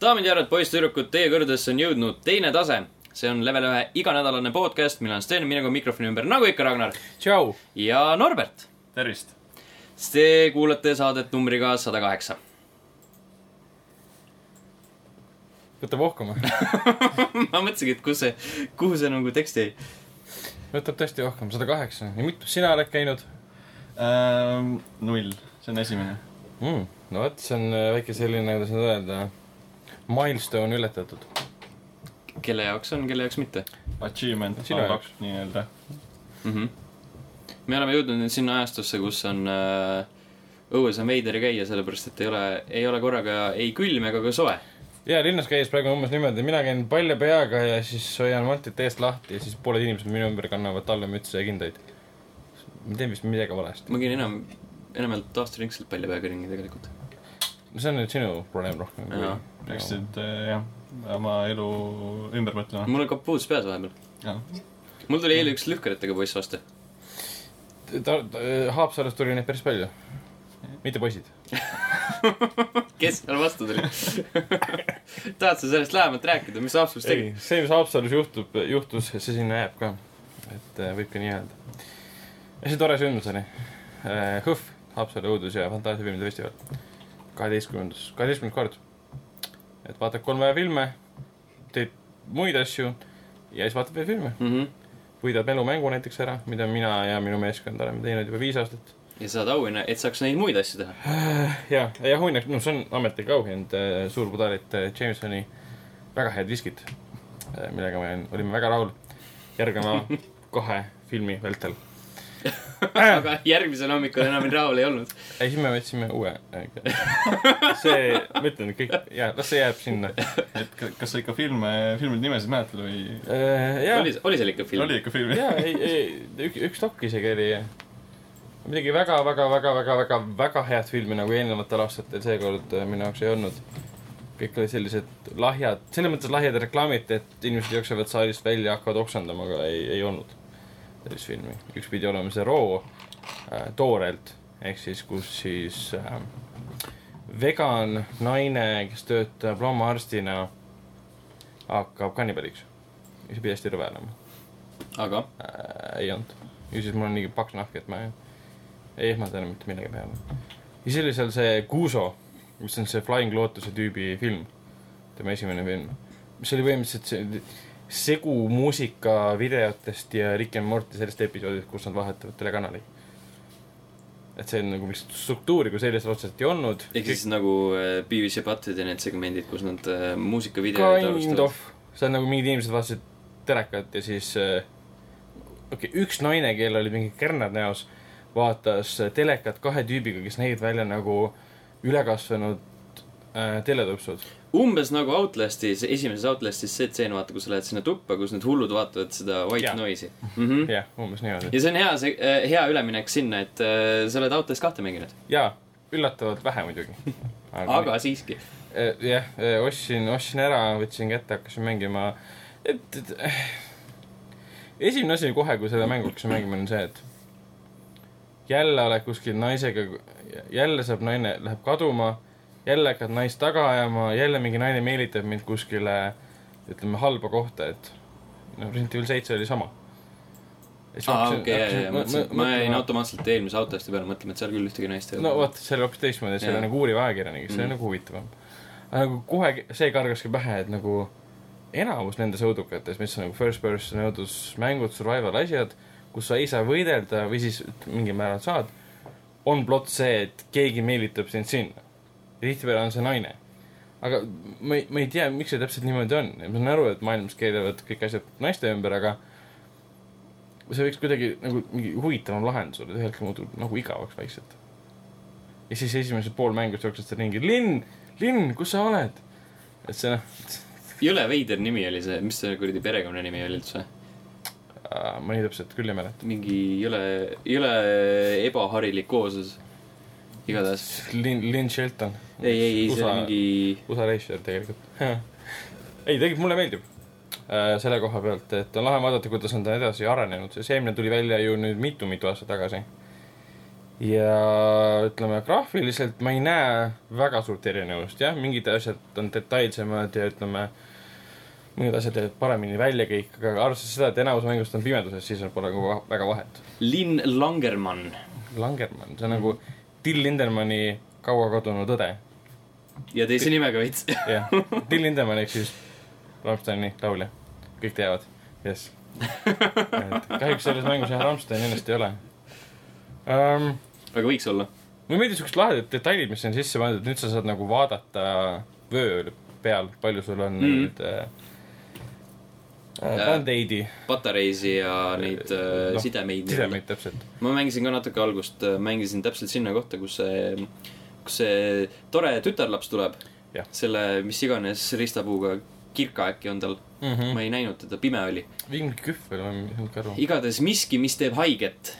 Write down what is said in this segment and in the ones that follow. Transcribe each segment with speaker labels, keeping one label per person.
Speaker 1: daamid ja härrad, poiss-tüdrukud, teie kõrgedesse on jõudnud teine tase. see on level ühe iganädalane podcast, millal on Sten, minuga mikrofoni ümber, nagu ikka, Ragnar
Speaker 2: tšau.
Speaker 1: ja Norbert.
Speaker 3: tervist.
Speaker 1: Te kuulate saadet numbriga sada kaheksa.
Speaker 2: võtab ohkama.
Speaker 1: ma mõtlesingi, et kus see, kuhu see nagu tekst jäi.
Speaker 2: võtab tõesti ohkama, sada kaheksa. ja mitu sina oled käinud
Speaker 3: Ähm, null, see on esimene.
Speaker 2: mm,? no vot, see on äh, väike selline, kuidas nüüd öelda, milstone ületatud.
Speaker 1: kelle jaoks on, kelle jaoks mitte
Speaker 3: Achievement
Speaker 2: Sinu
Speaker 3: unlocked nii-öelda.
Speaker 1: mm. -hmm. me oleme jõudnud nüüd sinna ajastusse, kus on äh, õues on veider käia, sellepärast et ei ole, ei ole korraga ei külm ega ka soe.
Speaker 2: ja linnas käies praegu on umbes niimoodi, mina käin palja peaga ja siis hoian mantit eest lahti ja siis pooled inimesed minu ümber kannavad tallemütse ja kindaid. ma teen vist midagi valesti.
Speaker 1: ma käin enam, enamjaolt aastaringselt palja peaga ringi tegelikult.
Speaker 2: no see on nüüd sinu probleem rohkem.
Speaker 1: Jaa.
Speaker 3: Peaksid äh, jah, oma elu ümber mõtlema.
Speaker 1: mul on kapuuts peas vahepeal. mul tuli eile üks lühkaritega poiss vastu.
Speaker 2: ta, ta, Haapsalus tuli neid päris palju. mitte poisid.
Speaker 1: kes seal vastu tuli? tahad sa sellest lähemalt rääkida, mis Haapsalus tegi?
Speaker 2: ei, see, mis Haapsalus juhtub, juhtus, see sinna jääb ka. et äh, võib ka nii öelda. ja see tore sündmus oli. HÖFF, Haapsalu õudus- ja fantaasiafilmide festival. kaheteistkümnendas, kaheteistkümnes kord. Et vaatad kolme filme, teed muid asju ja siis vaatad veel filme.
Speaker 1: Mm -hmm.
Speaker 2: võidad mälumängu näiteks ära, mida mina ja minu meeskond oleme teinud juba viis aastat.
Speaker 1: ja saad auhinna, et saaks neid muid asju teha.
Speaker 2: ja, ja õnneks, noh, see on ametlik auhind, suurpudelit äh, Jamesoni väga head viskit, millega me olime väga rahul. järgneva kahe filmi vältel.
Speaker 1: aga järgmisel hommikul enam rahul ei olnud.
Speaker 2: ei, siis me võtsime uue. see, ma ütlen, kõik, jaa, las see jääb sinna.
Speaker 3: et ka- kas sa ikka filme, filmide nimesid mäletad või
Speaker 2: jaa,
Speaker 1: oli, oli seal ikka film?
Speaker 3: oli ikka film?
Speaker 2: jaa, ei, ei, üks, üks dokk isegi oli. midagi väga, väga, väga, väga, väga, väga head filmi nagu eelnevatel aastatel seekord äh, minu jaoks ei olnud. kõik olid sellised lahjad, selles mõttes lahjad reklaamid, et inimesed jooksevad saalist välja, hakkavad oksendama, aga ei, ei olnud sellist filmi. üks pidi olema see Roo äh, toorelt, ehk siis kus siis äh, vegan naine, kes töötab loomaarstina, hakkab kannibaliks. ja see pidi hästi rõve olema
Speaker 1: aga
Speaker 2: äh, ei olnud. ju siis mul on nii paks nahk, et ma ei, ei ehmata enam mitte millegi peale. ja siis oli seal see Kuuso, mis on see Flying Lotus'e tüübi film, tema esimene film, mis oli põhimõtteliselt see segu muusika videotest ja Rick and Morty sellest episoodist, kus nad vahetavad telekanaleid. et see on nagu lihtsalt struktuuri kui sellist otseselt ei olnud.
Speaker 1: ehk siis nagu äh, ja Butthead ja need segmendid, kus nad äh, muusikavideoid
Speaker 2: of, see on nagu mingid inimesed vaatasid telekat ja siis äh, okei okay,, üks naine, kellel olid mingid kärnad näos, vaatas äh, telekat kahe tüübiga, kes nägid välja nagu ülekasvanud äh, teletõpsud.
Speaker 1: Umbes nagu Outlastis, esimeses Outlastis see tseen, vaata, kus sa lähed sinna tuppa, kus need hullud vaatavad seda white
Speaker 2: Jaa.
Speaker 1: noise'i mm. -hmm.
Speaker 2: jah, umbes niimoodi.
Speaker 1: ja see on hea, see äh, hea üleminek sinna, et äh, sa oled Outlast kahte mänginud,
Speaker 2: jaa, üllatavalt vähe muidugi.
Speaker 1: aga siiski.
Speaker 2: Eh, jah, ostsin, ostsin ära, võtsin kätte, hakkasin mängima, et, et eh, esimene asi kohe, kui seda mängu hakkasin mängima, on see, et jälle oled kuskil naisega, jälle saab naine, läheb kaduma, jälle hakkad naist taga ajama, jälle mingi naine meelitab mind kuskile ütleme halba kohta, et noh, Resident Evil seitse oli sama.
Speaker 1: aa, okei, jaa, mõtlesin, ma jäin automaatselt eelmise Outlasti peale mõtlema, et seal küll ühtegi naist ei
Speaker 2: no
Speaker 1: ole.
Speaker 2: vot, see oli hoopis teistmoodi, see oli nagu uuriv ajakirjanik, see
Speaker 1: Mhm.
Speaker 2: oli nagu huvitavam. aga nagu kohe see kargaski pähe, et nagu enamus nendes õudukates, mis on nagu first person õudusmängud, survival asjad, kus sa ei saa võidelda või siis mingil määral saad, on plott see, et keegi meelitab sind sinna. Ja tihtipeale on see naine. aga ma ei, ma ei tea, miks see täpselt niimoodi on, ma saan aru, et maailmas keeravad kõik asjad naiste ümber, aga see võiks kuidagi nagu mingi huvitavam lahendus olla, ühel hetkel muutub nagu igavaks vaikselt. ja siis esimesed pool mängust jooksed sa ringi, Linn, Linn, kus sa oled? et see noh,
Speaker 1: jõle veider nimi oli see, mis see kuradi perekonnanimi oli üldse?
Speaker 2: ma nii täpselt küll ei mäleta.
Speaker 1: mingi jõle, jõle ebaharilik kooslus. igatahes.
Speaker 2: Linn, Linn Shelton.
Speaker 1: ei, ei, ei, see oli mingi
Speaker 2: USA reisijad tegelikult. ei, tegelikult mulle meeldib äh, selle koha pealt, et on lahe vaadata, kuidas on ta edasi arenenud, see seemne tuli välja ju nüüd mitu-mitu aastat tagasi. ja ütleme, graafiliselt ma ei näe väga suurt erinevust, jah, mingid asjad on detailsemad ja ütleme, mõned asjad jäävad paremini välja kõik, aga arvestades seda, et enamus mängust on pimeduses, siis pole nagu väga vahet.
Speaker 1: Linn Langermann.
Speaker 2: Langermann, see on nagu Till Lindermanni kaua kadunud õde.
Speaker 1: ja teise nimega veits.
Speaker 2: jah, Till Lindemann ehk siis Rammsteini laulja, kõik teavad, jess. kahjuks selles mängus jah, Rammstein ennast ei ole um,.
Speaker 1: aga võiks olla.
Speaker 2: mulle meeldivad siuksed lahedad detailid, mis on sisse pandud, nüüd sa saad nagu vaadata vöö peal, palju sul on mm.
Speaker 1: Mhm.
Speaker 2: nüüd äh, band-aid'i
Speaker 1: patareisi ja neid äh,
Speaker 2: Noh,
Speaker 1: sidemeid.
Speaker 2: sidemeid täpselt.
Speaker 1: ma mängisin ka natuke algust, mängisin täpselt sinna kohta, kus see, kus see tore tütarlaps tuleb selle, mis iganes riistapuuga, kirka äkki on tal
Speaker 2: Mm
Speaker 1: mm.,
Speaker 2: -hmm.
Speaker 1: ma ei näinud teda, pime oli.
Speaker 2: mingi kühvel on, ei saanud ka aru.
Speaker 1: igatahes miski, mis teeb haiget.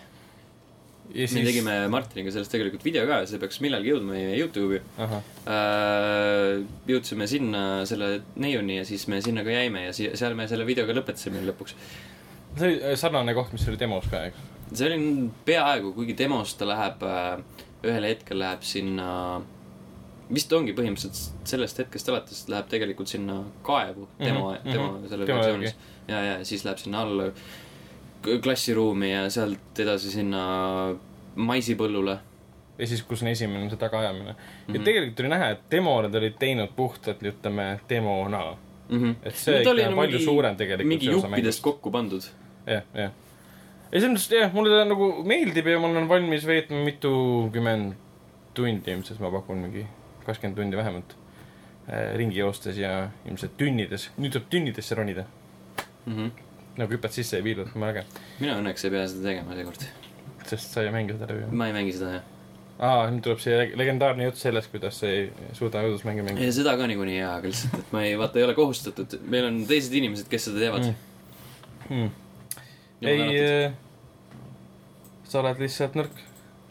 Speaker 2: Ja
Speaker 1: me tegime Martiniga sellest tegelikult video ka, see peaks millalgi jõudma meie Youtube'i äh,. jõudsime sinna selle neiuni ja siis me sinna ka jäime ja si- seal me selle videoga lõpetasime lõpuks.
Speaker 2: see oli äh, sarnane koht, mis oli demos ka, eks.
Speaker 1: see oli peaaegu, kuigi demos ta läheb äh,, ühel hetkel läheb sinna, vist ongi põhimõtteliselt sellest hetkest alates läheb tegelikult sinna kaevu demo
Speaker 2: Mhm,,
Speaker 1: demo
Speaker 2: mhm.
Speaker 1: selle
Speaker 2: Demo
Speaker 1: versioonis. ja, ja siis läheb sinna alla klassiruumi ja sealt edasi sinna maisipõllule.
Speaker 2: ja siis, kus on esimene see tagaajamine mm. -hmm. ja
Speaker 1: Mhm.
Speaker 2: tegelikult oli näha, et demo nad olid teinud puhtalt, ütleme, demona.
Speaker 1: mm.
Speaker 2: et see ikka on palju suurem tegelikult.
Speaker 1: mingi juppidest kokku pandud.
Speaker 2: jah, jah. ei, selles mõttes jah, mulle ta nagu meeldib ja ma olen valmis veetma mitukümmend tundi ilmselt, ma pakun mingi kakskümmend tundi vähemalt äh, ringi joostes ja ilmselt tünnides, nüüd tuleb tünnidesse ronida.
Speaker 1: Mm -hmm.
Speaker 2: Nagu hüppad sisse ja piilud, jumala äge.
Speaker 1: mina õnneks ei pea seda tegema seekord.
Speaker 2: sest sa ei mängi seda läbi.
Speaker 1: ma ei mängi seda jah.
Speaker 2: aa, nüüd tuleb see leg- legendaarne jutt sellest, kuidas sa ei suuda õudusmänge mängida.
Speaker 1: ja seda ka niikuinii jaa, aga lihtsalt, et ma ei, vaata ei ole kohustatud, meil on teised inimesed, kes seda teevad
Speaker 2: Mm.
Speaker 1: mm..
Speaker 2: Hmm. ei, sa oled lihtsalt nõrk,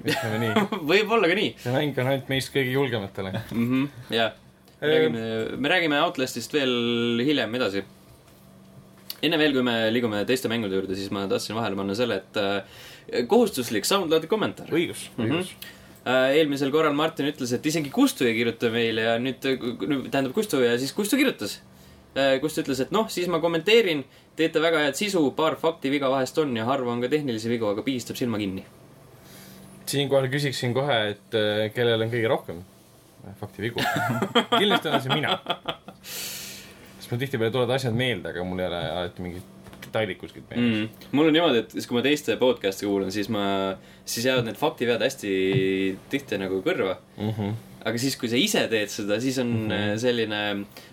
Speaker 2: ütleme nii.
Speaker 1: võib-olla ka nii
Speaker 2: see mäng on ainult meist kõige julgematele.
Speaker 1: -hmm. jaa, räägime, me räägime Outlastist veel hiljem edasi. Enne veel, kui me liigume teiste mängude juurde, siis ma tahtsin vahele panna selle, et äh, kohustuslik SoundCloudi kommentaar.
Speaker 2: õigus, õigus.
Speaker 1: Äh, eelmisel korral Martin ütles, et isegi Kustu ei kirjuta meile ja nüüd, tähendab Kustu ja siis Kustu kirjutas. Kustu ütles, et noh, siis ma kommenteerin, teete väga head sisu, paar fakti viga vahest on ja harva on ka tehnilisi vigu, aga pigistab silma kinni.
Speaker 2: siinkohal küsiksin kohe, et äh, kellel on kõige rohkem faktivigu. kindlasti olen see mina. sest mul tihtipeale tulevad asjad meelde, aga mul ei ole alati mingit detaili kuskilt meeles mm..
Speaker 1: mul on niimoodi, et siis kui ma teiste podcast'e kuulan, siis ma, siis jäävad need faktivead hästi tihti nagu kõrva.
Speaker 2: Mm -hmm.
Speaker 1: aga siis, kui sa ise teed seda, siis on mm. -hmm. selline,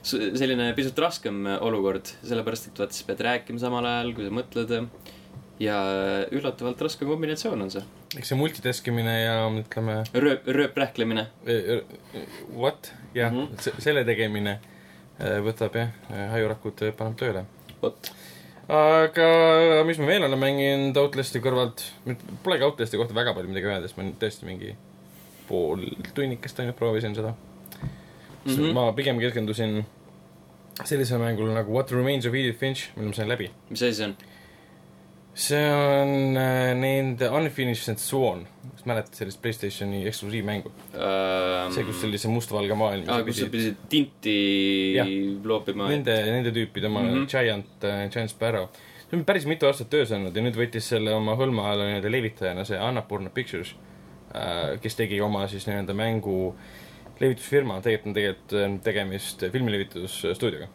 Speaker 1: selline pisut raskem olukord, sellepärast et vaata, sa pead rääkima samal ajal, kui sa mõtled. ja üllatavalt raske kombinatsioon on see.
Speaker 2: eks see multitask imine ja ütleme,
Speaker 1: rööp, rööprähklemine.
Speaker 2: what, jah mm. -hmm. selle tegemine äh, võtab jah, hajurakud äh, paneb tööle.
Speaker 1: vot.
Speaker 2: aga mis ma veel olen mänginud Outlasti kõrvalt, polegi Outlasti kohta väga palju midagi öelda, sest ma tõesti mingi pool tunnikest ainult proovisin seda mm. -hmm. ma pigem keskendusin sellisele mängule nagu What Remains of Edith Finch, mille ma sain läbi.
Speaker 1: mis asi see on?
Speaker 2: See on äh, nende Unfinished Sworn, kas mäletad sellist Playstationi eksklusiivmängu? see, kus oli see mustvalge maailm.
Speaker 1: aa, kus sa pidid tinti
Speaker 2: Jah.
Speaker 1: loopima.
Speaker 2: Nende, nende tüüpide oma mm. -hmm. Giant äh,, Giant Sparrow. see on päris mitu aastat töös olnud ja nüüd võttis selle oma hõlma alla nii-öelda levitajana see Annapurna Pictures äh,, kes tegi oma siis nii-öelda mängu levitusfirma, tegelikult on tegelikult tegemist filmilevitusstuudioga,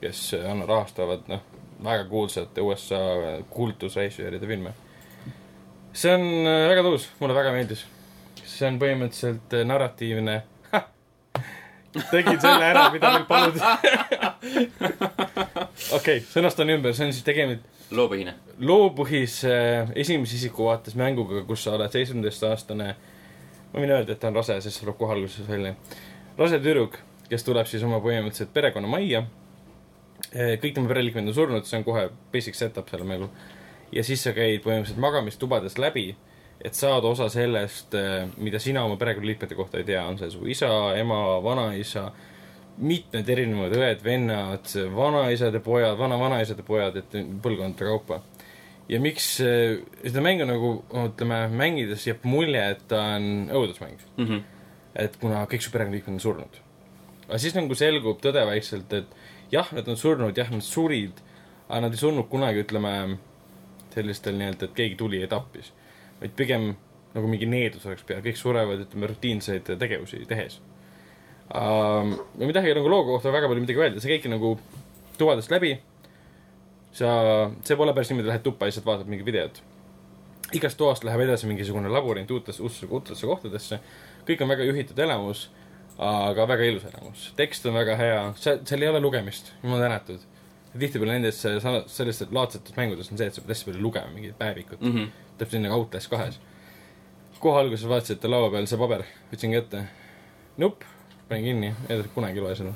Speaker 2: kes anna-, rahastavad noh, väga kuulsate USA kultusrežissööride filme. see on äh, väga tõus, mulle väga meeldis. see on põhimõtteliselt äh, narratiivne tegin selle ära, mida meilt paluti. okei, sõnastan ümber, see on siis tegemist
Speaker 1: loopõhine.
Speaker 2: loopõhise esimese isiku vaates mänguga, kus sa oled seitsmeteistaastane, ma võin öelda, et ta on rase, sest see tuleb kohe alguses välja. rase tüdruk, kes tuleb siis oma põhimõtteliselt perekonnamajja. Kõik tema pereliikmed on surnud, see on kohe basic setup sellel mängul. ja siis sa käid põhimõtteliselt magamistubades läbi, et saada osa sellest, mida sina oma perekonnaliikmete kohta ei tea, on see su isa, ema, vanaisa, mitmed erinevad õed, vennad, vanaisade pojad, vana-vanaisade pojad, et põlvkondade kaupa. ja miks äh, seda mängu nagu ütleme, mängides jääb mulje, et ta on õudusmäng.
Speaker 1: mm. -hmm.
Speaker 2: et kuna kõik su perekonnaliikmed on surnud. aga siis nagu selgub tõde vaikselt, et jah, nad on surnud, jah, nad surid, aga nad ei surnud kunagi, ütleme, sellistel nii-öelda, et keegi tuli ja tappis. vaid pigem nagu mingi needus oleks peal, kõik surevad, ütleme, rutiinseid tegevusi tehes um,. ja midagi nagu loo kohta väga palju midagi öelda, see käibki nagu tuvadest läbi. sa, see pole päris niimoodi, lähed tuppa lihtsalt vaatad mingit videot. igast toast läheb edasi mingisugune labürint uutesse, uutesse, uutesse kohtadesse. kõik on väga juhitud elamus, aga väga ilus elamus. tekst on väga hea, seal, seal ei ole lugemist, jumal tänatud. tihtipeale nendes sellistes laadsetes mängudes on see, et sa pead hästi palju lugema mingit päevikut mm.
Speaker 1: Mm
Speaker 2: -hmm. täpselt nii nagu Outlast kahes. kohe alguses vaatasin, et laua peal see paber, võtsin kätte. nupp, panin kinni, kunagi ei loe seda.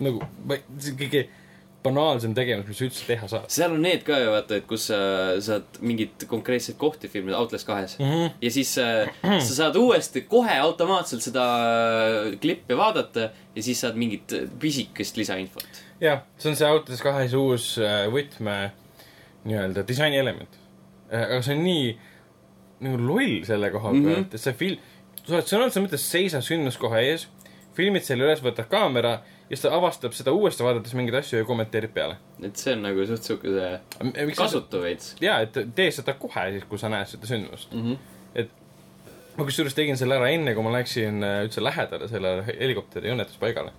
Speaker 2: nagu, on kõige banaalsem tegevus, mis üldse teha saad
Speaker 1: seal on need ka ju vaata, et kus sa saad mingit konkreetset kohti filmida Outlast kahes
Speaker 2: mm. -hmm.
Speaker 1: ja siis äh, sa saad uuesti kohe automaatselt seda äh, klippi vaadata ja siis saad mingit pisikest lisainfot.
Speaker 2: jah, see on see Outlast kahes uus äh, võtme nii-öelda disainielement. aga see on nii nagu loll selle koha pealt mm, -hmm. et see film, sa oled sõna otseses mõttes seisad sündmuskoha ees, filmid selle üles, võtad kaamera ja siis ta avastab seda uuesti vaadates mingeid asju ja kommenteerib peale.
Speaker 1: et see on nagu suht siukese kasutu veits
Speaker 2: jaa, et tee seda kohe siis, kui sa näed seda sündmust.
Speaker 1: mm. -hmm.
Speaker 2: ma kusjuures tegin selle ära enne, kui ma läksin äh, üldse lähedale sellele helikopteri õnnetuspaigale.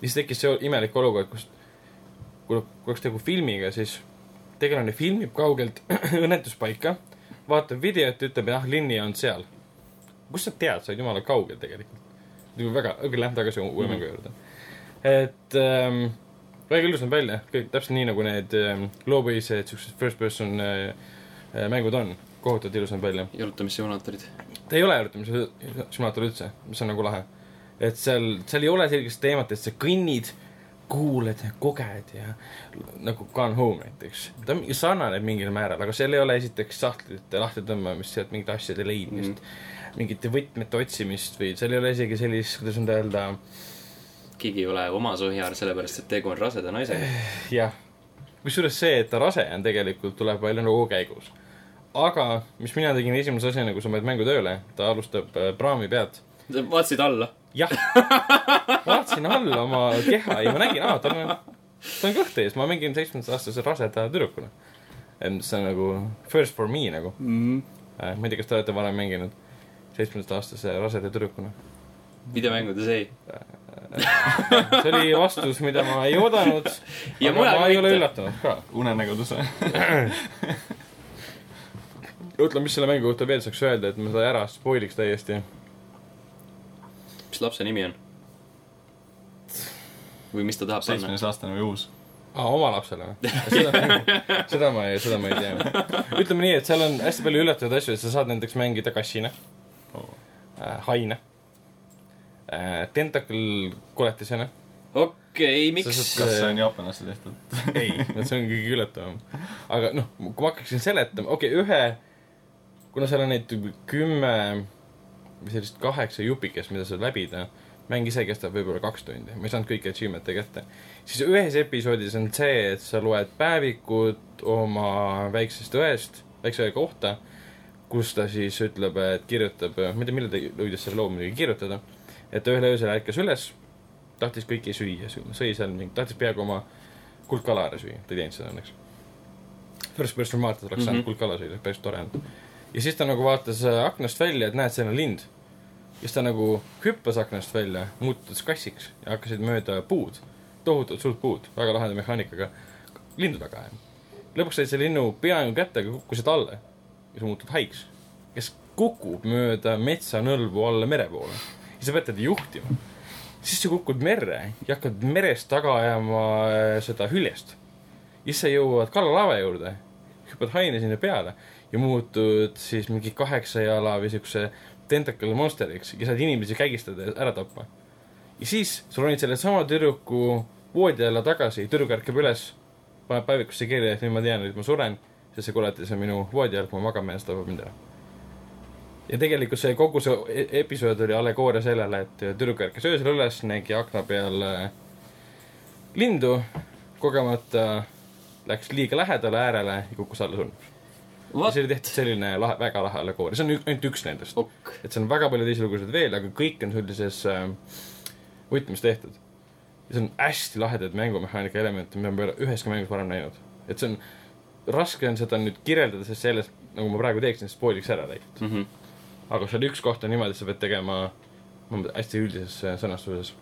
Speaker 2: siis tekkis see imelik olukord, kus kui kui oleks tegu filmiga, siis tegelane filmib kaugelt õnnetuspaika, vaatab videot, ütleb jah, Linni on seal. kust sa tead, sa oled jumala kaugel tegelikult. nagu väga, okei, lähme tagasi uue mängu juurde. Et ähm, väga ilus näeb välja, kõik täpselt nii, nagu need ähm, loopõhised siuksed first person äh, äh, mängud on. kohutavalt ilus näeb välja.
Speaker 1: jalutamissimulaatorid.
Speaker 2: ta ei ole jalutamise simulaator üldse, mis on nagu lahe. et seal, seal ei ole sellist teemat, et sa kõnnid, kuuled ja koged ja nagu Gone Home näiteks. ta sarnaneb mingil määral, aga seal ei ole esiteks sahtlite lahtitõmbamist, sealt mingite asjade leidmist mm, -hmm. mingite võtmete otsimist või seal ei ole isegi sellist, kuidas nüüd öelda,
Speaker 1: keegi ei ole oma sohjar, sellepärast et tegu on raseda naisega.
Speaker 2: jah. kusjuures see, et ta rase on tegelikult, tuleb välja nagu käigus. aga mis mina tegin esimese asjana, kui sa paned mängu tööle, ta alustab äh, praami pealt
Speaker 1: vaatasid alla?
Speaker 2: jah, vaatasin alla oma keha ja ma nägin, aa, tal on, tal on kõht ees, ma mängin seitsmeteistaastase raseda tüdrukuna. see on nagu first for me nagu.
Speaker 1: mm..
Speaker 2: ma ei tea, kas te olete varem mänginud seitsmeteistaastase raseda tüdrukuna.
Speaker 1: videomängudes ei.
Speaker 2: see oli vastus, mida ma ei oodanud.
Speaker 1: Ja mujal
Speaker 2: ma ei ole üllatunud ka.
Speaker 3: unenägudes või?
Speaker 2: ütle, mis selle mängu kohta veel saaks öelda, et ma seda ära spoiliks täiesti.
Speaker 1: mis lapse nimi on? või mis ta tahab panna?
Speaker 3: seitsmeteistaastane või uus?
Speaker 2: aa, oma lapsele või? seda, seda ma ei, seda ma ei tea. ütleme nii, et seal on hästi palju üllatavaid asju, et sa saad näiteks mängida kassina äh,, haine äh,, tentakel koletisena.
Speaker 1: okei, miks
Speaker 2: Sa?
Speaker 3: kas see on jaapanlaste tehtud?
Speaker 2: ei, see on kõige üllatavam. aga noh, kui ma hakkaksin seletama, okei okay,, ühe, kuna seal on neid kümme või sellist kaheksa jupikest, mida saad läbida, mäng ise kestab võib-olla kaks tundi, ma ei saanud kõiki achievement'e kätte. siis ühes episoodis on see, et sa loed päevikut oma väiksest õest, väikse õe kohta, kus ta siis ütleb, et kirjutab, ma ei tea, millal ta jõudis selle loo muidugi kirjutada, et ühel öösel ärkas üles, tahtis kõiki süüa, sõi seal mingi, tahtis peaaegu oma kuldkala ära süüa, ta ei teinud seda õnneks. First person vaates oleks saanud mm -hmm. kuldkala süüa, päris tore olnud. ja siis ta nagu vaatas äh, aknast välja, et näed, seal on lind. ja siis ta nagu hüppas aknast välja, muutus kassiks ja hakkasid mööda puud, tohutult suurt puud, väga laheda mehaanikaga, lindu taga ajama. lõpuks said selle linnu peaaegu kätte, aga kukkusid alla ja sa muutud haiks, kes kukub mööda metsanõlvu alla mere poole. Ja sa pead teda juhtima siis sa kukud merre ja hakkad merest taga ajama äh, seda hüljest. siis sa jõuad kalalaeva juurde, hüppad haine sinna peale ja muutud siis mingi kaheksa jala või siukse tentacle monsteriks ja saad inimesi kägistada ja ära tappa. ja siis sa ronid selle sama tüdruku voodi alla tagasi, tüdruk ärkab üles, paneb päevikusse kirja, et nüüd ma tean, et ma suren, sest see koletis on minu voodi all, kui ma jään, siis tapab mind ära ja tegelikult see kogu see e- episood oli allegooria sellele, et tüdruk ärkas öösel üles, nägi akna peal äh, lindu, kogemata läks liiga lähedale äärele ja kukkus alla
Speaker 1: What
Speaker 2: see oli tehtud selline lahe, väga lahe allegooria, see on ainult üks nendest.
Speaker 1: ok,
Speaker 2: et seal on väga palju teisi lugusid veel, aga kõik on sellises äh, võtmes tehtud. ja see on hästi lahedaid mängumehaanika elemente, mida ma ei ole üheski mängus varem näinud. et see on, raske on seda nüüd kirjeldada, sest sellest, nagu ma praegu teeksin, spoiliks ära tegelikult.
Speaker 1: mm. -hmm.
Speaker 2: Aga seal üks koht on niimoodi, et sa pead tegema hästi üldises äh, sõnastuses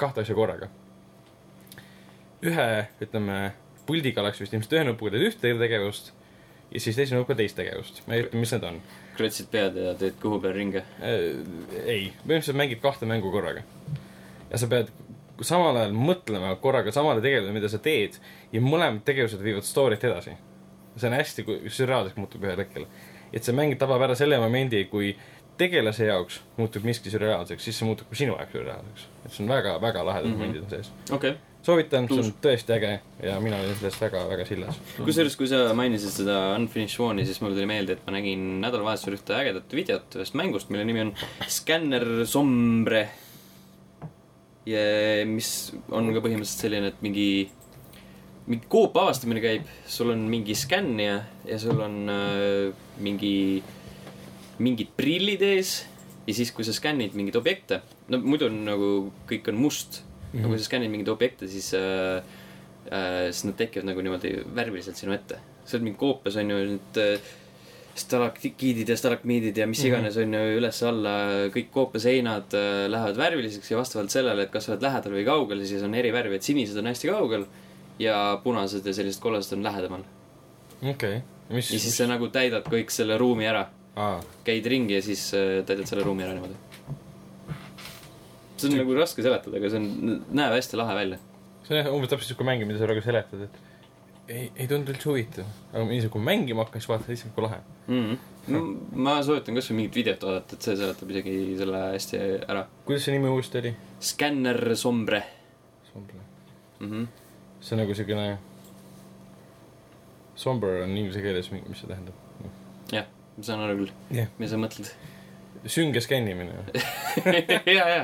Speaker 2: kahte asja korraga. ühe, ütleme, puldiga oleks vist ilmselt ühe nupuga teed ühte tegevust ja siis teise nupuga teist tegevust. ma ei ütle, mis need on.
Speaker 1: krotsid pead ja teed kõhu peal ringe.
Speaker 2: Äh, ei, põhimõtteliselt mängid kahte mängu korraga. ja sa pead samal ajal mõtlema korraga samale tegevusele, mida sa teed ja mõlemad tegevused viivad story't edasi. see on hästi ku- sürreaalseks muutub ühel hetkel. Et see mäng tabab ära selle momendi, kui tegelase jaoks muutub miski sürreaalseks, siis see muutub ka sinu jaoks sürreaalseks. et see on väga, väga lahedad
Speaker 1: Mhm.
Speaker 2: momendid on sees.
Speaker 1: okay..
Speaker 2: soovitan, see on tõesti äge ja mina olin sellest väga, väga sillas.
Speaker 1: kusjuures, kui sa mainisid seda Unfinished Swan'i, siis mul tuli meelde, et ma nägin nädalavahetusel ühte ägedat videot ühest mängust, mille nimi on Scanner Sombre. ja mis on ka põhimõtteliselt selline, et mingi, mingi koop avastamine käib, sul on mingi skännija ja sul on äh, mingi, mingid prillid ees ja siis, kui sa skännid mingeid objekte, no muidu on nagu kõik on must mm, -hmm. aga kui sa skännid mingeid objekte, siis äh, äh, siis nad tekivad nagu niimoodi värviliselt sinu ette. sa oled mingi koopias on ju need äh, stalaktiidid ja stalagmiidid ja mis
Speaker 2: Mhm.
Speaker 1: iganes on ju üles-alla, kõik koopia seinad äh, lähevad värviliseks ja vastavalt sellele, et kas sa oled lähedal või kaugel, siis on eri värvi, et sinised on hästi kaugel ja punased ja sellised kollased on lähedamal.
Speaker 2: okei okay., mis
Speaker 1: ja siis sa nagu täidad kõik selle ruumi ära,
Speaker 2: aa,
Speaker 1: käid ringi ja siis äh, täidad selle ruumi ära niimoodi. see on nagu raske seletada, aga see on, näeb hästi lahe välja.
Speaker 2: see on jah umbes täpselt siuke mäng, mida sa praegu seletad, et ei, ei tundu üldse huvitav. aga niisugune, kui mängima hakkas, vaatad lihtsalt, kui lahe.
Speaker 1: mm. -hmm. ma soovitan kasvõi mingit videot vaadata, et see seletab isegi selle hästi ära.
Speaker 2: kuidas see nimi uuesti oli?
Speaker 1: Scanner Sombre mm. -hmm.
Speaker 2: See on nagu siukene, somber on inglise keeles, mis see tähendab?
Speaker 1: jah, ma saan aru küll
Speaker 2: Jah.
Speaker 1: mida sa mõtled
Speaker 2: sünge skännimine,
Speaker 1: ja, ja.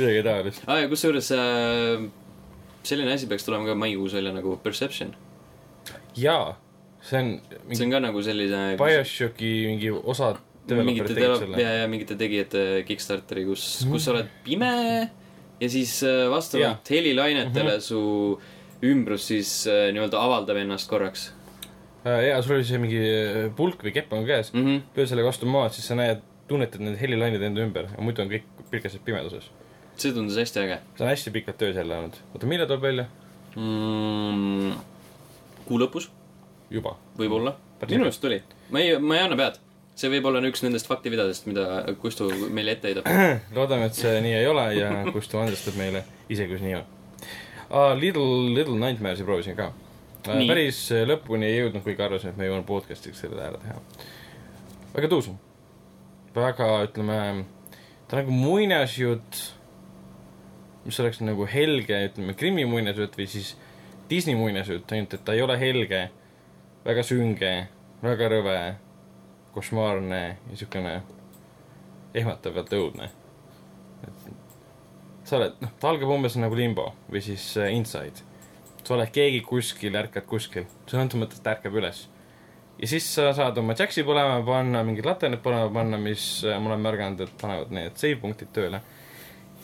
Speaker 2: midagi taolist.
Speaker 1: aa ja kusjuures äh, selline asi peaks tulema ka maikuus välja nagu Perception.
Speaker 2: jaa, see on
Speaker 1: see
Speaker 2: mingi
Speaker 1: on ka nagu selline.
Speaker 2: BioShocki mingi osa
Speaker 1: mingite
Speaker 2: selle.
Speaker 1: ja, ja mingite tegijate Kickstarteri, kus, kus sa oled pime ja siis äh, vastavalt helilainetele
Speaker 2: Mhm.
Speaker 1: su ümbrus siis äh, nii-öelda avaldab ennast korraks
Speaker 2: jaa, sul oli see mingi äh, pulk või kepp on käes,
Speaker 1: mm. -hmm.
Speaker 2: löö sellega vastu maad, siis sa näed, tunnetad need helilained enda ümber ja muidu on kõik pilkeses pimeduses.
Speaker 1: see tundus hästi äge
Speaker 2: see on hästi pikalt töös jälle olnud. oota, millal tuleb välja?
Speaker 1: mm,. kuu lõpus,
Speaker 2: juba.
Speaker 1: võib-olla. Minu arust oli. ma ei, ma ei anna pead. see võib olla üks nendest faktividadest, mida Kustu meile ette heidab.
Speaker 2: loodame, et see nii ei ole ja Kustu andestab meile, isegi kui see nii on uh,. Little, Little Nightmares'i proovisin ka
Speaker 1: Nii..
Speaker 2: päris äh, lõpuni ei jõudnud, kuigi arvasin, et me jõuame podcast'iks selle ära teha. väga tuus on. väga, ütleme, ta nagu muinasjutt, mis oleks nagu helge, ütleme, Krimmi muinasjutt või siis Disney muinasjutt, ainult et ta ei ole helge, väga sünge, väga rõve, košmaarne ja siukene ehmatavalt õudne. Sa oled, noh, ta algab umbes nagu Limbo või siis äh, Inside. sa oled keegi kuskil, ärkad kuskil, sõltumata, ärkab üles. ja siis sa saad oma Jaxi põlema panna, mingid laternid põlema panna, mis äh, ma olen märganud, et panevad need save punktid tööle.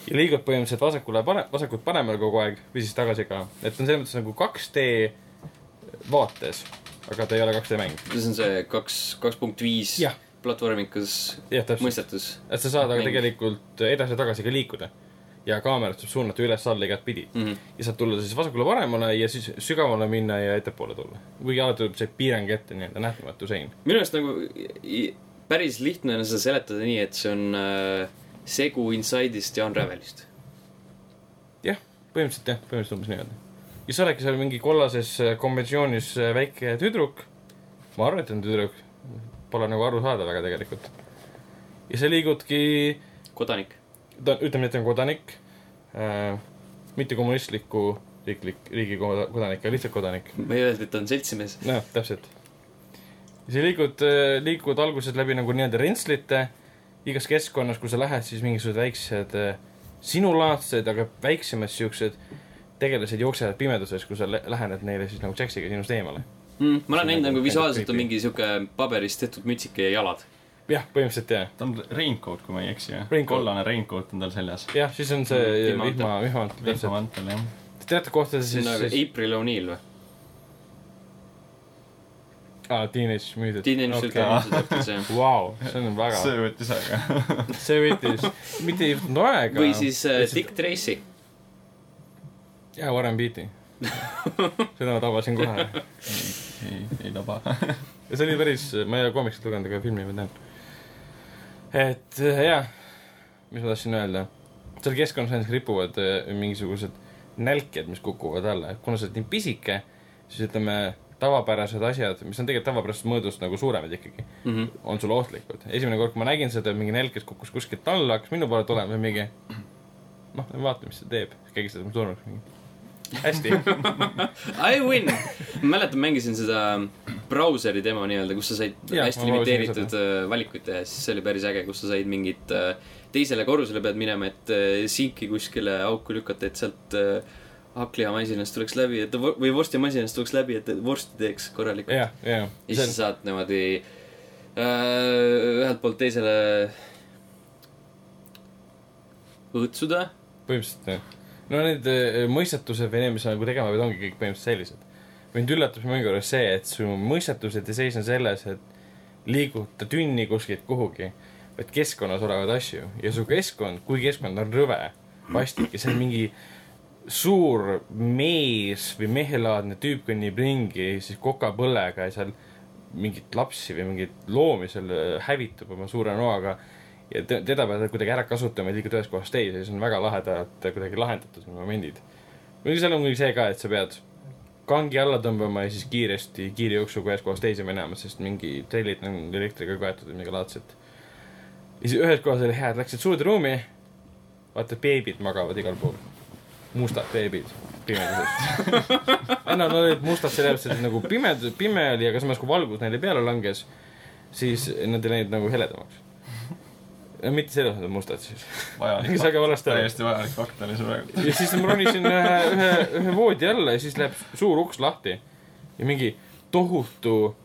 Speaker 2: ja liigud põhimõtteliselt vasakule vasakult paremale kogu aeg või siis tagasi ka, et on selles mõttes nagu 2D vaates, aga ta ei ole 2D mäng.
Speaker 1: see on see kaks, kaks punkt viis platvormikas mõistetus
Speaker 2: et sa saad aga
Speaker 1: Mäng.
Speaker 2: tegelikult edasi-tagasi ka liikuda. Ja kaamerat saab suunata üles-alla igatpidi
Speaker 1: mm. -hmm.
Speaker 2: ja saad tulla siis vasakule-paremale ja siis sügavale minna ja ettepoole tulla. kuigi alati tuleb see piirang ette, nii-öelda nähtamatu sein.
Speaker 1: minu arust nagu päris lihtne on seda seletada nii, et see on äh, segu Inside'ist ja Unravelist.
Speaker 2: jah, põhimõtteliselt jah, põhimõtteliselt umbes niimoodi. ja sa oledki seal mingi kollases äh, konventsioonis äh, väike tüdruk. ma arvan, et on tüdruk. Pole nagu aru saada väga tegelikult. ja sa liigudki,
Speaker 1: kodanik.
Speaker 2: ta, ütleme, et ta on kodanik äh,, mitte kommunistliku riiklik, riigi koda- kodanik, aga lihtsalt kodanik.
Speaker 1: ei öelnud, et ta on seltsimees.
Speaker 2: jah, täpselt. ja sa liigud, liigud alguses läbi nagu nii-öelda rentslite, igas keskkonnas, kui sa lähed, siis mingisugused väiksed äh, sinulaadsed, aga väiksemad siuksed tegelased jooksevad pimeduses, kui sa lä- lähened neile siis nagu Jaxiga sinust eemale.
Speaker 1: mm,. ma olen näinud
Speaker 2: nagu
Speaker 1: nagu visuaalselt on mingi sihuke paberist tehtud mütsike ja jalad.
Speaker 2: jah, põhimõtteliselt jah.
Speaker 3: ta on raincoat, kui ma ei eksi, jah. Kollane raincoat on tal seljas.
Speaker 2: jah, siis on see vihma, vihmamantel täpselt.
Speaker 3: vihmamantel, jah.
Speaker 2: teatud kohtades
Speaker 1: see
Speaker 2: siis
Speaker 1: on, nagu
Speaker 2: siis
Speaker 1: April O'Neil või?
Speaker 2: aa, Teenage Mutant.
Speaker 1: Teenage Mutant Ninja Turtles jah.
Speaker 2: Vau, see on väga,
Speaker 3: see võttis aega.
Speaker 2: see võttis, mitte ei võtnud aega.
Speaker 1: või siis äh, Dick Tracy.
Speaker 2: jaa, Warren Beatty. seda ma tabasin kohe.
Speaker 3: ei, ei taba.
Speaker 2: ja see oli päris, ma ei ole koomiksit lugenud, aga filmi ma tean. Et äh, jah, mis ma tahtsin öelda, seal keskkonnas näiteks ripuvad äh, mingisugused nälked, mis kukuvad alla, kuna sa oled nii pisike, siis ütleme, tavapärased asjad, mis on tegelikult tavapärasest mõõdust nagu suuremad ikkagi,
Speaker 1: Mhm.
Speaker 2: on sulle ohtlikud. esimene kord, kui ma nägin seda, mingi nälkes kukkus kuskilt alla, hakkas minu poole tulema mingi noh, vaata, mis see teeb, keegi seda mu surnuks mingi. Hästi,
Speaker 1: I win. ma mäletan, mängisin seda brauseri demo nii-öelda, kus sa said
Speaker 2: Jaa,
Speaker 1: hästi limiteeritud äh, valikuid teha, siis see oli päris äge, kus sa said mingit äh, teisele korrusele pead minema, et äh, sinki kuskile auku lükata, et sealt hakklihamasinast tuleks läbi, et või vorstimasinast tuleks läbi, et vorsti teeks korralikult.
Speaker 2: jah, jah.
Speaker 1: ja siis sa saad niimoodi äh, ühelt poolt teisele õõtsuda.
Speaker 2: põhimõtteliselt jah. No need äh, mõistatused või need, mis sa nagu tegema pead, ongi kõik põhimõtteliselt sellised. mind üllatas mängu juures see, et su mõistatused ei seisne selles, et liiguta tünni kuskilt kuhugi, vaid keskkonnas olevaid asju ja su keskkond, kui keskkond on rõve, vastik ja see on mingi suur mees või mehelaadne tüüp kõnnib ringi siis kokapõllega ja seal mingit lapsi või mingeid loomi seal äh, hävitab oma suure noaga ja te- teda pead kuidagi ära kasutama liigud ühest kohast teise see on väga lahedalt kuidagi lahendatud momendid. muidugi seal on muidugi see ka, et sa pead kangi alla tõmbama ja siis kiiresti kiire jooksuga ühest kohast teise minema, sest mingi trellid on elektriga kaetud või midagi laadset. ja siis ühes kohas oli hea, et läksid suurde ruumi, vaata beebid magavad igal pool. mustad beebid pimeduses. nad olid mustad sellepärast, et nagu pimed, pime oli, aga samas kui valgus neile peale langes, siis nad ei läinud nagu heledamaks. Mitte selles mõttes mustad siis.
Speaker 3: vajalik
Speaker 2: aru.
Speaker 3: täiesti vajalik fakt oli see praegu.
Speaker 2: ja siis ma ronisin ühe, ühe, ühe voodi alla ja siis läheb suur uks lahti ja mingi tohutu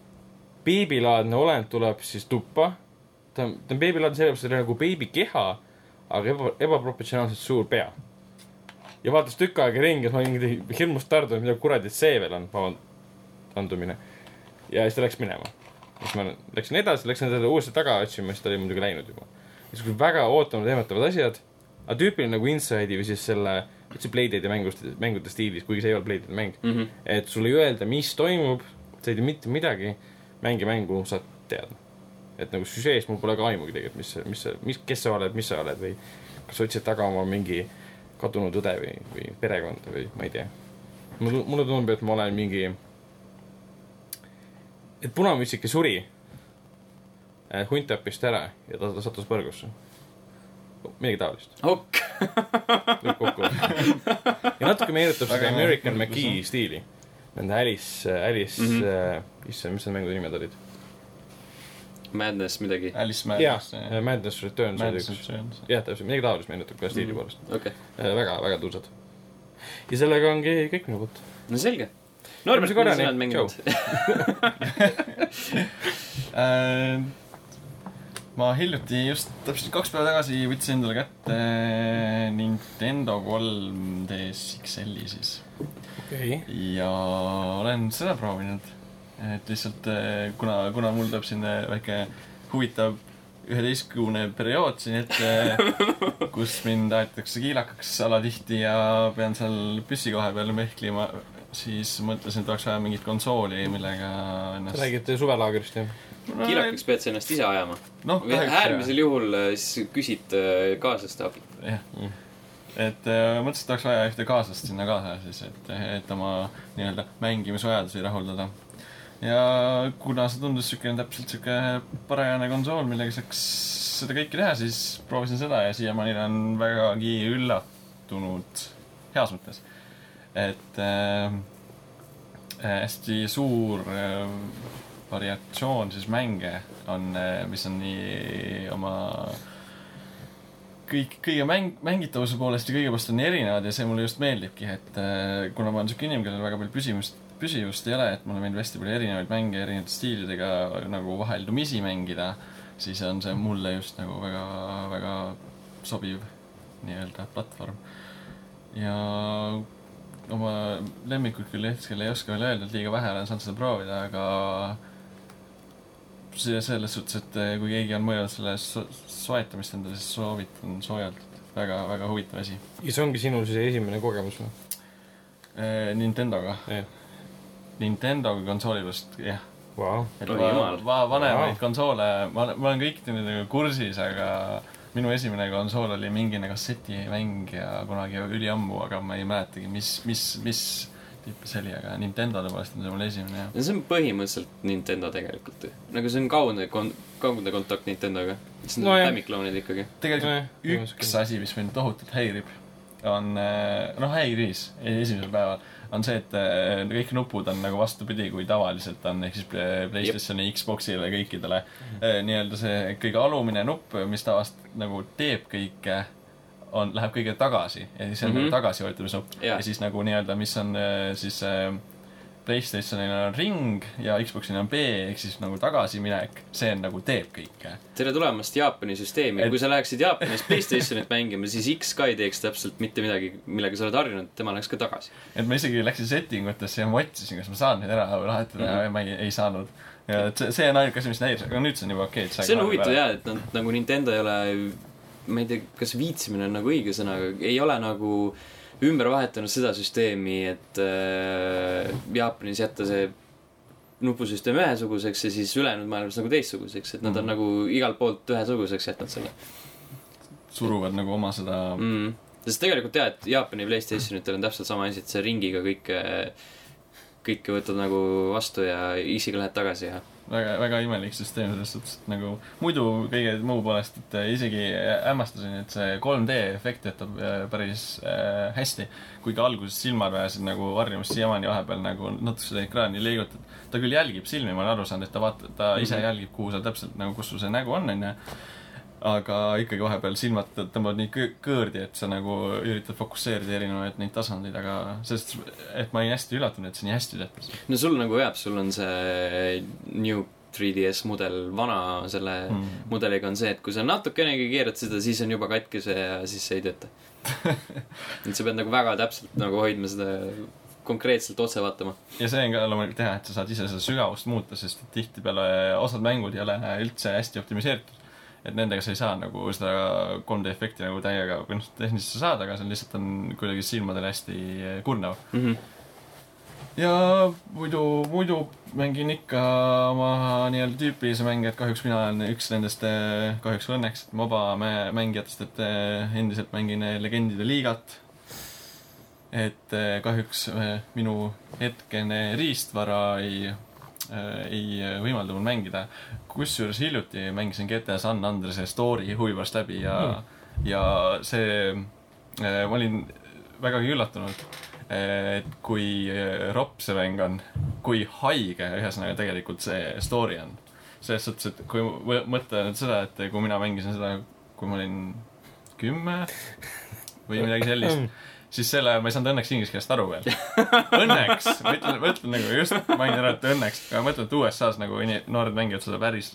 Speaker 2: beebilaadne olend tuleb siis tuppa. ta on, ta on beebilaadne sellepärast, et tal on nagu beebi keha, aga eba, ebaproportsionaalselt suur pea. ja vaatas tükk aega ringi siis ma olin mingi hirmust tardunud, mida kuradi see veel on, vabandumine. ja siis ta läks minema. siis ma läksin edasi, läksin teda uuesti taga otsima, siis ta oli muidugi läinud juba. Niisugused väga ootamatu ehmatavad asjad, aga tüüpiline nagu Inside'i või siis selle, üldse Blade'i mängust, mängude stiilis, kuigi see ei ole Blade'i mäng mm. -hmm. et sulle ei öelda, mis toimub, sa ei tea mitte midagi, mängi mängu, saad teada. et nagu süžeest mul pole ka aimugi tegelikult, mis, mis mis, kes sa oled, mis sa oled või kas sa otsid taga oma mingi kadunud õde või, või perekonda või ma ei tea. mulle, mulle tundub, et ma olen mingi, et punamütsike suri, hunt tappis ta ära ja ta, ta sattus põrgusse. midagi taolist,
Speaker 1: ok.
Speaker 2: lõppkokkuvõttes. ja natuke meenutab seda American McGee
Speaker 3: jah.
Speaker 2: stiili. Nende Alice, Alice mm. -hmm. uh, issand, mis need mängude nimed olid?
Speaker 1: Madness midagi.
Speaker 3: Alice Madness,.
Speaker 2: Madness Returns oli üks. Jah, täpselt, midagi taolist meenutab ka stiili
Speaker 3: Mhm.
Speaker 2: poolest.
Speaker 1: okei,
Speaker 2: väga, väga tuusad. ja sellega ongi kõik minu poolt.
Speaker 1: no selge. Norbert, sina
Speaker 2: korrani.
Speaker 1: oled mänginud?
Speaker 3: Ma hiljuti just täpselt kaks päeva tagasi võtsin endale kätte Nintendo 3DS XL-i siis
Speaker 2: okei.
Speaker 3: ja olen seda proovinud. et lihtsalt eh, kuna, kuna mul tuleb siin eh, väike huvitav üheteistkümne periood siin ette, kus mind aetakse kiilakaks alatihti ja pean seal püssi koha peal mehklima, siis mõtlesin, et oleks vaja mingit konsooli, millega ennast
Speaker 2: räägid suvelaagrist, jah?
Speaker 1: Kiilakaks pead sa ennast ise ajama.
Speaker 3: noh,
Speaker 1: äärmisel juhul äh, siis küsid äh, kaaslaste abi.
Speaker 3: jah, et äh, mõtlesin, et oleks vaja ühte kaaslast sinna kaasa siis, et, et oma nii-öelda mängimisvajadusi rahuldada. ja kuna see tundus siukene täpselt siuke parajane konsool, millega saaks seda kõike teha, siis proovisin seda ja siiamaani olen vägagi üllatunud, heas mõttes. et äh, hästi suur äh, variatsioon siis mänge on, mis on nii oma kõik, kõige mäng, mängitavuse poolest ja kõige poolest on erinevad ja see mulle just meeldibki, et äh, kuna ma olen siuke inimene, kellel väga palju püsivust, püsivust ei ole, et mulle meeldib hästi palju erinevaid mänge erinevate stiilidega nagu vaheldumisi mängida, siis on see mulle just nagu väga, väga sobiv nii-öelda platvorm. ja oma lemmikut küll hetkel ei oska veel öelda, et liiga vähe olen saanud seda proovida, aga selles suhtes, et eh, kui keegi on mõelnud selle so- soetamist endale, siis soovitan soojalt. väga, väga huvitav asi.
Speaker 2: ja see ongi sinul siis esimene kogemus või?
Speaker 3: Nintendoga,
Speaker 2: jah.
Speaker 3: Nintendoga konsooli pärast, jah.
Speaker 2: Vau.
Speaker 3: et ma,
Speaker 1: jumal.
Speaker 3: ma vanemaid
Speaker 2: Wow.
Speaker 3: konsoole, ma, ma olen kõikide nendega kursis, aga minu esimene konsool oli mingine kassetimäng ja kunagi üliammu, aga ma ei mäletagi, mis, mis, mis oli, aga Nintendode poolest on see mul esimene jah.
Speaker 1: no see on põhimõtteliselt Nintendo tegelikult ju. nagu see on kaudne kon-, kaudne kontakt Nintendoga. see on
Speaker 2: Nojah.
Speaker 1: lemmikloonid ikkagi.
Speaker 3: tegelikult
Speaker 2: Nojah,
Speaker 3: üks asi, mis mind tohutult häirib, on, noh, häiris esimesel päeval, on see, et eh, kõik nupud on nagu vastupidi, kui tavaliselt on, ehk siis Play- Playstationi, Xboxile, kõikidele. nii-öelda see kõige alumine nupp, mis tavaliselt nagu teeb kõike, on, läheb kõige tagasi ja siis on mm. -hmm. tagasivõtmisnupp
Speaker 1: Jaa.
Speaker 3: ja siis nagu nii-öelda, mis on eh, siis eh, Playstationil on ring ja Xboxil on B ehk siis nagu tagasiminek, see on nagu teeb kõike
Speaker 1: tere tulemast Jaapani süsteemi
Speaker 3: Et-
Speaker 1: kui sa läheksid Jaapanis Playstationit mängima, siis X ka ei teeks täpselt mitte midagi, millega sa oled harjunud, tema läheks ka tagasi.
Speaker 3: et ma isegi läksin setting utesse ja ma otsisin, kas ma saan neid ära lahetada mm. -hmm. ja ma ei, ei saanud. ja et see, see on ainuke asi, mis näitas, aga nüüd see on juba okei, et
Speaker 1: see on huvitav jah, et nad nagu Nintendo ei ole, ma ei tea, kas viitsimine on nagu õige sõna, aga ei ole nagu ümber vahetanud seda süsteemi, et äh, Jaapanis jätta see nupusüsteem ühesuguseks ja siis ülejäänud maailmas nagu teistsuguseks, et nad mm. on
Speaker 3: Mhm.
Speaker 1: nagu igalt poolt ühesuguseks jätnud selle
Speaker 3: suruvad nagu oma seda mm.
Speaker 1: mm.. sest tegelikult jah, et Jaapani Playstationitel on täpselt sama asi, et sa ringiga kõike, kõike võtad nagu vastu ja Easy'ga lähed tagasi ja
Speaker 3: väga, väga imelik süsteem selles suhtes, et nagu muidu kõige muu poolest, et äh, isegi hämmastasin, et see 3D efekt töötab äh, päris äh, hästi. kuigi alguses silmad ajasid nagu varjumist siiamaani vahepeal nagu natuke seda ekraani liigutad. ta küll jälgib silmi, ma olen aru saanud, et ta vaata, ta ise
Speaker 1: Mhm.
Speaker 3: jälgib, kuhu sa täpselt nagu, kus sul see nägu on, onju. Aga ikkagi vahepeal silmad tõ- tõmbavad nii kõ- kõõrdi, et sa nagu üritad fokusseerida erinevaid neid tasandeid, aga sellest, et ma olin hästi üllatunud, et see nii hästi töötas.
Speaker 1: no sul nagu jääb, sul on see New 3DS mudel, vana selle mm. Mudeliga on see, et kui sa natukenegi keerad seda, siis on juba katki see ja siis see ei tööta. et sa pead nagu väga täpselt nagu hoidma seda konkreetselt otse vaatama.
Speaker 3: ja see on ka loomulikult hea, et sa saad ise seda sügavust muuta, sest tihtipeale osad mängud ei ole üldse hästi optimiseeritud. Et nendega sa ei saa nagu seda 3D efekti nagu täiega, või noh, tehniliselt sa saad, aga see on lihtsalt on kuidagi silmadele hästi kurnav.
Speaker 1: Mm -hmm.
Speaker 3: ja muidu, muidu mängin ikka oma nii-öelda tüüpilisi mänge, et kahjuks mina olen üks nendest, kahjuks või õnneks, moba mä- mängijatest, et eh, endiselt mängin eh, Legendide liigat. et eh, kahjuks eh, minu hetkene riistvara ei, ei võimalda mul mängida. kusjuures hiljuti mängisin GTA San Andrease story huvi pärast läbi ja mm., ja see, ma olin vägagi üllatunud, et kui ropp see mäng on, kui haige ühesõnaga tegelikult see story on. selles suhtes, et kui mõ- mõtelda nüüd seda, et kui mina mängisin seda, kui ma olin kümme või midagi sellist, siis sel ajal ma ei saanud õnneks inglise keelest aru veel. õnneks, ma ütlen, ma ütlen nagu just mainin ära, et õnneks, aga ma mõtlen, et USA-s nagu noored mängivad seda päris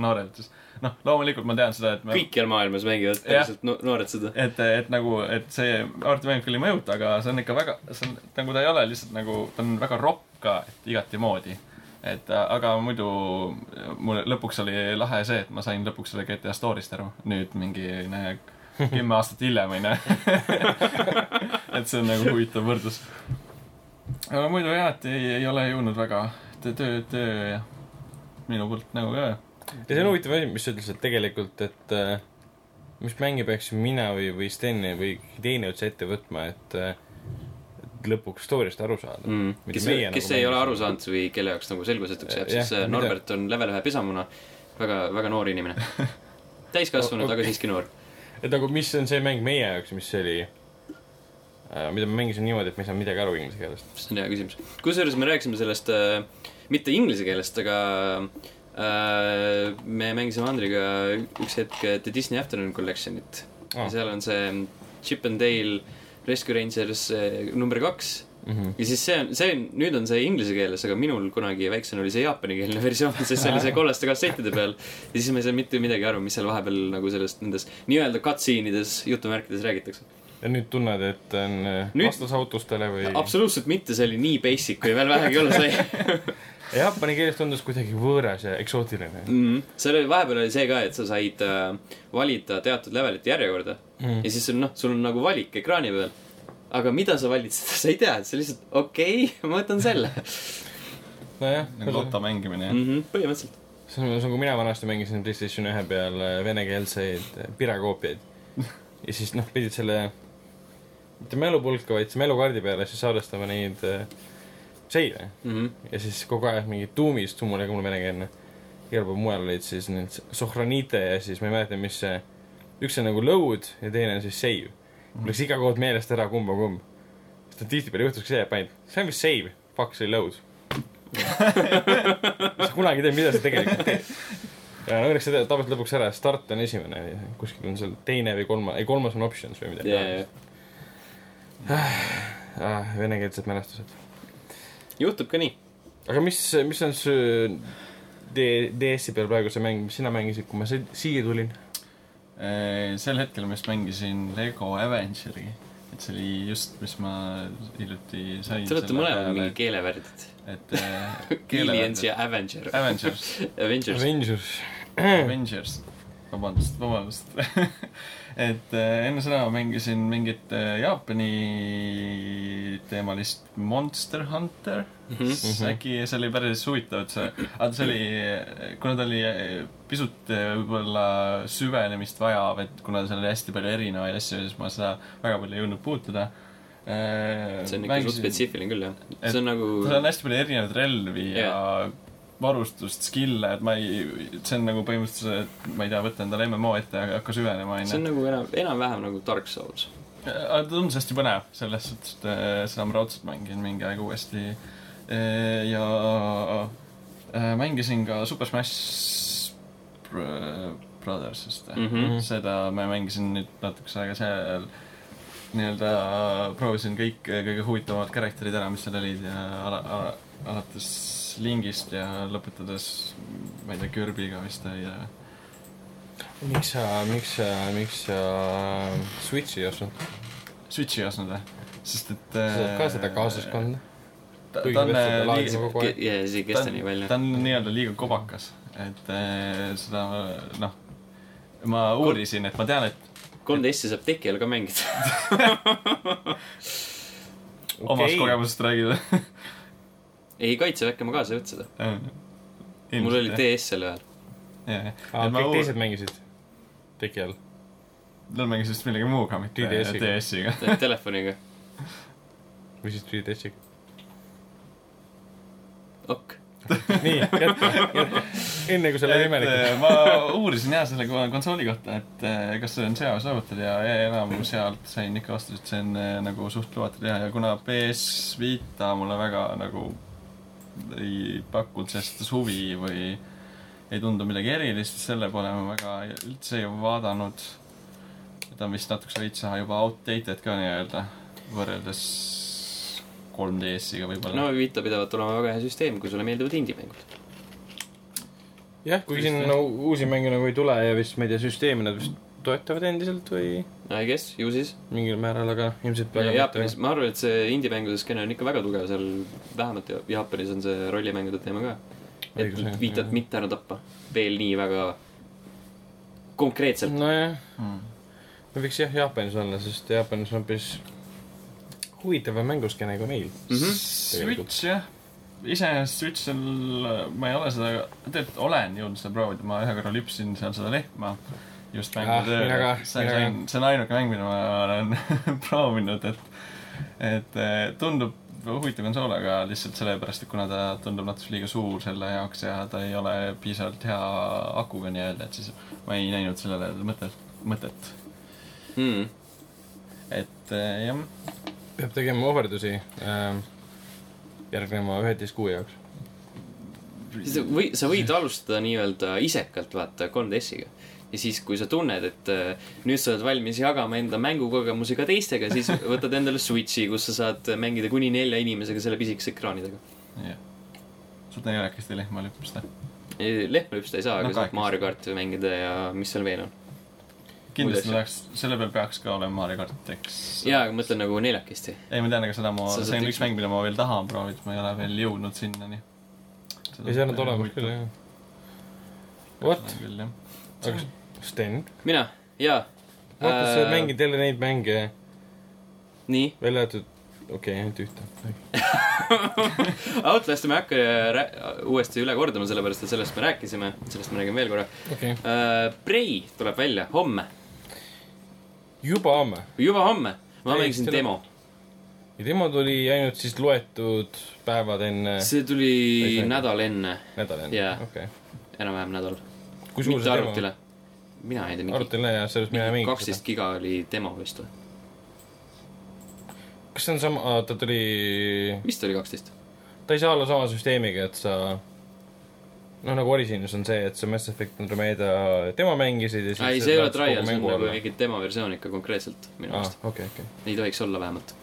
Speaker 3: noored, siis noh, loomulikult ma tean seda, et me
Speaker 1: kõikjal maailmas mängivad päriselt no noored seda.
Speaker 3: et, et nagu, et see arvutimäng küll ei mõjuta, aga see on ikka väga, see on nagu ta ei ole lihtsalt nagu, ta on väga ropp ka, et igati moodi. et aga muidu mul lõpuks oli lahe see, et ma sain lõpuks selle GTA story'st aru, nüüd mingi ne, kümme aastat hiljem onju. et see on nagu huvitav võrdlus. aga muidu jah, et ei, ei ole jõudnud väga töö, töö, minu poolt nagu ka.
Speaker 2: ja see on huvitav asi, mis sa ütlesid, et tegelikult, et äh, mis mänge peaksin mina või, või Sten või teine üldse ette võtma, et äh, et lõpuks story'st aru saada
Speaker 1: Mm.
Speaker 2: Mida
Speaker 1: kes,
Speaker 2: meie
Speaker 1: kes
Speaker 2: nagu
Speaker 1: ei ole aru saanud või kelle jaoks nagu selgusetuks jääb,
Speaker 2: Jah,
Speaker 1: siis äh,
Speaker 2: mida-
Speaker 1: Norbert on level ühe pesamuna. väga, väga noor inimene. täiskasvanud, aga siiski noor.
Speaker 2: Et nagu, mis on see mäng meie jaoks, mis oli äh, mida ma mängisin niimoodi, et ma ei saanud midagi aru inglise keelest.
Speaker 1: see on hea küsimus. kusjuures me rääkisime sellest äh, mitte inglise keelest, aga äh, me mängisime Andriga üks hetk The Disney Afternoon Collection'it ja seal on see Chip and Dale Rescue Rangers eh, number kaks
Speaker 2: Mhm.
Speaker 1: ja siis see on, see nüüd on see inglise keeles, aga minul kunagi väiksena oli see jaapanikeelne versioon, sest see oli see kollaste kassettide peal. ja siis ma ei saanud mitte midagi aru, mis seal vahepeal nagu sellest, nendes nii-öelda cutscene ides jutumärkides räägitakse.
Speaker 2: ja nüüd tunned, et on äh,
Speaker 1: Nüüd-
Speaker 2: vastus autostele või?
Speaker 1: absoluutselt mitte, see oli nii basic, kui veel vähegi olla sai
Speaker 2: jaapani keeles tundus kuidagi võõras ja eksootiline
Speaker 1: mm. -hmm. seal oli, vahepeal oli see ka, et sa said äh, valida teatud levelite järjekorda
Speaker 2: mm.
Speaker 1: ja. siis on noh, sul on nagu valik ekraani peal. Aga mida sa valid, seda sa ei tea, see lihtsalt okei okay,, ma võtan selle
Speaker 2: nojah,
Speaker 3: nagu loto mängimine, jah.
Speaker 1: mm. -hmm. põhimõtteliselt.
Speaker 2: see on, see on, kui mina vanasti mängisin Playstation ühe peal äh, venekeelseid äh, pirekoopiaid ja siis noh, pidid selle mitte mälupulka, vaid mälukaardi peale siis salvestama neid äh, seive
Speaker 1: Mm -hmm.
Speaker 2: ja siis kogu aeg mingi tuumis, tuum oli ka mul venekeelne, igal pool mujal olid siis need sohranite ja siis ma ei mäleta, mis see, üks on nagu load ja teine on siis save. Mul läks iga kord meelest ära, kumb on kumb. sest et tihtipeale juhtuski see, et panid, see on vist save, fuck, see oli load. sa kunagi ei tea, mida sa tegelikult teed. ja no õnneks see teeb tavaliselt lõpuks ära, start on esimene kuskil on seal teine või kolmas, ei kolmas on options või midagi
Speaker 1: ja,
Speaker 2: ah,. venekeelsed mälestused.
Speaker 1: juhtub ka nii.
Speaker 2: aga mis, mis on D-, DS-i peal praegu see mäng, mis sina mängisid, kui ma si- siia tulin?
Speaker 3: Sel hetkel ma just mängisin Lego Avengeri, et see oli just, mis ma hiljuti sain.
Speaker 1: Te olete mõlemad mingi keelevärdid.
Speaker 3: et äh,
Speaker 1: Aliens ja Avenger.
Speaker 3: Avengers,
Speaker 1: Avengers.
Speaker 2: Avengers.
Speaker 3: Avengers, vabandust, vabandust. et äh, enne seda ma mängisin mingit äh, Jaapani teemalist Monster Hunter mm.
Speaker 1: Mhm.
Speaker 3: -hmm. äkki see oli päris huvitav, et see, aga see oli, kuna ta oli pisut võib-olla süvenemist vajav, et kuna seal oli hästi palju erinevaid asju, siis ma seda väga palju ei jõudnud puutuda.
Speaker 1: see on ikka suht spetsiifiline küll, jah. see on nagu,
Speaker 3: seal on hästi palju erinevaid relvi yeah. ja varustust, skill'e, et ma ei, see on nagu põhimõtteliselt, ma ei tea, võtta endale MMO ette ja hakka süvenema,
Speaker 1: see on
Speaker 3: onju.
Speaker 1: nagu enam, enam-vähem nagu Dark Souls.
Speaker 3: aga ta tundus hästi põnev, selles suhtes, et äh, seda ma raudselt mängin mingi aeg uuesti. ja äh, mängisin ka Super Smash Br- Brothers vist mm. -hmm. seda ma mängisin nüüd natukese aega seal nii-öelda proovisin kõik kõige huvitavamad karakterid ära, mis seal olid ja ala, ala, alates Lingist ja lõpetades, ma ei tea, Kirby'ga vist oli ja
Speaker 2: miks sa, miks sa, miks sa Switch'i ei ostnud?
Speaker 3: Switch'i ei ostnud või? sest et
Speaker 2: sa saad ka seda kaasas kanda.
Speaker 3: ta, on äh, liiga,
Speaker 1: ja see ei
Speaker 3: ta
Speaker 1: kesta
Speaker 3: on
Speaker 1: nii, palju
Speaker 3: ta. on nii-öelda liiga kobakas, et äh, seda noh, ma uurisin, et ma tean, et
Speaker 1: kolm DS-i saab teki all ka mängida.
Speaker 3: omast kogemusest räägida
Speaker 1: ei, kaitseväkke ma kaasa ei võtnud seda. mul oli. DS sel ajal.
Speaker 3: ma
Speaker 2: kõik
Speaker 3: uur-
Speaker 2: teised mängisid teki all.
Speaker 3: Nad mängisid vist millegi muuga, mitte
Speaker 2: 3DS-iga.
Speaker 3: DS-iga.
Speaker 1: telefoniga.
Speaker 2: või siis 3DS-iga.
Speaker 1: ok.
Speaker 2: nii, jätka, jätka. enne kui sa lähed imelikku.
Speaker 3: ma uurisin jah selle ko- konsooli kohta, et eh, kas see on seadus arvutil ja enamus sealt sain ikka vastuse, et see on eh, nagu suht lubatud teha ja kuna PS Vita mulle väga nagu ei pakkunud sellest huvi või ei tundu midagi erilist, selle pole ma väga üldse ei vaadanud. ta on vist natukese veits juba outdated ka nii-öelda, võrreldes 3DS-iga võib-olla
Speaker 1: no Vita pidavat olema väga hea süsteem, kui sulle meeldivad indie-mängud.
Speaker 2: jah, kuigi siin no, uusi mänge nagu ei tule ja vist, ma ei tea, süsteemi nad vist toetavad endiselt või
Speaker 1: I guess, ju siis.
Speaker 2: mingil määral, aga ilmselt väga
Speaker 1: Jaapanis, ma arvan, et see indie-mängude skeene on ikka väga tugev seal, vähemalt Ja- Jaapanis on see rollimängude teema ka. et
Speaker 2: Õigus,
Speaker 1: Vitat
Speaker 2: jah.
Speaker 1: mitte ära tappa. veel nii väga konkreetselt.
Speaker 2: nojah,
Speaker 3: mm..
Speaker 2: me võiks jah Jaapanis olla, sest Jaapanis on hoopis huvitavam mänguskeene kui meil.
Speaker 1: Mm -hmm.
Speaker 3: Switch jah, iseenesest Switch'il ma ei ole seda, tegelikult olen jõudnud seda proovida, ma ühe korra lüpsin seal seda lehma just
Speaker 2: Ah, mina ka,
Speaker 3: see on, see on ainuke mäng, mida ma olen proovinud, et et eh, tundub huvitav konsool, aga lihtsalt sellepärast, et kuna ta tundub natuke liiga suur selle jaoks ja ta ei ole piisavalt hea akuga nii-öelda, et siis ma ei näinud sellele mõtet, mõtet.
Speaker 1: Mm.
Speaker 3: et eh, jah,
Speaker 2: peab tegema ohverdusi ähm, järgneva üheteist kuu jaoks.
Speaker 1: või, sa võid alustada nii-öelda isekalt, vaata, 3DS-iga. Ja siis, kui sa tunned, et äh, nüüd sa oled valmis jagama enda mängukogemusi ka teistega, siis võtad endale Switchi, kus sa saad mängida kuni nelja inimesega selle pisikese ekraanidega.
Speaker 3: jah. saad neljakesti lehma lüpsta.
Speaker 1: lehma lüpsta ei saa,
Speaker 3: No
Speaker 1: aga saad. Mario karti mängida ja mis seal veel on.
Speaker 3: kindlasti tahaks, selle peal peaks ka olema Mario kart, eks.
Speaker 1: jaa, aga mõtlen nagu neljakesti.
Speaker 3: ei, ma tean, aga seda ma, see on
Speaker 1: üks-
Speaker 3: mäng, mida ma veel tahan proovida, ma ei ole veel jõudnud sinnani.
Speaker 2: ei, see on nad olemas küll, jah. What? aga Sten,
Speaker 1: mina, jaa.
Speaker 2: vaata, sa mängid jälle neid mänge,
Speaker 1: nii,
Speaker 2: välja arvatud, okei okay,, ainult ühte.
Speaker 1: Outlast'i ma ei hakka rää- uuesti üle kordama, sellepärast et sellest me rääkisime, sellest ma räägin veel korra
Speaker 2: okei okay..
Speaker 1: uh,. Prey tuleb välja homme,
Speaker 2: juba homme.
Speaker 1: juba homme. ma
Speaker 2: Prey
Speaker 1: mängisin
Speaker 2: tuleb-
Speaker 1: demo,
Speaker 2: ja demo tuli ainult siis loetud päevad enne
Speaker 1: see tuli
Speaker 2: Päris mängu.
Speaker 1: nädal enne,
Speaker 2: nädala enne
Speaker 1: Jaa.
Speaker 2: okei.
Speaker 1: enam-vähem nädal.
Speaker 2: suur
Speaker 1: mitte arvutile. Mina ei tea, mingi
Speaker 2: arvutile ja sellest mina ei mänginud
Speaker 1: kaksteist giga oli demo vist või?
Speaker 2: kas see on sama, ta tuli,
Speaker 1: vist oli kaksteist.
Speaker 2: ta ei saa olla sama süsteemiga, et sa noh, nagu Originis on see, et sa Mass Effect Andromeda demo mängisid ja siis
Speaker 1: ei, see ei ole trial, see on nagu mingi demo versioon ikka konkreetselt minu meelest,.
Speaker 2: okei, okei.
Speaker 1: ei tohiks olla vähemalt.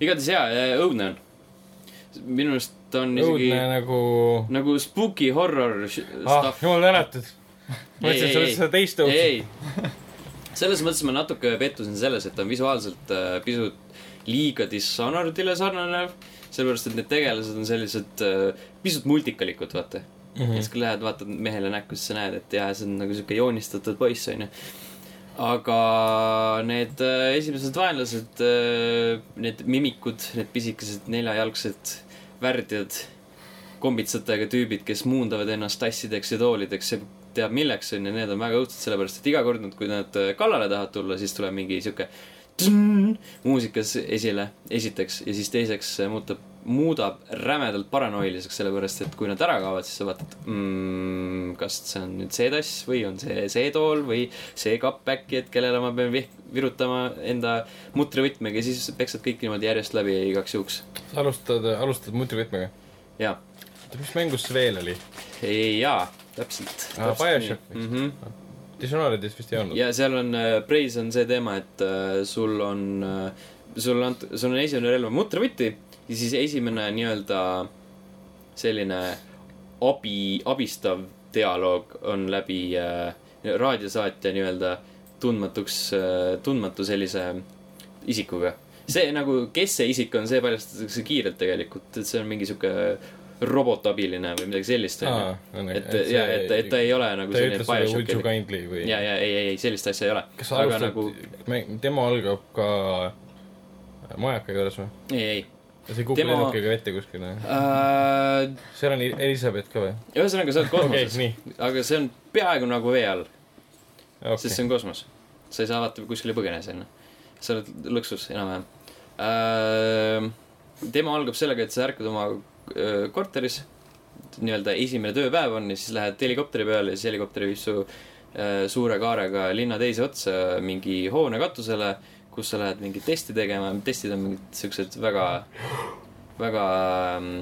Speaker 1: igatahes jaa, õudne on. minu ta on isegi
Speaker 2: õudne nagu
Speaker 1: nagu spooky horror
Speaker 2: ah
Speaker 1: stuff,
Speaker 2: jumal tänatud. ma mõtlesin, et sa mõtlesid seda teist
Speaker 1: ei,
Speaker 2: õudset.
Speaker 1: selles mõttes ma natuke pettusin selles, et ta on visuaalselt äh, pisut liiga Dishonored'ile sarnanev, sellepärast et need tegelased on sellised äh, pisut multikalikud, vaata mm. -hmm. ja siis, kui lähed, vaatad mehele näkku, siis sa näed, et jaa, see on nagu sihuke joonistatud poiss, onju. aga need äh, esimesed vaenlased äh,, need mimikud, need pisikesed neljajalgsed värdjad, kombitsatega tüübid, kes muundavad ennast tassideks ja toolideks ja teab milleks onju, need on väga õudsed, sellepärast et iga kord, kui nad äh, kallale tahavad tulla, siis tuleb mingi sihuke muusikas esile, esiteks, ja siis teiseks see muutub, muudab rämedalt paranoiliseks, sellepärast et kui nad ära kaovad, siis sa vaatad mm,, kas see on nüüd see tass või on see see tool või see kapp äkki, et kellele ma pean virutama enda mutrivõtmega ja siis peksad kõik niimoodi järjest läbi igaks juhuks.
Speaker 2: sa alustad, alustad mutrivõtmega.
Speaker 1: jaa,
Speaker 2: mis mängus see veel oli?
Speaker 1: jaa, täpselt.
Speaker 2: Aa, BioShock vist.
Speaker 1: mm. -hmm.
Speaker 2: Dishonoredis vist ei olnud?
Speaker 1: ja seal on äh,, Praise on see teema, et äh, sul on äh,, sul on, sul on esimene relv on mutrivõti ja siis esimene nii-öelda selline abi, abistav dialoog on läbi äh, raadiosaatja nii-öelda tundmatuks äh,, tundmatu sellise isikuga. see nagu, kes see isik on, see paljastatakse kiirelt tegelikult, et see on mingi sihuke robotabiline või midagi sellist, onju. et, ja, et, et ta ei ole nagu
Speaker 2: ta
Speaker 1: selline
Speaker 2: kindly või?
Speaker 1: ja, ja ei, ei, ei sellist asja ei ole.
Speaker 2: kas sa
Speaker 1: aga
Speaker 2: alustad
Speaker 1: nagu,
Speaker 2: demo algab ka majaka juures või?
Speaker 1: ei, ei
Speaker 2: see kukub
Speaker 1: Demo-
Speaker 2: lennukiga vette kuskile?
Speaker 1: uh,.
Speaker 2: seal on Elizabeth ka või?
Speaker 1: ühesõnaga, sa oled kosmoses okay,,
Speaker 2: nii.
Speaker 1: aga see on peaaegu nagu vee all okay., sest see on kosmos. sa ei saa vaata kuskile põgene sinna. sa oled lõksus enam-vähem uh,. demo algab sellega, et sa ärkad oma korteris, nii-öelda esimene tööpäev on ja siis lähed helikopteri peale ja siis helikopter viib su uh, suure kaarega linna teise otsa mingi hoone katusele, kus sa lähed mingit testi tegema, testid on mingid siuksed väga, väga um,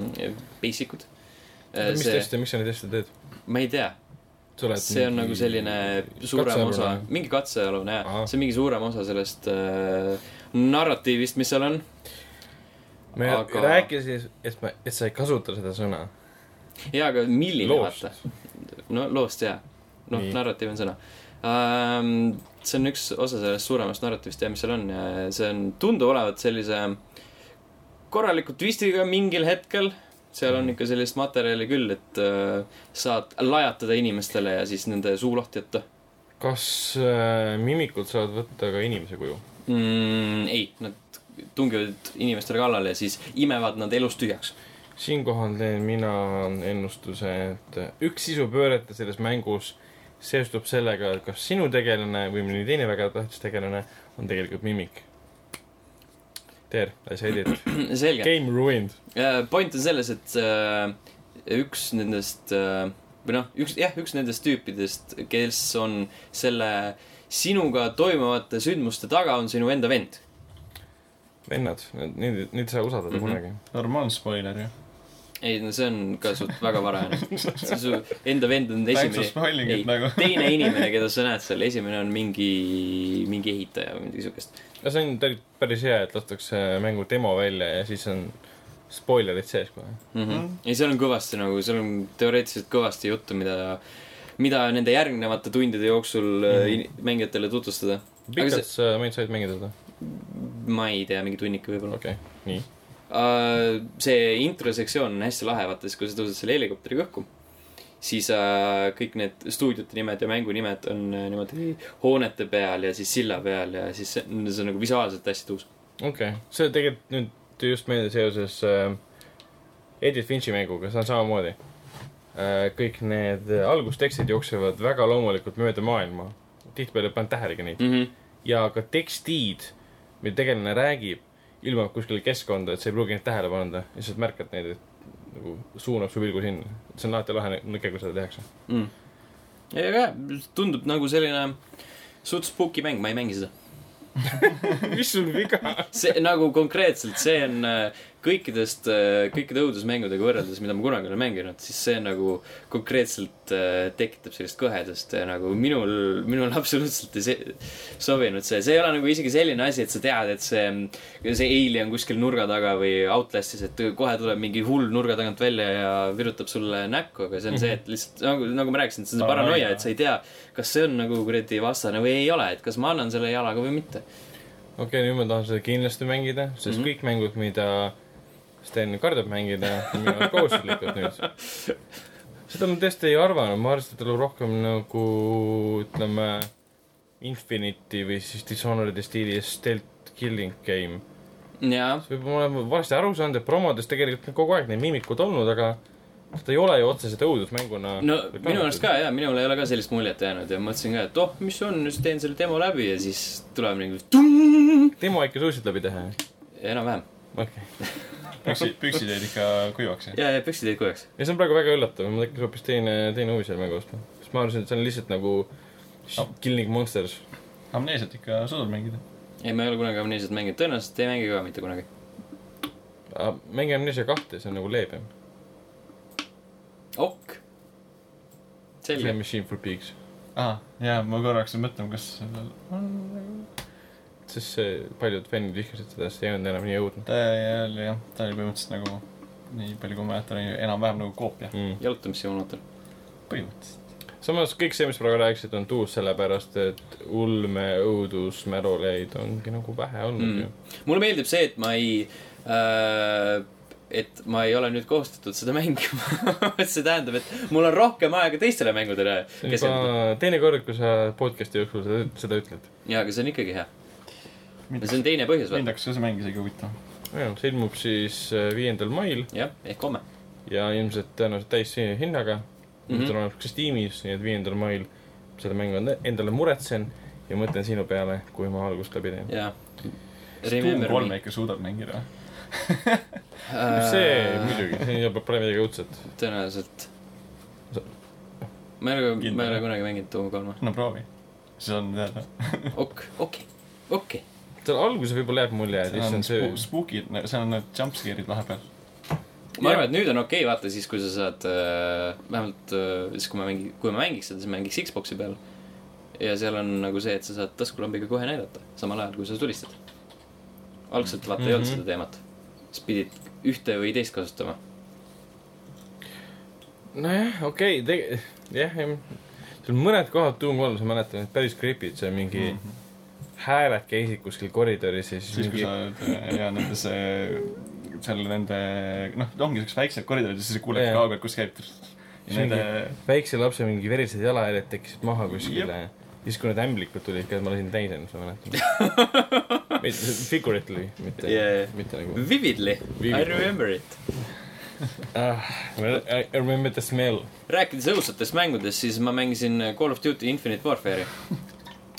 Speaker 1: basic ud.
Speaker 2: mis teste, miks sa neid teste teed?
Speaker 1: ma ei tea, see on nagu selline suurem osa, mingi katsealune jah see on mingi suurem osa sellest äh, narratiivist, mis seal on.
Speaker 2: Me
Speaker 1: aga-
Speaker 2: rääkisin, et ma, et sa ei kasuta seda sõna.
Speaker 1: jaa, aga milline vaata?. no loost jaa, noh narratiiv on sõna um,. see on üks osa sellest suuremast narratiivist ja mis seal on ja see on, tundub olevat sellise korraliku twistiga mingil hetkel. seal on ikka sellist materjali küll, et uh, saad lajatada inimestele ja siis nende suu lahti jätta
Speaker 2: kas äh, mimikud saavad võtta ka inimese kuju?
Speaker 1: mm,. ei, nad tungivad inimestele kallale ja siis imevad nad elust tühjaks.
Speaker 2: siinkohal teen mina ennustuse, et üks sisupöörete selles mängus seostub sellega, et kas sinu tegelane või mõni teine väga tähtis tegelane on tegelikult mimik. There, I said it. Game ruined.
Speaker 1: point on selles, et äh, üks nendest äh, või noh, üks jah, üks nendest tüüpidest, kes on selle sinuga toimuvate sündmuste taga, on sinu enda vend.
Speaker 2: vennad, neid, neid ei saa usaldada mm -hmm. kunagi.
Speaker 3: normaalne spoiler ju.
Speaker 1: ei no see on ka suht väga varajane. su enda vend on esimene, ei
Speaker 3: nagu.
Speaker 1: teine inimene, keda sa näed seal, esimene on mingi, mingi ehitaja või midagi siukest.
Speaker 2: ja see on päris, päris hea, et lastakse mängu demo välja ja siis on spoilerid sees kohe.
Speaker 1: mm. -hmm. ei, seal on kõvasti nagu, seal on teoreetiliselt kõvasti juttu, mida, mida nende järgnevate tundide jooksul mm. -hmm. mängijatele tutvustada.
Speaker 2: pikalt sa meid said mängida seda?
Speaker 1: Ma ei tea, mingi tunnik võib-olla
Speaker 2: okei okay., nii.
Speaker 1: uh,. see introsektsioon on hästi lahe, vaata siis, kui sa tõused selle helikopteriga õhku, siis uh, kõik need stuudiote nimed ja mängunimed on uh, niimoodi hoonete peal ja siis silla peal ja siis see, see on nagu visuaalselt hästi tuus.
Speaker 2: okei okay., see tegelikult nüüd just meelde seoses äh, Edith Finchi mänguga, see on samamoodi äh,. kõik need algustekstid jooksevad väga loomulikult mööda maailma. tihtipeale ei pannud tähelegi neid.
Speaker 1: Mm -hmm.
Speaker 2: ja ka tekstid, mida tegelane räägib, ilmub kuskile keskkonda, et sa ei pruugi neid tähele panna. lihtsalt märkad neid, et nagu suunab su pilgu sinna. see on alati lahe lõke, kui seda tehakse.
Speaker 1: mm.. ei, aga jah, tundub nagu selline suht spooky mäng, ma ei mängi seda.
Speaker 2: mis sul viga?
Speaker 1: see nagu konkreetselt, see on äh, kõikidest, kõikide õudusmängudega võrreldes, mida ma kunagi olen mänginud, siis see nagu konkreetselt äh, tekitab sellist kõhedust ja nagu minul, minul absoluutselt ei sobinud see, see ei ole nagu isegi selline asi, et sa tead, et see, see alien kuskil nurga taga või Outlastis, et kohe tuleb mingi hull nurga tagant välja ja virutab sulle näkku, aga see on see, et lihtsalt nagu, nagu ma rääkisin, see on see paranoia, et sa ei tea, kas see on nagu kuradi vastane või ei ole, et kas ma annan selle jalaga või mitte.
Speaker 2: okei okay,, nüüd ma tahan seda kindlasti mängida, sest mm. -hmm. kõik mängud, mida Sten kardab mängida, on minu jaoks kohustuslikud nüüd. seda ma tõesti ei arvanud, ma arvasin, et ta tuleb rohkem nagu ütleme, Infinity või siis Dishonored'i stiilis stealth killing game. võib-olla ma olen valesti aru saanud, et promodes tegelikult on kogu aeg need miimikud olnud, aga ta ei ole ju otseselt õudusmänguna.
Speaker 1: no minu arust ka jaa, minul ei ole ka sellist muljet jäänud ja mõtlesin ka, et oh, mis on, siis teen selle demo läbi ja siis tuleb mingi
Speaker 2: demo ikka suutsid läbi teha,
Speaker 1: enam-vähem.
Speaker 2: okei okay..
Speaker 3: püksid, püksid jäid ikka kuivaks, jah?
Speaker 1: ja, ja püksid jäid kuivaks.
Speaker 2: ja see on praegu väga üllatav, mul tekkis hoopis teine, teine huvi selle mängu vastu. sest ma arvasin, et see on lihtsalt nagu
Speaker 3: Oh.
Speaker 2: Killing Monsters.
Speaker 3: amneesiat ikka suudad mängida?
Speaker 1: ei, ma ei ole kunagi Amnesiat mänginud, tõenäoliselt ei mängi ka mitte kunagi.
Speaker 2: mängi Amnesia kahte, see on nagu leebem.
Speaker 1: ok.
Speaker 2: see
Speaker 1: selge.
Speaker 2: Machine for Pigs.
Speaker 3: aa, jaa, ma korraks mõtlen, kas sellel on
Speaker 2: sest see, paljud fännid vihkasid seda, sest ei olnud enam nii õudne
Speaker 3: ta oli jah, ta oli põhimõtteliselt nagu nii palju, kui ma mäletan, oli enam-vähem nagu koopia,
Speaker 2: mm..
Speaker 1: jalutamissimulaator.
Speaker 3: põhimõtteliselt.
Speaker 2: samas kõik see, mis praegu rääkisid, on tuus sellepärast, et ulme, õudus, märuleid ongi nagu vähe olnud
Speaker 1: Mm.
Speaker 2: ju.
Speaker 1: mulle meeldib see, et ma ei äh,, et ma ei ole nüüd kohustatud seda mängima see tähendab, et mul on rohkem aega teistele mängudele
Speaker 2: on juba teine kord, kui sa podcast'i jooksul seda, seda ütled.
Speaker 1: jaa, aga see on ikkagi hea. See on teine põhjus,
Speaker 3: mind
Speaker 1: vaata.
Speaker 3: hakkas ka see mäng isegi huvitama.
Speaker 2: see ilmub siis äh, viiendal mail
Speaker 1: jah, ehk homme.
Speaker 2: ja ilmselt tõenäoliselt täishinnaga mm. -hmm. ta on olemas ka Steamis, nii et viiendal mail seda mängu on- endale muretsen ja mõtlen sinu peale, kui ma algust läbi teen.
Speaker 1: jaa.
Speaker 3: Doom kolme ikka suudad mängida või?
Speaker 2: see muidugi, see ei pole midagi õudset.
Speaker 1: tõenäoliselt ma ei ole, ma ei ole
Speaker 3: jah?
Speaker 1: kunagi mänginud Doom kolme.
Speaker 3: no proovi. siis on teada.
Speaker 1: ok, okei, okei.
Speaker 2: Seal alguses võib-olla jääb mulje, et issand see
Speaker 3: spookid, seal on need jumpscare'id vahepeal.
Speaker 1: ma arvan, et nüüd on okei okay,, vaata siis, kui sa saad äh,, vähemalt äh, siis, kui ma mängin, kui ma mängiks seda, siis mängiks Xbox'i peal. ja seal on nagu see, et sa saad taskulambiga kohe näidata, samal ajal kui sa tulistad. algselt vaata mm -hmm. ei olnud
Speaker 2: Mhm.
Speaker 1: seda teemat. siis pidid ühte või teist kasutama.
Speaker 2: nojah, okei okay,, tege-, jah, jah. seal mõned kohad Doom kolmes, ma mäletan, et päris creepy'd, see mingi mm -hmm. Hääled käisid kuskil koridoris ja siis,
Speaker 3: siis, kui
Speaker 2: mingi
Speaker 3: sa oled ja nendes, seal nende, noh, ongi siuksed väiksed koridorid ja siis sa kuuled kaugelt, kus käib. nende,
Speaker 2: väikse lapse mingi verised jalajäljed tekkisid maha kuskile
Speaker 3: Jep..
Speaker 2: siis, kui need ämblikud tulid ka, ma lasin täis ennast, ma mäletan. Figurately, mitte
Speaker 1: Yeah.
Speaker 2: mitte nagu
Speaker 1: Vividly, I remember it.
Speaker 2: ah,. I remember the smell.
Speaker 1: rääkides õudsetest mängudest, siis ma mängisin Call of Duty Infinite Warfare'i.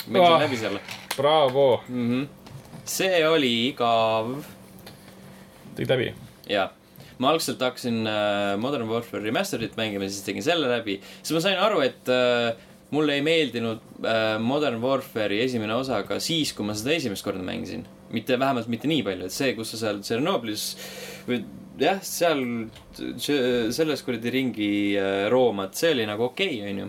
Speaker 1: mängisin
Speaker 2: Ah.
Speaker 1: läbi selle
Speaker 2: Bravo,
Speaker 1: mm. -hmm. see oli igav
Speaker 2: tegid läbi.
Speaker 1: jaa, ma algselt hakkasin äh, Modern Warfare Remastered'it mängima, siis tegin selle läbi. siis ma sain aru, et äh, mulle ei meeldinud äh, Modern Warfare'i esimene osa ka siis, kui ma seda esimest korda mängisin. mitte, vähemalt mitte nii palju, et see, kus sa seal Tšernobõlis või jah, seal selles kuradi ringi roomad, see oli nagu okei okay,, onju.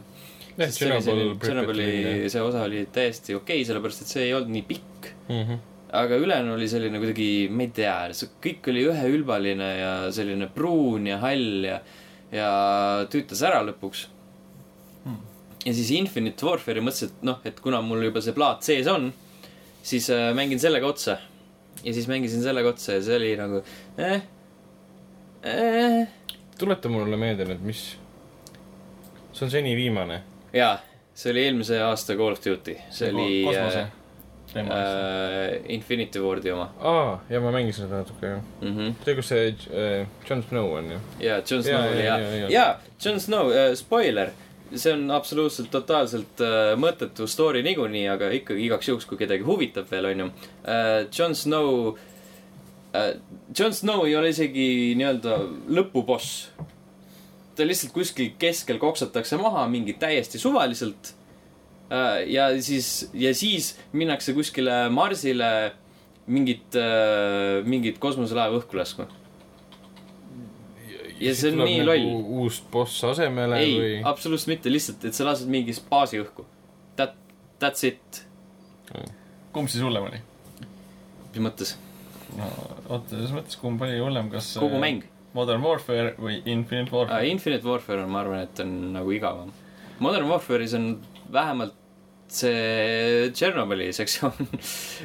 Speaker 2: jah,
Speaker 1: Tšernobõli see osa oli täiesti okei okay,, sellepärast et see ei olnud nii pikk.
Speaker 2: Mhm.
Speaker 1: aga ülejäänu oli selline kuidagi, ma ei tea, kõik oli üheülbaline ja selline pruun ja hall ja, ja tüütas ära lõpuks
Speaker 3: Hmm.
Speaker 1: ja siis Infinite Warfare'i mõtlesin, et noh, et kuna mul juba see plaat sees on, siis äh, mängin sellega otsa. ja siis mängisin sellega otsa ja see oli nagu eh,, eh..
Speaker 2: tuleta mulle meelde nüüd, mis, see on seni viimane.
Speaker 1: jaa, see oli eelmise aasta Call of Duty, see oli
Speaker 3: kosmose
Speaker 1: äh, äh, Infinity Wardi oma
Speaker 2: aa, ja ma mängisin seda natuke, jah.
Speaker 1: mm. -hmm.
Speaker 2: see, kus see äh, Jon Snow on ju.
Speaker 1: jaa, Jon Snow oli
Speaker 2: jaa,
Speaker 1: hea
Speaker 2: jaa,
Speaker 1: Jon Snow äh,, spoiler, see on absoluutselt totaalselt äh, mõttetu story niikuinii, aga ikkagi igaks juhuks, kui kedagi huvitab veel, onju äh,. Jon Snow äh,, Jon Snow ei ole isegi nii-öelda lõpuboss. Lihtsalt kuskil keskel koksatakse maha mingi täiesti suvaliselt äh,. ja siis, ja siis minnakse kuskile Marsile mingit äh,, mingit kosmoselaeva õhku laskma. Ja see on nii loll.
Speaker 2: nagu uus boss asemele
Speaker 1: ei
Speaker 2: või?,
Speaker 1: absoluutselt mitte, lihtsalt, et sa lased mingi baasi õhku. That, that's it,
Speaker 3: kumb siis hullem oli?
Speaker 1: mis mõttes,
Speaker 3: no oota, selles mõttes, kumb oli hullem, kas
Speaker 1: kogu mäng.
Speaker 3: Modern Warfare või Infinite Warfare?
Speaker 1: Infinite Warfare on, ma arvan, et on nagu igavam. Modern Warfare'is on vähemalt see Tšernobõli sektsioon,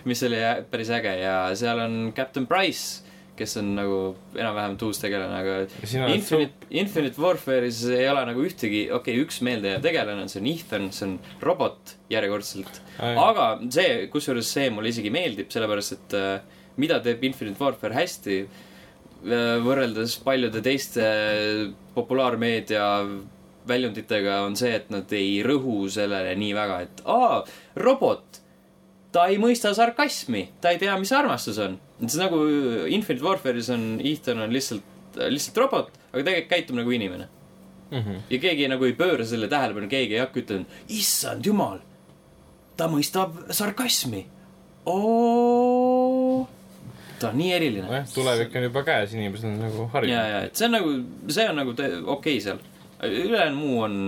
Speaker 1: mis oli päris äge ja seal on Captain Price, kes on nagu enam-vähem uus tegelane, aga Infinite, Infinite Warfare'is ei ole nagu ühtegi, okei okay,, üks meeldejääv tegelane, see on Ethan, see on robot järjekordselt. Aga see, kusjuures see mulle isegi meeldib, sellepärast et äh, mida teeb Infinite Warfare hästi võrreldes paljude teiste populaarmeedia väljunditega on see, et nad ei rõhu sellele nii väga, et aa, robot, ta ei mõista sarkasmi, ta ei tea, mis armastus on. see on nagu Infinite Warfare'is on Ethan on lihtsalt, lihtsalt robot, aga tegelikult käitub nagu inimene.
Speaker 2: Mhm.
Speaker 1: ja keegi nagu ei pööra selle tähelepanu, keegi ei hakka ütlema, issand jumal, ta mõistab sarkasmi. oo, ta on nii eriline.
Speaker 2: nojah, tulevik on juba käes, inimesed on nagu
Speaker 1: ja,
Speaker 2: harjunud.
Speaker 1: ja, et see on nagu, see on nagu okei okay seal. ülejäänu muu on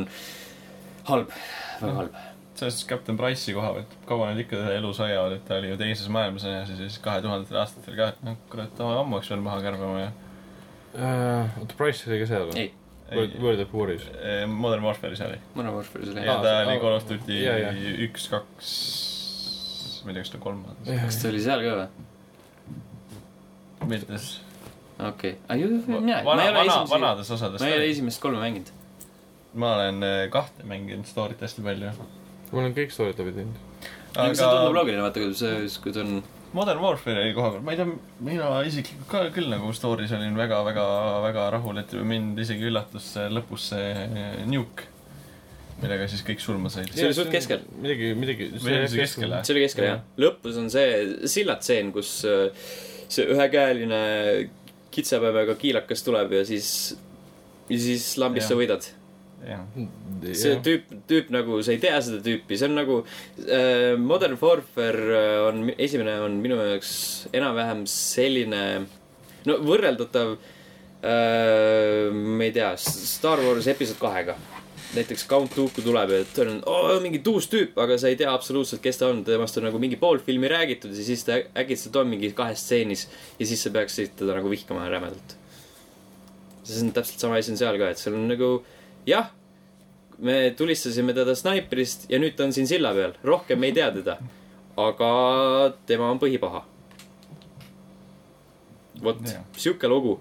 Speaker 1: halb, väga halb.
Speaker 3: sellest Captain Price'i koha pealt, kaua nad ikka elus hoiavad, et ta oli ju teises maailmasõjas ja siis kahe tuhandetel aastatel ka, et noh, kurat, ammu oleks veel maha kärbama ja
Speaker 2: Äh, oota, Price oli ka seal või?
Speaker 1: ei,
Speaker 2: World, World of War'is.
Speaker 3: Eh, Modern Warfare'is oli.
Speaker 1: Modern Warfare'is oli
Speaker 3: ja ta oli Call of Duty üks, kaks, ma ei tea, kas ta kolmas,
Speaker 1: kas ta oli seal ka või?
Speaker 3: mitmes.
Speaker 1: okei, mina, ma ei, ole
Speaker 3: vana,
Speaker 1: esimesi,
Speaker 3: vanades osades
Speaker 1: ma ei ole esimest kolme mänginud.
Speaker 3: ma olen eh, kahte mänginud story't hästi palju.
Speaker 2: ma olen kõik story'd läbi teinud.
Speaker 1: aga see tundub loogiline, vaata, kui see, kui ta on,
Speaker 3: Modern Warfare'i koha pealt, ma ei tea, mina isiklikult ka küll nagu story's olin väga, väga, väga rahul, et mind isegi üllatas see lõpus see eh, nuke, millega siis kõik surma said.
Speaker 1: See oli suht keskel.
Speaker 2: midagi, midagi.
Speaker 3: Või oli see keskel, jah?
Speaker 1: see oli keskel jah. lõpus on see sillatseen, kus äh, see ühekäeline kitsapäevaga kiilakas tuleb ja siis, ja siis lambist sa võidad. see tüüp, tüüp nagu, sa ei tea seda tüüpi, see on nagu äh, Modern Warfare on, esimene on minu jaoks enam-vähem selline, no võrreldatav äh,, ma ei tea, Star Wars episood kahega. Näiteks Count Dooku tuleb ja ta on oh, mingi uus tüüp, aga sa ei tea absoluutselt, kes ta on, temast on nagu mingi pool filmi räägitud ja siis ta äkitselt on mingi kahes stseenis ja siis sa peaksid teda nagu vihkama rämedalt. see on täpselt sama asi on seal ka, et seal on nagu jah, me tulistasime teda snaiprist ja nüüd ta on siin silla peal, rohkem me ei tea teda. aga tema on põhipaha. vot sihuke lugu.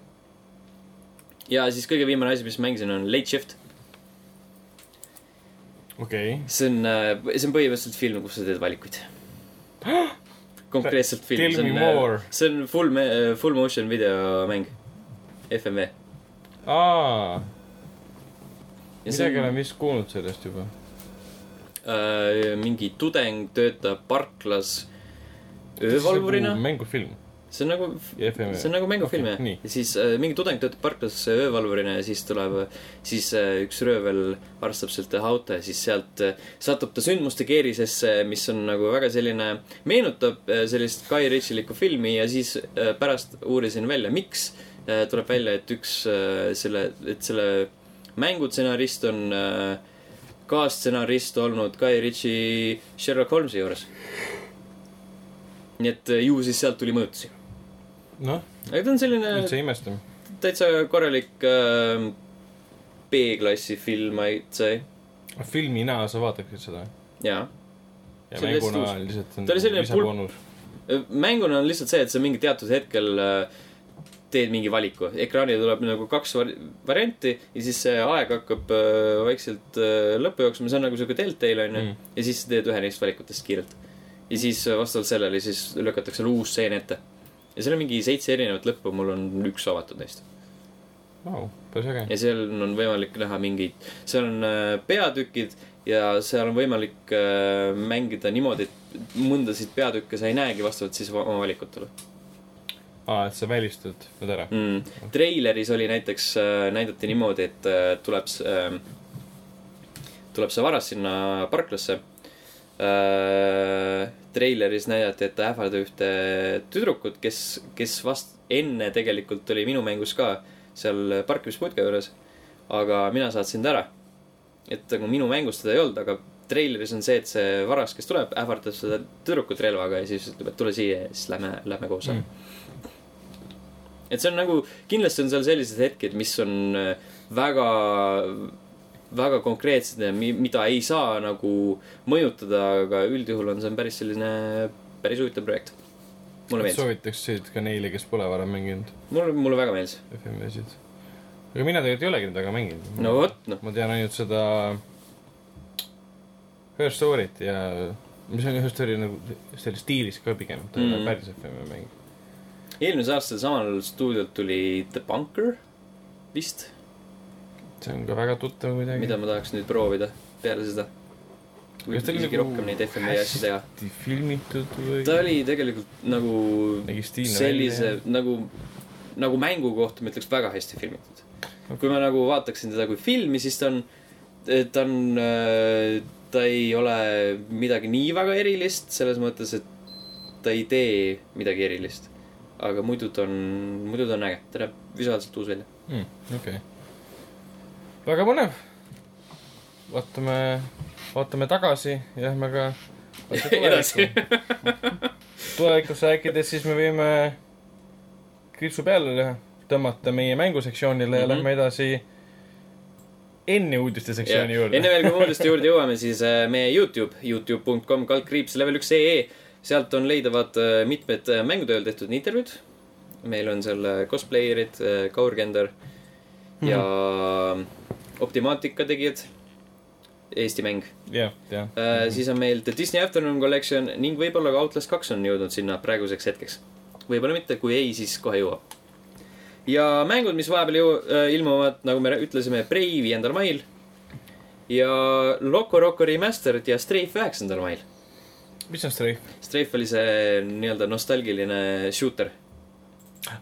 Speaker 1: ja siis kõige viimane asi, mis mängisin, on Late Shift.
Speaker 2: okei.
Speaker 1: see on, see on põhimõtteliselt film, kus sa teed valikuid. konkreetselt film, see on äh, see on full, full motion videomäng. FMV.
Speaker 2: aa, midagi olen vist kuulnud sellest juba.
Speaker 1: äh, mingi tudeng töötab parklas öövalvurina.
Speaker 2: mängufilm.
Speaker 1: See on nagu, see on nagu mängufilm jah
Speaker 2: Okei, nii.
Speaker 1: ja siis äh, mingi tudeng töötab parklas öövalvurina ja siis tuleb, siis äh, üks röövel varastab sealt ühe auto ja siis sealt äh, satub ta sündmuste keerisesse, mis on nagu väga selline, meenutab äh, sellist Guy Ritchie'likku filmi ja siis äh, pärast uurisin välja, miks äh, tuleb välja, et üks äh, selle, et selle mängutsenarist on äh, kaasstsenarist olnud Guy Ritchie Sherlock Holmesi juures. nii et äh, ju siis sealt tuli mõjutusi.
Speaker 2: noh,
Speaker 1: ta on selline
Speaker 2: üldse ei imesta.
Speaker 1: täitsa korralik äh, B-klassi film, I'd say.
Speaker 2: filmina sa vaataksid seda
Speaker 1: jaa.
Speaker 2: ja mänguna
Speaker 1: uus.
Speaker 2: lihtsalt on
Speaker 1: Ta oli selline pul-
Speaker 2: lisaboonus.
Speaker 1: mänguna on lihtsalt see, et sa mingi teatud hetkel äh, teed mingi valiku. ekraanile tuleb nagu kaks var- varianti ja siis see aeg hakkab äh, vaikselt äh, lõppu jooksma, see on nagu siuke Deltale onju
Speaker 2: Mm.
Speaker 1: ja siis sa teed ühe neist valikutest kiirelt. ja siis äh, vastavalt sellele siis lükatakse uus stseen ette. Ja seal on mingi seitse erinevat lõppu, mul on üks avatud neist.
Speaker 2: Äge.
Speaker 1: ja seal on võimalik näha mingeid, seal on äh, peatükid ja seal on võimalik äh, mängida niimoodi, et mõndasid peatükke sa ei näegi vastavalt siis oma valikutele
Speaker 2: aa, et sa välistad nad ära.
Speaker 1: mm.. treileris oli näiteks äh,, näidati niimoodi, et tuleb tuleb see varas sinna parklasse äh,. treileris näidati, et ta ähvardab ühte tüdrukut, kes, kes vast enne tegelikult oli minu mängus ka seal parkimisputka juures. aga mina saatsin ta ära. et nagu minu mängus teda ei olnud, aga treileris on see, et see varas, kes tuleb, ähvardab seda tüdrukut relvaga ja siis ütleb, et tule siia ja siis lähme, lähme koos
Speaker 2: Mm.
Speaker 1: et see on nagu, kindlasti on seal sellised hetked, mis on äh, väga, väga konkreetsed ja mi- mida ei saa nagu mõjutada, aga üldjuhul on see päris selline, päris huvitav projekt. mulle meeldis,
Speaker 2: soovitaksid ka neile, kes pole varem mänginud
Speaker 1: mulle, mulle väga meeldis.
Speaker 2: FM-esid. aga mina tegelikult ei olegi neid väga mänginud.
Speaker 1: no vot, noh,
Speaker 2: ma tean ainult seda Her Story't ja mis on Her Story nagu selle stiilis ka pigem, ta ei ole
Speaker 1: Mm.
Speaker 2: päris FM-i mäng.
Speaker 1: eelmisel aastal samal stuudiolt tuli The Bunker vist,
Speaker 2: see on ka väga tuttav kuidagi.
Speaker 1: mida ma tahaks nüüd proovida peale seda. isegi
Speaker 2: nagu
Speaker 1: rohkem neid FMI asju teha.
Speaker 2: filmitud või?
Speaker 1: ta oli tegelikult nagu sellise
Speaker 2: välja.
Speaker 1: nagu, nagu mängu kohta ma ütleks väga hästi filmitud. kui ma nagu vaataksin teda kui filmi, siis ta on, ta on, ta ei ole midagi nii väga erilist, selles mõttes, et ta ei tee midagi erilist. aga muidu ta on, muidu ta on äge, ta näeb visuaalselt uus välja.
Speaker 2: mm,. okei okay.. Väga põnev. vaatame, vaatame tagasi ja lähme ka
Speaker 1: edasi.
Speaker 2: tulevikust rääkides, siis me võime kriipsu peale tõmmata meie mängusektsioonile ja
Speaker 1: Mhm.
Speaker 2: lähme edasi enne uudiste sektsiooni juurde.
Speaker 1: enne veel, kui uudiste juurde jõuame, siis äh, meie Youtube, Youtube.com kaldkriips level üks ee. sealt on leidavad äh, mitmed äh, mängutööl tehtud intervjuud. meil on seal cosplayerid, Kaur Kender ja Optimaatika tegijad. Eesti mäng.
Speaker 2: jah, jah.
Speaker 1: siis on meil The Disney Afternoon Collection ning võib-olla ka Outlast kaks on jõudnud sinna praeguseks hetkeks. võib-olla mitte, kui ei, siis kohe jõuab. ja mängud, mis vahepeal jõu-, ilmuvad, nagu me ütlesime, Prey viiendal mail. ja Loco Roco Remastered ja Strafe üheksandal mail.
Speaker 2: mis on Strafe?
Speaker 1: Strafe oli see nii-öelda nostalgiline shooter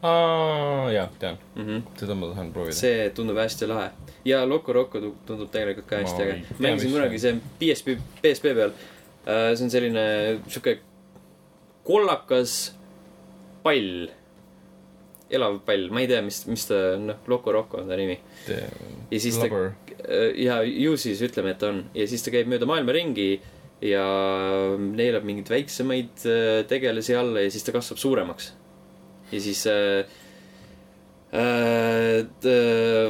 Speaker 2: aa, jah, tean.
Speaker 1: mm. -hmm.
Speaker 2: seda ma tahan proovida.
Speaker 1: see tundub hästi lahe. Ja Loco Roco tu- tundub tegelikult ka hästi äge mängisin kunagi see PSP, PSP peal. see on selline sihuke kollakas pall. elav pall, ma ei tea, mis, mis ta on, noh, Loco Roco on ta nimi. ja siis ta
Speaker 2: Blubber.
Speaker 1: ja ju siis ütleme, et on ja siis ta käib mööda maailma ringi ja neelab mingeid väiksemaid äh, tegelasi alla ja siis ta kasvab suuremaks. ja siis äh, äh,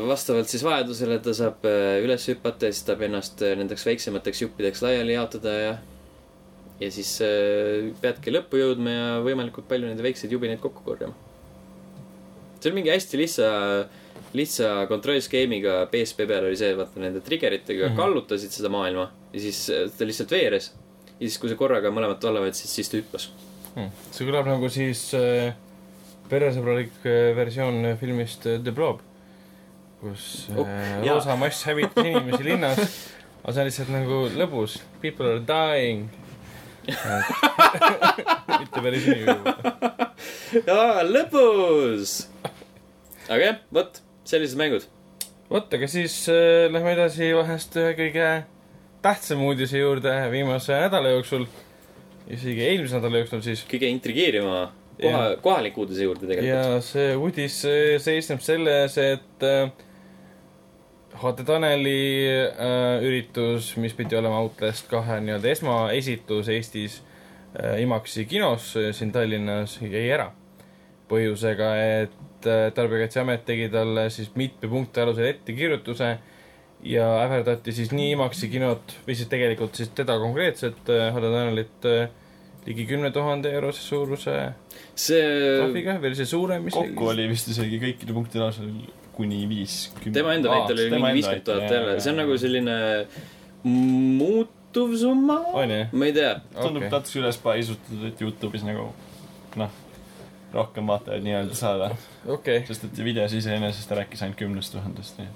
Speaker 1: vastavalt siis vajadusele ta saab äh, üles hüpata ja siis saab ennast äh, nendeks väiksemateks juppideks laiali jaotada ja ja siis äh, peadki lõppu jõudma ja võimalikult palju nende väikseid jubineid kokku korjama. see on mingi hästi lihtsa lihtsa kontrollskeemiga PSP peal oli see, vaata nende triggeritega mm. -hmm. kallutasid seda maailma ja siis äh, ta lihtsalt veeres. ja siis, kui sa korraga mõlemat alla võtsid, siis ta hüppas.
Speaker 2: see kõlab nagu siis äh, peresõbralik äh, versioon äh, filmist äh, The Blob, kus
Speaker 1: Oh,
Speaker 2: äh, roosa mass hävitas inimesi linnas, aga see on lihtsalt nagu lõbus, people are dying. mitte päris nii võib-olla.
Speaker 1: lõpus. aga jah, vot, sellised mängud.
Speaker 2: vot, aga siis äh, lähme edasi vahest ühe kõige tähtsama uudise juurde viimase nädala jooksul. isegi eelmise nädala jooksul siis.
Speaker 1: kõige intrigeerivama koha, kohaliku uudise juurde tegelikult.
Speaker 2: ja see uudis äh, seisneb selles, et äh, HD Taneli äh, üritus, mis pidi olema Outlast kahe nii-öelda esmaesitlus Eestis äh, IMAX-i kinos äh, siin Tallinnas, jäi ära. põhjusega, et äh, Tarbijakaitseamet tegi talle siis mitme punkti alusel ettekirjutuse ja ähvardati siis nii IMAX-i kinot või siis tegelikult siis teda konkreetselt, HD Tanelit äh, ligi kümne tuhande eurose suuruse
Speaker 1: see,
Speaker 2: trahviga, veel see suurem
Speaker 3: kokku oli vist isegi kõikide punktide alusel kuni viiskümmend.
Speaker 1: tema enda väitel oli mingi viiskümmend tuhat jälle, see on nagu selline muutuv summa. ma ei tea,
Speaker 3: tundub
Speaker 2: Okei.
Speaker 3: natuke üles paisutatud, et Youtube'is nagu noh, rohkem vaatajaid nii-öelda saada.
Speaker 2: okei okay.,
Speaker 3: sest et videos iseenesest rääkis ainult kümnest tuhandest, nii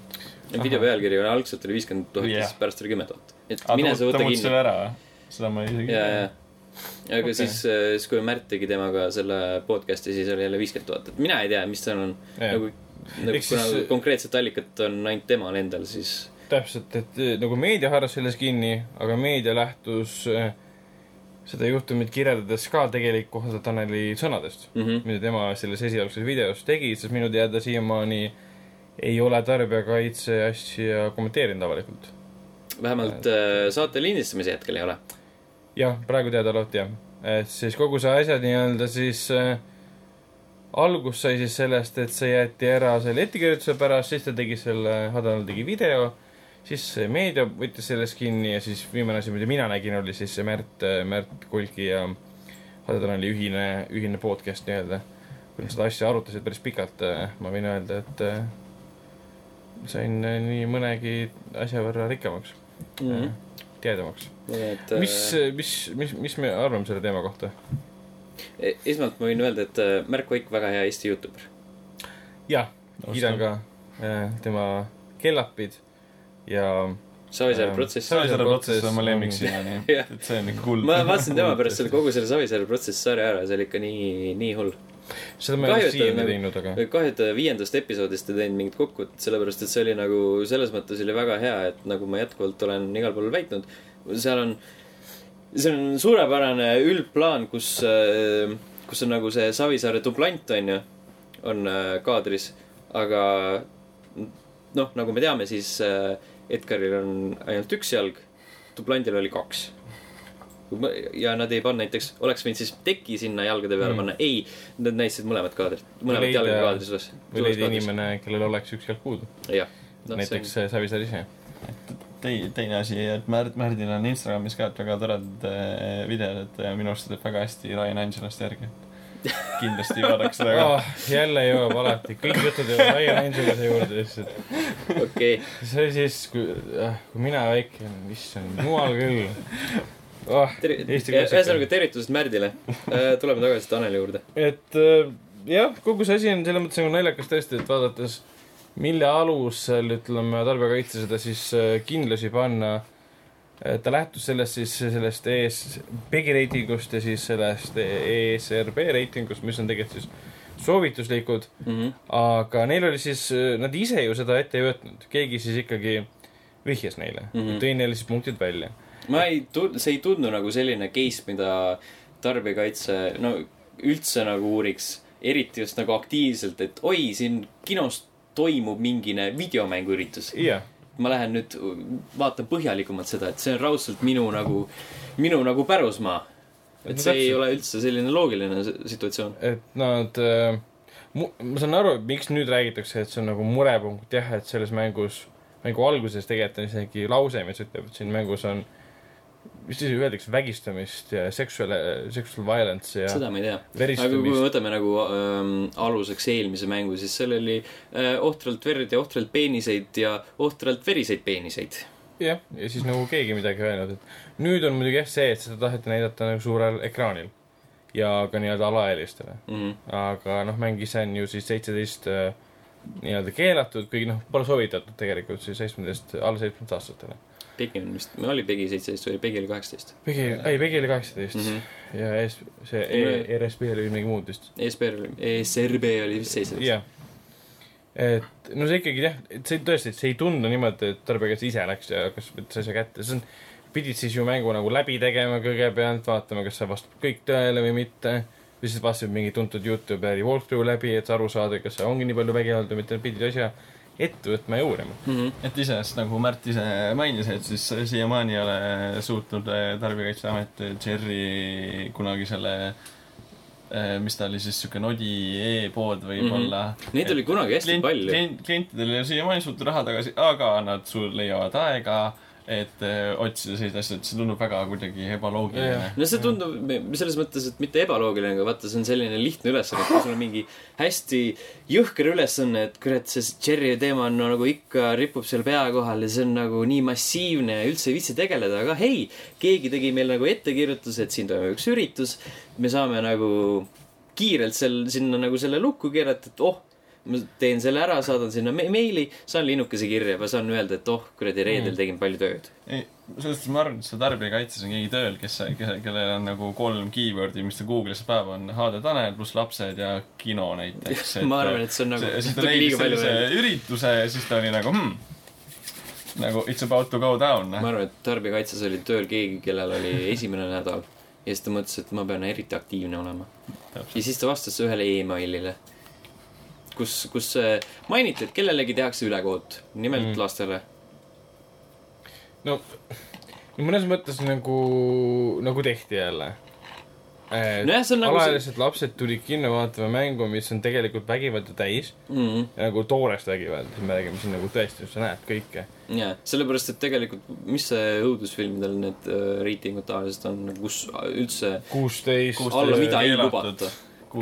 Speaker 3: et.
Speaker 1: video pealkiri oli algselt oli viiskümmend tuhat ja siis pärast oli kümme tuhat. et mine sa
Speaker 3: ta
Speaker 1: võta
Speaker 3: muutis selle
Speaker 1: kinni.
Speaker 3: ära seda ma isegi
Speaker 1: ja, ja, aga
Speaker 2: Okei.
Speaker 1: siis, siis kui Märt tegi temaga selle podcast'i, siis oli jälle viiskümmend tuhat, et mina ei tea, mis seal on
Speaker 2: Jah.
Speaker 1: nagu, nagu
Speaker 2: Ehk
Speaker 1: kuna
Speaker 2: siis-
Speaker 1: konkreetset allikat on ainult temal endal, siis
Speaker 2: täpselt, et eh, nagu meedia haaras selles kinni, aga meedia lähtus eh, seda juhtumit kirjeldades ka tegeliku Hasa Taneli sõnadest,
Speaker 1: mm -hmm.
Speaker 2: mida tema selles esialgses videos tegi, sest minu teada siiamaani ei ole tarbijakaitse asja kommenteerinud avalikult.
Speaker 1: vähemalt äh, saate lindistamise hetkel ei ole.
Speaker 2: jah, praegu teadaolevalt jah. et siis kogu see asja nii-öelda siis äh, algus sai siis sellest, et see jäeti ära selle ettekirjutuse pärast, siis ta tegi selle, Hadanal tegi video, siis meedia võttis sellest kinni ja siis viimane asi, mida mina nägin, oli siis see Märt, Märt Kulgi ja Hadanali ühine, ühine podcast nii-öelda. kui nad seda asja arutasid päris pikalt, ma võin öelda, et äh, sain äh, nii mõnegi asja võrra rikkamaks
Speaker 1: Mm -hmm.
Speaker 2: teadvamaks.
Speaker 1: et
Speaker 2: mis
Speaker 1: äh,,
Speaker 2: mis, mis, mis me arvame selle teema kohta?
Speaker 1: e- esmalt ma võin öelda, et äh, Märk Vaik, väga hea Eesti Youtuber.
Speaker 2: jah, kiidan ka äh, tema kellapid ja
Speaker 1: Savisaare protsess.
Speaker 3: Savisaare protsess on mu
Speaker 2: on-
Speaker 3: lemmik siiani, et see on ikka kuld.
Speaker 1: ma vaatasin tema pärast selle kogu selle Savisaare protsess sarja ära, see oli ikka nii, nii hull.
Speaker 2: Seda ma ei ole siiani
Speaker 1: nagu-
Speaker 2: teinud, aga
Speaker 1: kahju, et ta viiendast episoodist ei teinud mingit kokkuvõtet, sellepärast et see oli nagu selles mõttes oli väga hea, et nagu ma jätkuvalt olen igal pool väitnud, seal on, see on suurepärane üldplaan, kus, kus on nagu see Savisaare dublant, on ju, on äh, kaadris, aga noh, nagu me teame, siis äh, Edgaril on ainult üks jalg, dublandil oli kaks. Ja nad ei pannud näiteks, oleks võinud siis teki sinna jalgade peale
Speaker 2: Mm.
Speaker 1: panna, ei, nad näitasid mõlemat kaadrit, mõlemat
Speaker 2: leida-
Speaker 1: jalga kaadris üles.
Speaker 2: või leida. inimene, kellel oleks üks jalg puudu.
Speaker 1: jah. noh,
Speaker 2: näiteks see Savisaar ise.
Speaker 3: tei-, teine asi, et Märt, Märdil on Instagramis ka väga toredad äh, videod, et äh, minu arust ta teeb väga hästi Ryan Angelost järgi. kindlasti vaadake seda ka.
Speaker 2: Oh, jälle jõuab alati, kõik jutud jõuavad Ryan Angeluse juurde lihtsalt.
Speaker 1: okei,
Speaker 2: see oli siis, kui, kui mina väike olin, issand jumal küll oh,. Eesti klassika.
Speaker 1: ühesõnaga tervitused Märdile. tuleme tagasi Taneli juurde.
Speaker 2: et äh, jah, kogu see asi on selles mõttes nagu naljakas tõesti, et vaadates, mille alusel ütleme, tarbijakaitse seda siis äh, kindlusi panna. ta lähtus sellest siis sellest ES, PEGI reitingust ja siis sellest ESRB reitingust, mis on tegelikult siis soovituslikud,
Speaker 1: Mhm.
Speaker 2: aga neil oli siis, nad ise ju seda ette ei võtnud, keegi siis ikkagi vihjas neile mm. -hmm. tõi neile siis punktid välja.
Speaker 1: Ma ei tund-, see ei tundu nagu selline case, mida tarbijakaitse, no üldse nagu uuriks. eriti just nagu aktiivselt, et oi, siin kinos toimub mingine videomänguüritus.
Speaker 2: jah,
Speaker 1: ma lähen nüüd vaatan põhjalikumalt seda, et see on raudselt minu nagu, minu nagu pärusmaa.
Speaker 2: No
Speaker 1: et see ei
Speaker 2: täpselt.
Speaker 1: ole üldse selline loogiline situatsioon.
Speaker 2: et nad äh,, ma saan aru, miks nüüd räägitakse, et see on nagu murepunkt jah, et selles mängus, mängu alguses tegelikult on isegi lause, mis ütleb, et siin mängus on mis siis öeldakse, vägistamist ja sexual, sexual violence ja
Speaker 1: seda ma ei tea. aga kui me võtame nagu ähm, aluseks eelmise mängu, siis seal oli äh, ohtralt verd ja ohtralt peeniseid ja ohtralt veriseid peeniseid.
Speaker 2: jah, ja siis nagu keegi midagi öelnud, et nüüd on muidugi jah see, et seda taheti näidata nagu suurel ekraanil ja ka nii-öelda alaealistele.
Speaker 1: Mm -hmm.
Speaker 2: aga noh, mäng ise on ju siis seitseteist nii-öelda keelatud, kuigi noh, pole soovitatud tegelikult siis seitsmeteist, alla seitsmeteist aastatele.
Speaker 1: Pegi on vist, oli Pegi seitseteist või Pegi oli kaheksateist.
Speaker 2: Pegi, ei Pegi oli kaheksateist
Speaker 1: Mhm.
Speaker 2: ja ES, see e, RSB oli midagi muud vist.
Speaker 1: ESPR oli, ESRB oli vist seitseteist.
Speaker 2: jah. et no see ikkagi jah, et see tõesti, et see ei tundu niimoodi, et tarbijakaitse ise läks ja hakkas võttis asja kätte, see on, pidid siis ju mängu nagu läbi tegema kõigepealt, vaatama, kas see vastab kõik tõele või mitte. või siis vaatasid mingi tuntud Youtuberi walkthrough läbi, et aru saada, kas see ongi nii palju vägivalda mitte, pidid asja ette võtma ja uurima.
Speaker 1: Mhm.
Speaker 3: et iseenesest nagu Märt ise mainis, et siis siiamaani ei ole suutnud eh, Tarbijakaitseamet Cherry kunagi selle eh, mis ta oli siis, siuke Nodi e-pood võib-olla mm. -hmm.
Speaker 1: Neid oli kunagi hästi palju.
Speaker 3: klient,. klientidel ei ole siiamaani suutnud raha tagasi, aga nad sul leiavad aega, et eh, otsida selliseid asju, et see tundub väga kuidagi ebaloogiline.
Speaker 1: no see tundub selles mõttes, et mitte ebaloogiline, aga vaata, see on selline lihtne ülesanne, et kui sul on mingi hästi jõhker ülesanne, et kurat, see Cherry teema on no, nagu ikka ripub seal pea kohal ja see on nagu nii massiivne ja üldse ei viitsi tegeleda, aga hei, keegi tegi meil nagu ettekirjutuse, et siin toimub üks üritus, me saame nagu kiirelt seal sinna nagu selle lukku keerata, et oh, ma teen selle ära, saadan sinna me meili, saan linnukese kirja, ma saan öelda, et oh, kuradi reedel tegin palju tööd.
Speaker 3: ei, selles suhtes ma arvan, et see tarbijakaitses on keegi tööl, kes, kellel on nagu kolm keyword'i, mis ta Google'isse päev on HD Tanel pluss lapsed ja kino näiteks.
Speaker 1: ma arvan, et see on nagu
Speaker 3: siis ta leidis sellise
Speaker 1: öeldud.
Speaker 3: ürituse ja siis ta oli nagu hmm, nagu it's about to go down.
Speaker 1: ma arvan, et tarbijakaitses oli tööl keegi, kellel oli esimene nädal ja siis ta mõtles, et ma pean eriti aktiivne olema. ja siis ta vastas ühele emailile, kus, kus äh, mainiti, et kellelegi tehakse ülekohut, nimelt
Speaker 2: Mm.
Speaker 1: lastele.
Speaker 2: no mõnes mõttes nagu, nagu tehti jälle.
Speaker 1: Nojah, see on nagu see-
Speaker 2: alaealised lapsed tulid kinno vaatama mängu, mis on tegelikult vägivalda täis
Speaker 1: Mm -hmm.
Speaker 2: nagu toorest vägivalda, siis me räägime siin nagu tõesti, sa näed kõike.
Speaker 1: jaa, sellepärast, et tegelikult, mis see õudusfilmidel need äh, reitingud tavaliselt on, kus üldse
Speaker 2: kuusteist,
Speaker 1: alla mida ei lubata.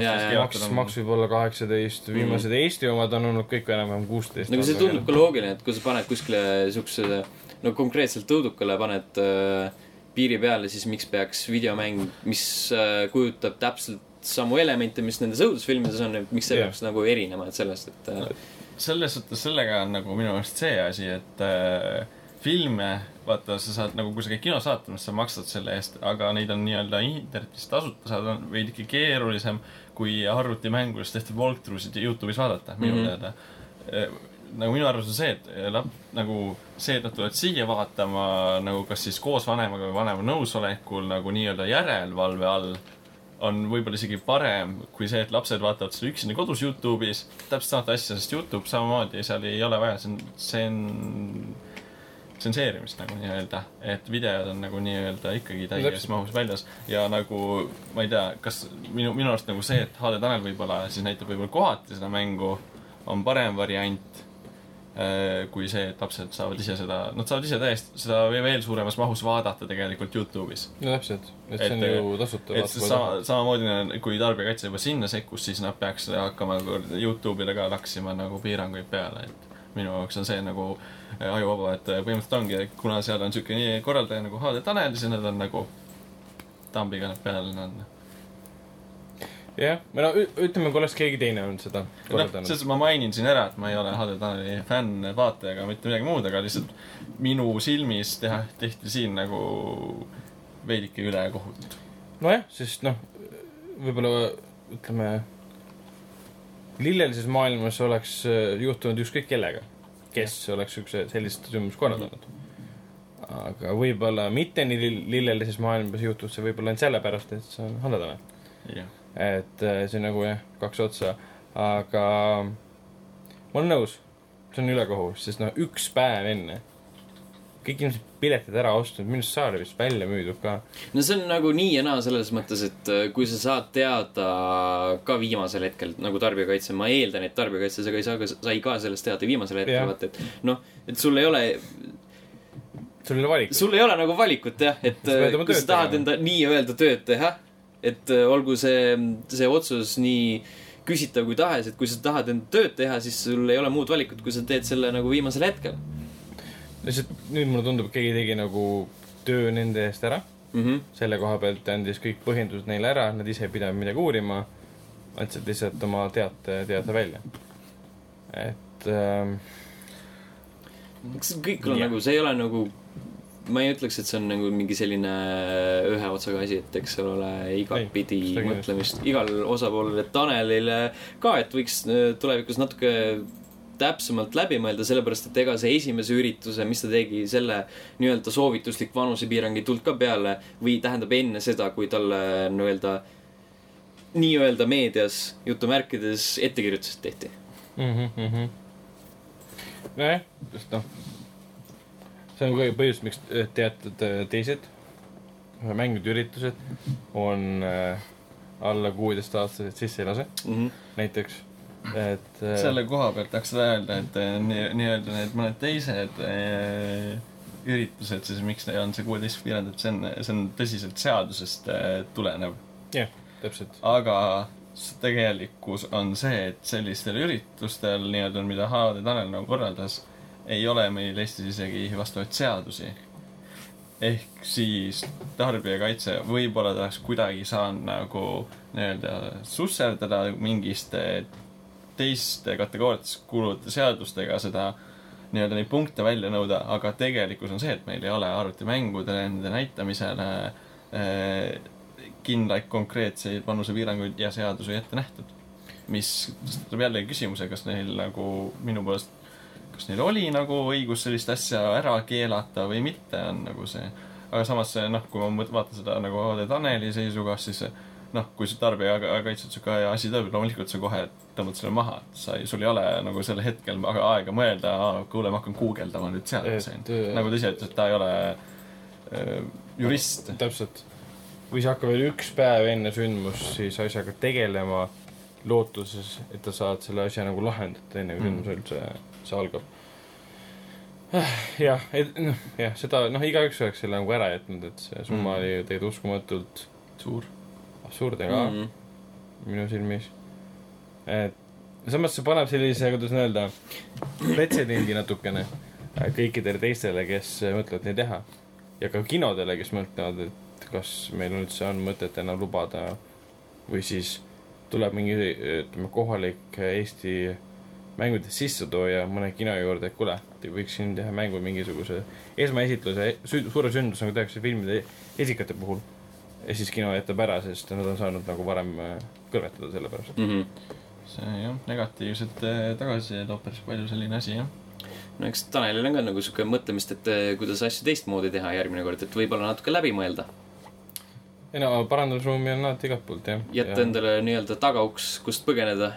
Speaker 1: Jaa.
Speaker 2: maks, maks võib olla kaheksateist, viimased mm. Eesti omad on olnud kõik enam-vähem kuusteist.
Speaker 1: nagu see tundub ka loogiline, et kui sa paned kuskile siukse, no konkreetselt õudukale paned äh, piiri peale, siis miks peaks videomäng, mis äh, kujutab täpselt samu elemente, mis nendes õudusfilmides on, et miks see
Speaker 2: Jah.
Speaker 1: peaks nagu erinema, et sellest, et äh,
Speaker 3: selles suhtes sellega on nagu minu meelest see asi, et äh, filme, vaata, sa saad nagu, kui sa käid kinos vaatamas, sa maksad selle eest, aga neid on nii-öelda internetis tasuta saada on veidike keerulisem kui arvutimängudes tehtud walkthrough sid Youtube'is vaadata, minu mm -hmm. teada. nagu minu arvamus on see, et lap-, nagu see, et nad tulevad siia vaatama nagu kas siis koos vanemaga või vanema nõusolekul nagu nii-öelda järelevalve all on võib-olla isegi parem kui see, et lapsed vaatavad seda üksinda kodus Youtube'is täpselt samat asja, sest Youtube samamoodi, seal ei ole vaja, see on, see on tsenseerimist nagu nii-öelda, et videod on nagu nii-öelda ikkagi täies mahus väljas. Ja nagu ma ei tea, kas minu, minu arust nagu see, et HD Tanel võib-olla siis näitab võib-olla kohati seda mängu, on parem variant äh, kui see, et lapsed saavad ise seda, nad saavad ise täiesti seda veel suuremas mahus vaadata tegelikult Youtube'is.
Speaker 2: No täpselt, et see on ju tasuta.
Speaker 3: et sama, samamoodi, kui tarbijakaitse juba sinna sekkus, siis nad peaks hakkama Youtube'ile ka laksima nagu piiranguid peale, et minu jaoks on see nagu äh, ajuvaba, et äh, põhimõtteliselt ongi, kuna seal on siuke nii korraldaja nagu HD Tanel, siis nad on nagu tambiga nad peal on.
Speaker 2: jah, no ütleme, kui oleks keegi teine olnud seda
Speaker 3: noh,
Speaker 2: korraldanud.
Speaker 3: selles ma mainin siin ära, et ma ei ole HD Taneli fänn, vaataja ega mitte midagi muud, aga lihtsalt minu silmis teha, tehti siin nagu veidike ülekohut.
Speaker 2: nojah, sest noh, võib-olla ütleme, lillelises maailmas oleks äh, juhtunud ükskõik kellega, kes oleks siukse, sellist sündmust korraldanud. aga võib-olla mitte nii lill- lillelises maailmas juhtub see võib-olla ainult sellepärast, et see on hallatame.
Speaker 3: jah,
Speaker 2: et äh, see on nagu jah, kaks otsa, aga ma olen nõus, see on ülekohus, sest noh, üks päev enne kõik inimesed piletid ära ostnud, minu arust saali vist välja müüdud ka.
Speaker 1: no see on nagu nii ja naa selles mõttes, et äh, kui sa saad teada ka viimasel hetkel nagu tarbijakaitse, ma eeldan, et tarbijakaitse sa ka ei saa, sai ka sellest teada viimasel hetkel vaata, et noh, et sul ei ole,
Speaker 2: sul ei ole valikut.
Speaker 1: sul ei ole nagu valikut jah, et äh, kui sa tahad enda nii-öelda tööd teha, et äh, olgu see, see otsus nii küsitav kui tahes, et kui sa tahad enda tööd teha, siis sul ei ole muud valikut, kui sa teed selle nagu viimasel hetkel
Speaker 2: lihtsalt nüüd mulle tundub, et keegi tegi nagu töö nende eest ära.
Speaker 1: mm. -hmm.
Speaker 2: selle koha pealt andis kõik põhjendused neile ära, nad ise ei pidanud midagi uurima. andsid lihtsalt oma teate, teate välja. et ähm,
Speaker 1: see kõik on
Speaker 2: Jah.
Speaker 1: nagu, see ei ole nagu ma ei ütleks, et see on nagu mingi selline ühe otsaga asi, et eks seal ole igatpidi mõtlemist igal osapoolel, et Tanelile ka, et võiks äh, tulevikus natuke täpsemalt läbi mõelda, sellepärast et ega see esimese ürituse, mis ta tegi, selle nii-öelda soovituslik vanusepiirang ei tulnud ka peale või tähendab enne seda, kui talle nii-öelda, nii-öelda meedias jutumärkides ettekirjutused tehti.
Speaker 2: mhmh. nojah, just noh. see on ka põhjus, miks teatud äh, teised mängud üritused on äh, alla kuueteistaastased sisse ei lase,
Speaker 1: Mm -hmm.
Speaker 2: näiteks, et
Speaker 3: selle koha pealt tahaks öelda, et eh, nii, nii-öelda need mõned teised eh, üritused, siis miks on see kuueteist piirang, et see on, see on tõsiselt seadusest eh, tulenev.
Speaker 2: täpselt,
Speaker 3: aga tegelikkus on see, et sellistel üritustel nii-öelda, mida HD Tanel nagu korraldas, ei ole meil Eestis isegi vastavaid seadusi. ehk siis tarbijakaitse võib-olla ta oleks kuidagi saanud nagu nii-öelda susserdada mingiste teiste kategooriatesse kuuluvate seadustega seda nii-öelda neid punkte välja nõuda, aga tegelikkus on see, et meil ei ole arvutimängudele, nende näitamisele eh, kindlaid konkreetseid vanusepiiranguid ja seadusi ette nähtud. mis tõstatab jällegi küsimuse, kas neil nagu minu poolest, kas neil oli nagu õigus sellist asja ära keelata või mitte, on nagu see. aga samas see noh, kui ma vaatan seda nagu HD Taneli seisukohast, siis noh, kui see tarbijakaitse sihuke asi tuleb, loomulikult sa kohe tõmbad selle maha, et sa ei, sul ei ole nagu sel hetkel väga aega mõelda, kuule, ma hakkan guugeldama nüüd seadusi
Speaker 2: äh,
Speaker 3: nagu ta ise ütles, et ta ei ole äh, jurist.
Speaker 2: täpselt. või sa hakkad veel üks päev enne sündmust siis asjaga tegelema lootuses, et sa saad selle asja nagu lahendada, enne kui
Speaker 3: Mm.
Speaker 2: sündmus üldse, see algab. jah, et noh, jah, seda noh, igaüks oleks selle nagu ära jätnud, et see summa
Speaker 3: Mm.
Speaker 2: oli tegelikult uskumatult
Speaker 3: suur.
Speaker 2: Absurdne ka
Speaker 1: Mm
Speaker 2: mm. minu silmis. et samas see paneb sellise, kuidas öelda, pretsedendi natukene äh, kõikidele teistele, kes mõtlevad nii teha. ja ka kinodele, kes mõtlevad, et kas meil üldse on mõtet enam lubada või siis tuleb mingi, ütleme, kohalik Eesti mängudes sissetooja mõne kino juurde, et kuule, te võiks siin teha mängu mingisuguse esmaesitluse, suure sündmus, nagu tehakse filmide esikate puhul. Ja siis kino jätab ära, sest nad on saanud nagu varem äh, kõrvetada selle pärast.
Speaker 1: -hmm.
Speaker 3: see jah, negatiivset eh, tagasisidet toob päris palju selline asi jah.
Speaker 1: no eks Tanelil on ka nagu sihuke mõtlemist, et eh, kuidas asju teistmoodi teha järgmine kord, et võib-olla natuke läbi mõelda.
Speaker 2: ei no parandusruumi on alati igalt poolt jah.
Speaker 1: jätta endale nii-öelda tagauks, kust põgeneda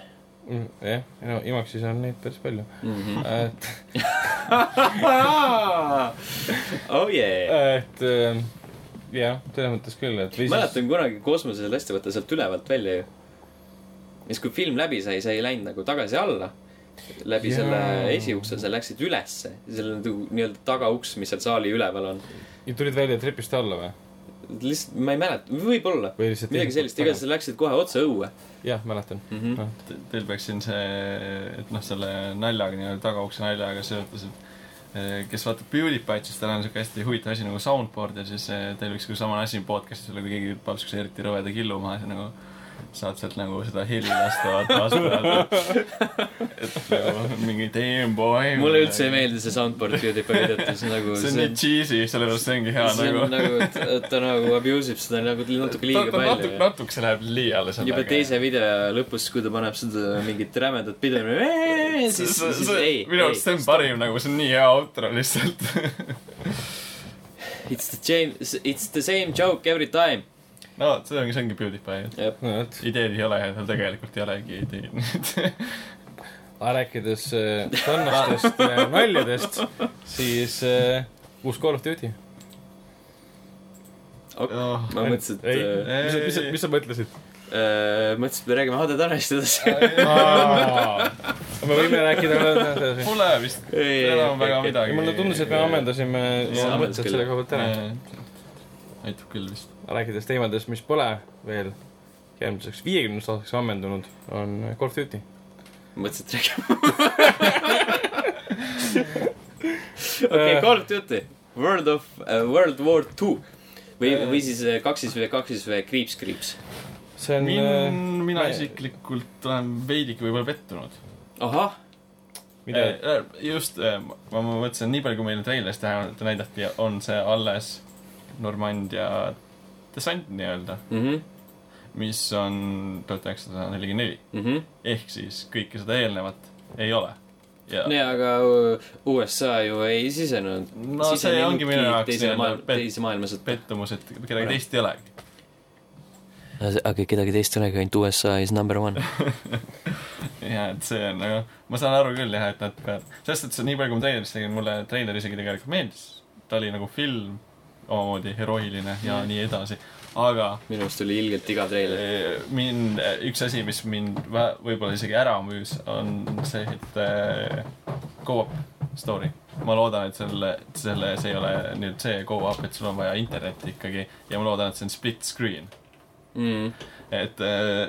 Speaker 2: Mm, jah, no Imaxis on neid päris palju.
Speaker 1: mm. -hmm.
Speaker 2: et,
Speaker 1: oh yeah.
Speaker 2: et äh, jah, selles mõttes küll, et või
Speaker 1: mäletan kunagi kosmoses lasti võtta sealt ülevalt välja ju. ja siis, kui film läbi sai, sa ei läinud nagu tagasi alla. läbi
Speaker 2: Jaa.
Speaker 1: selle esiukse, sa läksid ülesse. seal on nagu nii-öelda tagauks, mis seal saali üleval on.
Speaker 2: ja tulid välja trepist alla või?
Speaker 1: lihtsalt, ma ei mäleta, võib-olla.
Speaker 2: või lihtsalt
Speaker 1: midagi sellist, igatahes läksid kohe otse õue
Speaker 2: jah, mäletan.
Speaker 1: mm. -hmm.
Speaker 2: noh,
Speaker 3: Teil peaks siin see, et noh, selle naljaga, nii-öelda tagaukse naljaga seotud, et kes vaatab PewDiePie'd, siis tal on siuke hästi huvitav asi nagu soundboard ja siis eh, teil võiks ka samane asi podcast'is olla, kui keegi paneb siukse eriti rõveda killu maha, siis nagu saad sealt nagu seda heli lasta vaata vastu. et nagu mingi damn boy.
Speaker 1: mulle üldse ei. meeldi see soundboard PewDiePie videotes nagu
Speaker 3: see on nii cheesy, sellepärast see ongi hea
Speaker 1: see
Speaker 3: nagu
Speaker 1: on. nagu, ta, ta nagu abuse ib seda nagu natuke liiga palju
Speaker 3: natuke, natuke see läheb liiale sellega.
Speaker 1: juba teise video lõpus, kui ta paneb seda mingit rämedat pidu, siis, siis ei,
Speaker 3: minu arust see on parim nagu, see on nii hea outro lihtsalt.
Speaker 1: It's the same, it's the same joke every time.
Speaker 3: No see ongi, see ongi PewDiePie, et
Speaker 2: no vot.
Speaker 3: ideed ei ole ja tal tegelikult ei olegi ideid.
Speaker 2: aga rääkides äh, sarnastest äh, naljadest, siis äh, uus Call of Duty.
Speaker 1: ma mõtlesin, et
Speaker 2: ei, mis sa, mis sa, mis sa mõtlesid?
Speaker 1: mõtlesin, et me räägime HD Tanelist edasi.
Speaker 2: me võime rääkida veel
Speaker 3: Pole vist
Speaker 1: Ei,
Speaker 3: enam
Speaker 1: ei,
Speaker 3: väga midagi.
Speaker 2: mulle tundus, et me ammendasime mõtted selle koha pealt ära.
Speaker 3: aitab küll vist.
Speaker 2: Rääkides teemadest, mis pole veel järgmiseks viiekümneks aastaks ammendunud, on Call of Duty.
Speaker 1: mõtlesin, et räägime. okei, Call of Duty, World of uh,, World War Two või, või siis äh, kaks siis või kaks siis või kriips, kriips.
Speaker 2: see on
Speaker 3: min-, mina isiklikult olen veidike võib-olla pettunud.
Speaker 1: ahah,
Speaker 2: mida,
Speaker 3: just, ma mõtlesin, nii palju, kui meile treilerist näidati, on see alles Normandia dessant nii-öelda,
Speaker 1: mhmh,
Speaker 3: mis on tuhat üheksasada nelikümmend neli.
Speaker 1: mhmh.
Speaker 3: ehk siis kõike seda eelnevat ei ole. ja
Speaker 1: nii, aga USA ju ei sisenenud.
Speaker 3: no see ongi minu jaoks
Speaker 1: teise maailmasõtta.
Speaker 3: pettumus, et kedagi teist ei olegi.
Speaker 1: aga kedagi teist ei olegi, ainult USA is number one.
Speaker 3: ja et see on nagu, ma saan aru küll jah, et nad peavad, selles suhtes, et nii palju, kui ma treilerist tegin, mulle treiler isegi tegelikult meeldis. ta oli nagu film, omamoodi herooiline ja nii edasi, aga
Speaker 1: minu arust oli ilgelt igav treiler.
Speaker 3: Eh, mind, üks asi, mis mind võib-olla isegi ära müüs, on see, et äh, go-up story. ma loodan, et selle, selle, see ei ole nüüd see go-up, et sul on vaja internetti ikkagi ja ma loodan, et see on split screen.
Speaker 1: Mm.
Speaker 3: et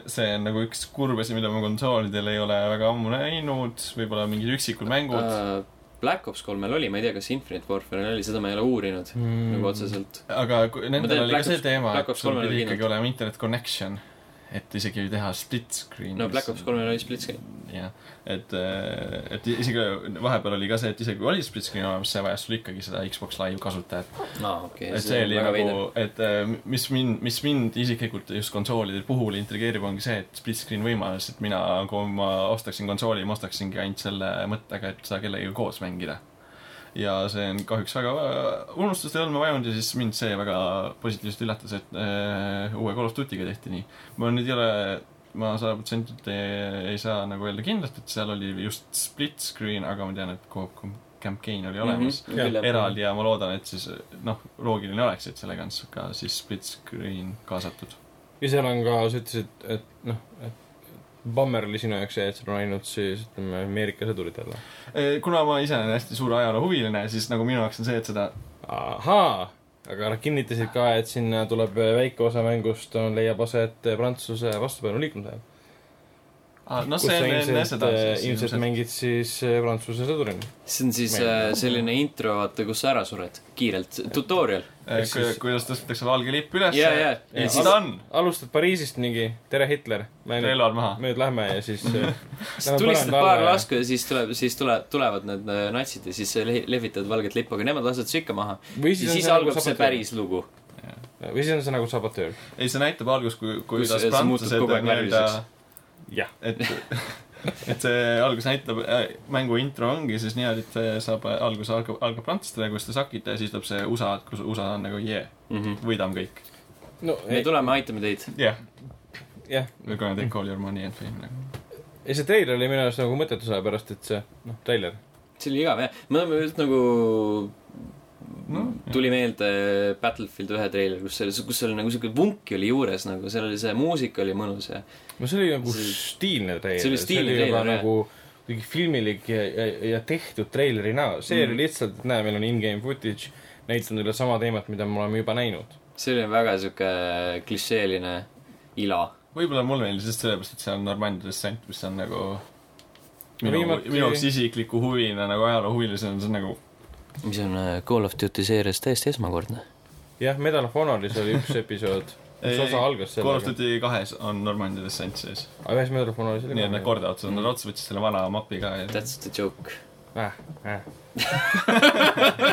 Speaker 3: see on nagu üks kurb asi, mida ma konsoolidel ei ole väga ammu näinud, võib-olla mingid üksikud mängud uh..
Speaker 1: Black Ops kolmel oli, ma ei tea, kas Infinite Warfare'il oli, seda ma ei ole uurinud mm. Nagu otseselt.
Speaker 3: aga nendel oli
Speaker 1: Black
Speaker 3: ka see teema,
Speaker 1: Black
Speaker 3: et
Speaker 1: Ops
Speaker 3: sul pidi ikkagi olema internet connection, et isegi teha split screen.
Speaker 1: no Black Ops kolmel oli split screen.
Speaker 3: jah, et, et isegi vahepeal oli ka see, et isegi kui oli split screen olemas, see vajas sul ikkagi seda Xbox Live kasutajat.
Speaker 1: aa, okei,
Speaker 3: et see oli nagu, et äh, mis mind, mis mind isiklikult just konsoolide puhul intrigeerib, ongi see, et split screen võimalus, et mina, kui ma ostaksin konsooli, ma ostaksingi ainult selle mõttega, et seda kellegagi koos mängida. Ja see on kahjuks väga unustust ei olnud ma vajunud ja siis mind see väga positiivselt üllatas, et äh, uue Call of Duty'ga tehti nii. ma nüüd ei ole, ma sada protsenti ei saa nagu öelda kindlalt, et seal oli just split screen, aga ma tean, et Coop campaign oli olemas mm.
Speaker 1: Mhm.
Speaker 3: eraldi ja ma loodan, et siis noh, loogiline oleks, et sellega on siis ka siis split screen kaasatud.
Speaker 2: ja seal on ka, sa ütlesid, et noh, et Bummer oli sinu jaoks see, et seal on ainult siis ütleme Ameerika sõdurid jälle.
Speaker 3: kuna ma ise olen hästi suur ajaloohuviline, siis nagu minu jaoks on see, et seda
Speaker 2: ahaa, aga nad kinnitasid ka, et sinna tuleb väike osa mängust on, leiab aset Prantsuse vastupanu liikumise ajal.
Speaker 3: ah,, no
Speaker 2: kus
Speaker 3: see
Speaker 2: sa
Speaker 3: on enne
Speaker 2: ilmselt
Speaker 3: seda,
Speaker 2: äh, ilmselt mängid siis äh, Prantsuse sõdurina.
Speaker 1: see on siis
Speaker 2: Meil-
Speaker 1: äh, selline intro, vaata, kus sa ära sured, kiirelt, tutorial.
Speaker 3: eh,
Speaker 2: siis-
Speaker 3: kuidas tõstetakse valge lipp üles
Speaker 1: ja, ja,
Speaker 3: ja
Speaker 1: ja
Speaker 3: siis ta on,
Speaker 2: alustad Pariisist mingi, tere Hitler,
Speaker 3: relvad maha.
Speaker 2: me nüüd lähme ja siis äh,
Speaker 1: siis tulistad paar lasku ja siis tuleb, siis tule, tulevad need äh, natsid ja siis le- lehvitavad valget lippu, aga nemad lasevad su ikka maha.
Speaker 2: või
Speaker 1: ja
Speaker 2: siis, see
Speaker 1: algab
Speaker 2: nagu
Speaker 1: see päris lugu.
Speaker 2: või siis on see nagu sabotöör.
Speaker 3: ei, see näitab alguses, kui, kuidas prantslased nii-öelda.
Speaker 2: jah.
Speaker 3: et, et see algus näitab äh,, mängu intro ongi siis niimoodi, et see saab alguse algab, algab prantslastele, kus te sakite ja siis tuleb see USA, kus USA on nagu jee yeah,, võidame kõik.
Speaker 2: no
Speaker 1: me
Speaker 2: ei,
Speaker 1: tuleme, aitame teid.
Speaker 3: jah,
Speaker 2: jah.
Speaker 3: we are gonna take all your money and fame nagu.
Speaker 2: ja see treiler oli minu arust nagu mõttetu, sellepärast et see, noh, treiler.
Speaker 1: see oli igav jah, ma just nagu
Speaker 3: No,
Speaker 1: tuli meelde Battlefield ühe treiler, kus kus seal nagu siuke vunki oli juures nagu, seal oli see muusika oli mõnus ja
Speaker 2: no see oli nagu
Speaker 1: See-
Speaker 2: stiilne treiler.
Speaker 1: see oli stiilne
Speaker 2: juba
Speaker 1: treiler, jah.
Speaker 2: nagu mingi filmilik ja, ja, ja tehtud treileri näo. see
Speaker 1: Mm.
Speaker 2: oli lihtsalt, et näe, meil on in-game footage, näitan teile sama teemat, mida me oleme juba näinud.
Speaker 1: see oli väga siuke klišeeline ila.
Speaker 3: võib-olla mulle meeldis just sellepärast, et see on Normandia dessent, mis on nagu minu,
Speaker 2: viimati-
Speaker 3: minu jaoks isikliku huvina nagu ajaloohuvilisena, see on nagu
Speaker 1: mis on äh, Call of Duty seerias täiesti esmakordne.
Speaker 2: jah, Medal of Honoris oli üks episood,
Speaker 3: Ei,
Speaker 2: osa algas
Speaker 3: Call of
Speaker 2: sellega.
Speaker 3: Duty kahes on Normandia dessent sees.
Speaker 2: aga ühes Medal of Honoris oli
Speaker 3: nii et nad korda otsa, nad otsa võtsid selle vana mapi ka ja
Speaker 1: That's the joke.
Speaker 2: äh,. Äh.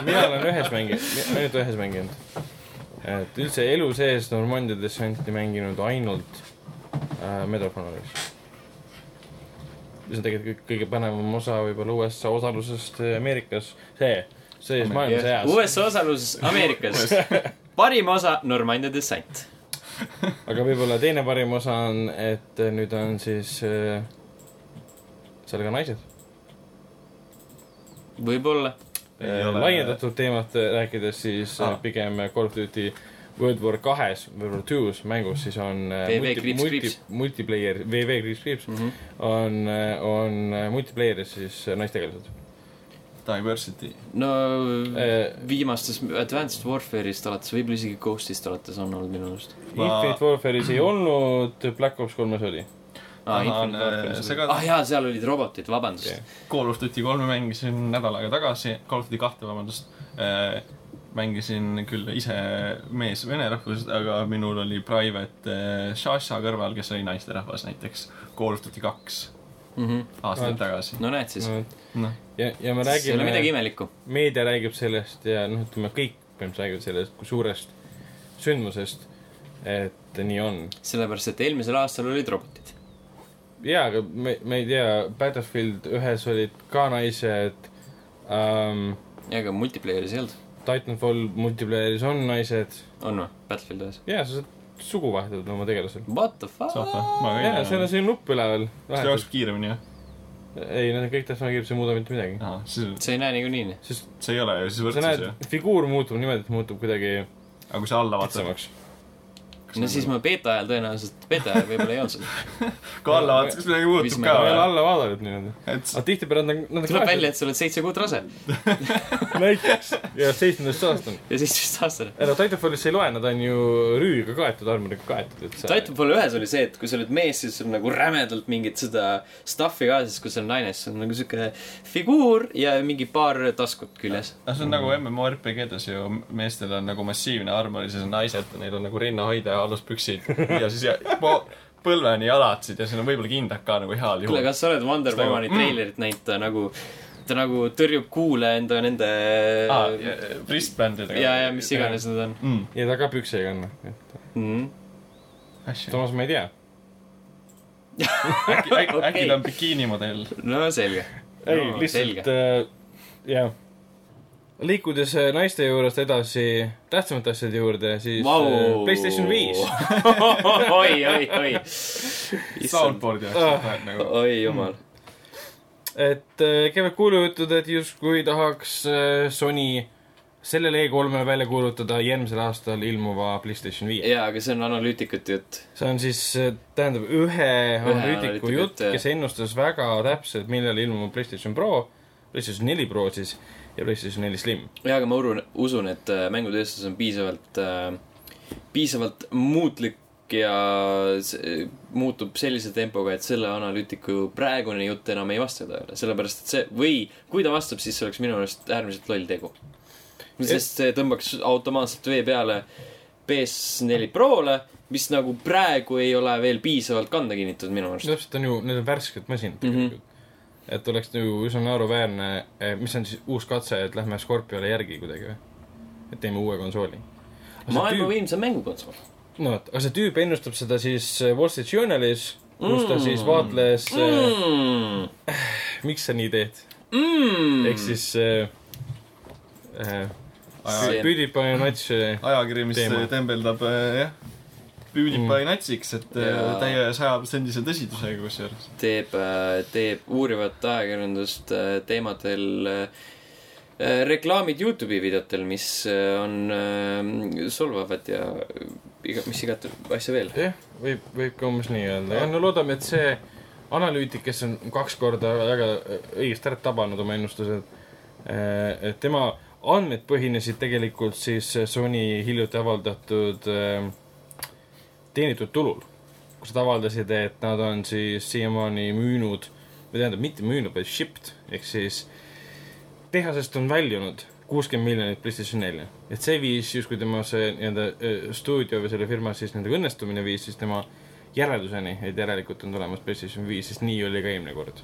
Speaker 2: mina olen ühes mänginud, ainult ühes mänginud. et üldse elu sees Normandia dessanti mänginud ainult äh, Medal of Honoris. mis on tegelikult kõige põnevam osa võib-olla USA osalusest äh, Ameerikas, see, see maailmasõjas.
Speaker 1: USA osalus Ameerikas. parim osa Normandia dessant.
Speaker 2: aga võib-olla teine parim osa on, et äh, nüüd on siis äh, seal ka naised.
Speaker 1: võib-olla.
Speaker 3: Ole-
Speaker 2: laiendatud teemat äh, rääkides, siis ah.
Speaker 3: Ah.
Speaker 2: pigem Call of Duty World War kahes, World War two's mängus siis on äh,
Speaker 1: kriips, kriips.
Speaker 2: multiplayer, VV kriips kriips
Speaker 1: Mhm.
Speaker 2: on, on äh, multiplayer'is siis äh, naistegelased.
Speaker 3: Diversity.
Speaker 1: no
Speaker 2: Äh,
Speaker 1: viimastes Advanced Warfare'ist alates, võib-olla isegi Ghostist alates on olnud minu arust.
Speaker 3: Ma-
Speaker 2: Infinite Warfare'is ei olnud, Black Ops kolmes oli.
Speaker 3: see
Speaker 1: oli.
Speaker 3: ka-
Speaker 1: ah jaa, seal olid robotid, vabandust
Speaker 2: Jah..
Speaker 3: Call of Duty kolme mängisin nädal aega tagasi, Call of Duty kahte, vabandust äh,. mängisin küll ise mees vene rahvusest, aga minul oli private äh, Shasha kõrval, kes oli naisterahvas näiteks. Call of Duty kaks aastaid tagasi.
Speaker 1: no näed siis,
Speaker 3: noh,
Speaker 2: ja, ja me
Speaker 1: see ei ole midagi
Speaker 2: räägime,
Speaker 1: imelikku.
Speaker 2: meedia räägib sellest ja noh, ütleme kõik põhimõtteliselt räägivad sellest kui suurest sündmusest, et nii on
Speaker 1: sellepärast, et eelmisel aastal olid robotid.
Speaker 2: jaa, aga me, me ei tea, Battlefield ühes olid ka naised um,,
Speaker 1: ja ega multiplayer'is ei olnud.
Speaker 2: Titanfall multiplayeris on naised,
Speaker 1: on või? Battlefield ühes.
Speaker 2: jaa, sa saad sugu vahetada oma tegelasel.
Speaker 1: What the fuck?
Speaker 2: jaa, seal on see nupp üleval.
Speaker 3: see jookseb kiiremini, jah?
Speaker 2: ei, need on kõik täpselt sama kiirelt, see ei muuda mitte midagi.
Speaker 3: siis,
Speaker 1: sa ei näe niikuinii nii.
Speaker 2: sest
Speaker 3: see ei ole ju siis võrdsus ju
Speaker 2: figuur muutub niimoodi, et muutub kuidagi
Speaker 3: aga kui sa alla vaatad,
Speaker 2: kitsamaks.
Speaker 1: no siis ma beeta ajal tõenäoliselt, beeta ajal võib-olla ei olnud seda.
Speaker 3: kui alla vaatad, kas midagi muutub ka
Speaker 1: me-
Speaker 2: ma ei ole alla vaadanud niimoodi.
Speaker 3: et
Speaker 2: aga tihtipeale nad on, nad
Speaker 1: tuleb välja, et sa oled seitse kuud rase
Speaker 2: näiteks ja seitsmendast aastane.
Speaker 1: ja seitsmeteistaastane.
Speaker 2: ei no Titanfallis sa ei loe, nad on ju rüüga kaetud, armoriga kaetud, et sa
Speaker 1: Titanfall ühes oli see, et kui sa oled mees, siis sul nagu rämedalt mingit seda stuff'i ka, siis kui sa oled naine, siis on nagu siuke figuur ja mingi paar taskut küljes.
Speaker 3: noh, see on nagu MMORPG-des ju, meestel on nagu massiivne armor ja siis on naised, neil on nagu rinnahoide ja aluspüksid ja siis ja, po- põlveni jalatsid ja seal on võib-olla kindad ka nagu heal
Speaker 1: kuule,
Speaker 3: juhul.
Speaker 1: kas sa oled Wonder
Speaker 3: Seda-
Speaker 1: Womani
Speaker 3: mm.
Speaker 1: treilerit näinud, ta nagu, ta nagu tõrjub kuule enda nende
Speaker 3: aa, wristbandidega.
Speaker 1: ja, ja mis iganes need on
Speaker 3: mm..
Speaker 2: ja ta ka pükse ei kanna.
Speaker 1: mm..
Speaker 3: äkki,
Speaker 2: samas ma ei tea.
Speaker 3: äkki, äkki, äkki ta on bikiinimodell.
Speaker 1: no selge.
Speaker 2: ei
Speaker 1: No,
Speaker 2: lihtsalt äh, jah. Liikudes äh, naiste juurest edasi tähtsamate asjade juurde, siis
Speaker 1: Vau.
Speaker 2: äh, PlayStation viis.
Speaker 1: oi, oi, oi.
Speaker 3: Soundboard'i oleks vaja nagu.
Speaker 1: oi jumal.
Speaker 2: et äh, käivad kuulujutud, et justkui tahaks Sony sellele E3-le välja kuulutada järgmisel aastal ilmuva PlayStation viie.
Speaker 1: jaa, aga see on analüütikute jutt.
Speaker 2: see on siis, tähendab, ühe analüütiku
Speaker 1: analüütiku
Speaker 2: jutt,, kes ennustas väga täpselt, millal ilmub PlayStation Pro, PlayStation neli Pro siis ja PlayStation neli Slim.
Speaker 1: jaa, aga ma urun, usun, et äh, mängutööstus on piisavalt äh,, piisavalt muutlik ja see, muutub sellise tempoga, et selle analüütiku praegune jutt enam ei vasta tõele, sellepärast et see või kui ta vastab, siis see oleks minu meelest äärmiselt loll tegu. sest see tõmbaks automaatselt vee peale PS4 Prole, mis nagu praegu ei ole veel piisavalt kanda kinnitatud minu arust.
Speaker 2: täpselt on ju, need on värsked masinad
Speaker 1: Mhm.
Speaker 2: tegelikult mm. -hmm. Et oleks ju üsna naeruväärne, mis on siis uus katse, et lähme Scorpiole järgi kuidagi või? et teeme uue konsooli.
Speaker 1: maailma võimsam mängukonsool.
Speaker 2: no vot, aga see tüüp ennustab seda siis äh, Wall Street Journalis, kus ta siis vaatles mm.
Speaker 1: Mm.
Speaker 2: miks sa nii teed
Speaker 1: Mm.
Speaker 2: ehk siis äh, äh, PewDiePie nats äh,
Speaker 3: ajakiri, mis
Speaker 2: Teema.
Speaker 3: tembeldab äh, jah, PewDiePie
Speaker 2: Mm.
Speaker 3: natsiks, et äh,
Speaker 1: Jaa.
Speaker 3: täie sajaprotsendise tõsidusega kusjuures.
Speaker 1: teeb, teeb uurivat ajakirjandust äh, teemadel äh, reklaamid Youtube'i videotel, mis äh, on äh, solvavad ja iga, mis igat asja veel.
Speaker 2: jah, võib, võib ka umbes nii öelda, jah, no loodame, et see analüütik, kes on kaks korda väga õigesti ära tabanud oma ennustused, et tema andmed põhinesid tegelikult siis Sony hiljuti avaldatud äh, teenitud tulul, kus nad avaldasid, et nad on siis siiamaani müünud, või tähendab, mitte müünud, vaid shipped, ehk siis tehasest on väljunud kuuskümmend miljonit PlayStation nelja. et see viis justkui tema see nii-öelda stuudio või selle firma siis nende õnnestumine viis siis tema järelduseni, et järelikult on tulemas PlayStation viis, sest nii oli ka eelmine kord.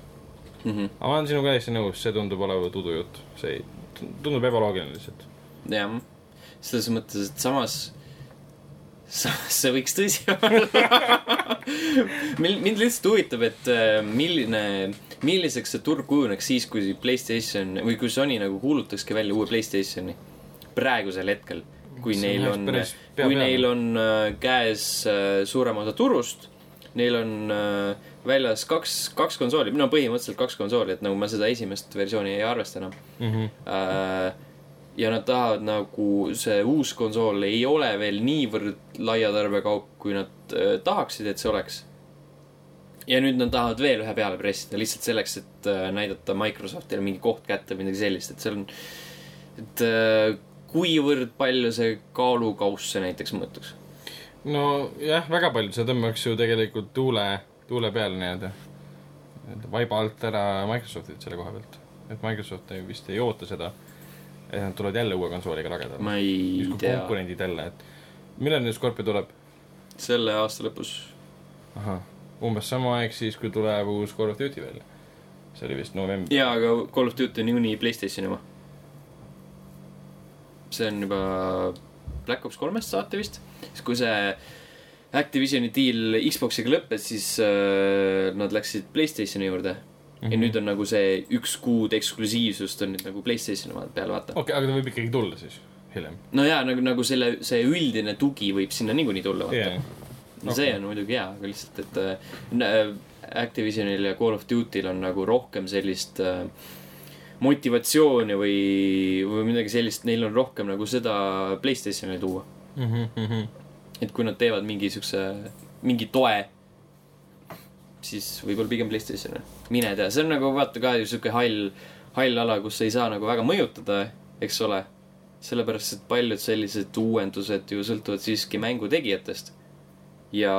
Speaker 1: Mhm.
Speaker 2: aga ma olen sinuga täiesti nõus, see tundub olevat udujutt, see tundub ebaloogiline lihtsalt.
Speaker 1: jah, selles mõttes, et samas see võiks tõsi olla. mind lihtsalt huvitab, et äh, milline, milliseks see turg kujuneks siis, kui Playstation või kui Sony nagu kuulutakski välja uue Playstationi praegusel hetkel. kui
Speaker 2: See
Speaker 1: neil on kui neil on äh, käes äh, suurem osa turust, neil on väljas kaks, kaks konsooli, no põhimõtteliselt kaks konsooli, et nagu ma seda esimest versiooni ei arvesta enam
Speaker 2: Mm -hmm.
Speaker 1: Äh, ja nad tahavad nagu see uus konsool ei ole veel niivõrd laia tarbekaup, kui nad äh, tahaksid, et see oleks. ja nüüd nad tahavad veel ühe peale pressida lihtsalt selleks, et äh, näidata Microsoftile mingi koht kätte või midagi sellist, et seal on, et äh, kuivõrd palju see kaalukauss see näiteks mõõtuks.
Speaker 2: nojah, väga palju, see tõmbaks ju tegelikult tuule, tuule peale nii-öelda. vaiba alt ära Microsoftit selle koha pealt. et Microsoft ei, vist ei oota seda, et nad tulevad jälle uue konsooliga lagedale.
Speaker 1: ma ei
Speaker 2: justkui
Speaker 1: tea,
Speaker 2: konkurendid jälle, et millal nüüd Scorpio tuleb?
Speaker 1: selle aasta lõpus.
Speaker 2: ahah, umbes sama aeg siis, kui tuleb uus Call of Duty välja. see oli vist november.
Speaker 1: jaa, aga Call of Duty on niikuinii Playstationi oma. see on juba Black Ops kolmest saati vist, siis kui see Activisioni deal Xbox'iga lõppes, siis äh, nad läksid Playstationi juurde mm. -hmm. ja nüüd on nagu see üks kuud eksklusiivsust on nüüd nagu Playstationi peal, vaata.
Speaker 2: okei, aga ta võib ikkagi tulla siis, hiljem.
Speaker 1: no jaa, nagu, nagu selle, see üldine tugi võib sinna niikuinii tulla, vaata
Speaker 2: jaa,
Speaker 1: no see on muidugi hea, aga lihtsalt, et äh, nä- Activisionil ja Call of Duty'l on nagu rohkem sellist äh, motivatsiooni või, või midagi sellist, neil on rohkem nagu seda Playstationile tuua.
Speaker 2: Mhm,
Speaker 1: et kui nad teevad mingi siukse, mingi toe, siis võib-olla pigem Playstationile. Mine tea, see on nagu vaata ka ju siuke hall, hall ala, kus ei saa nagu väga mõjutada, eks ole. sellepärast, et paljud sellised uuendused ju sõltuvad siiski mängu tegijatest. ja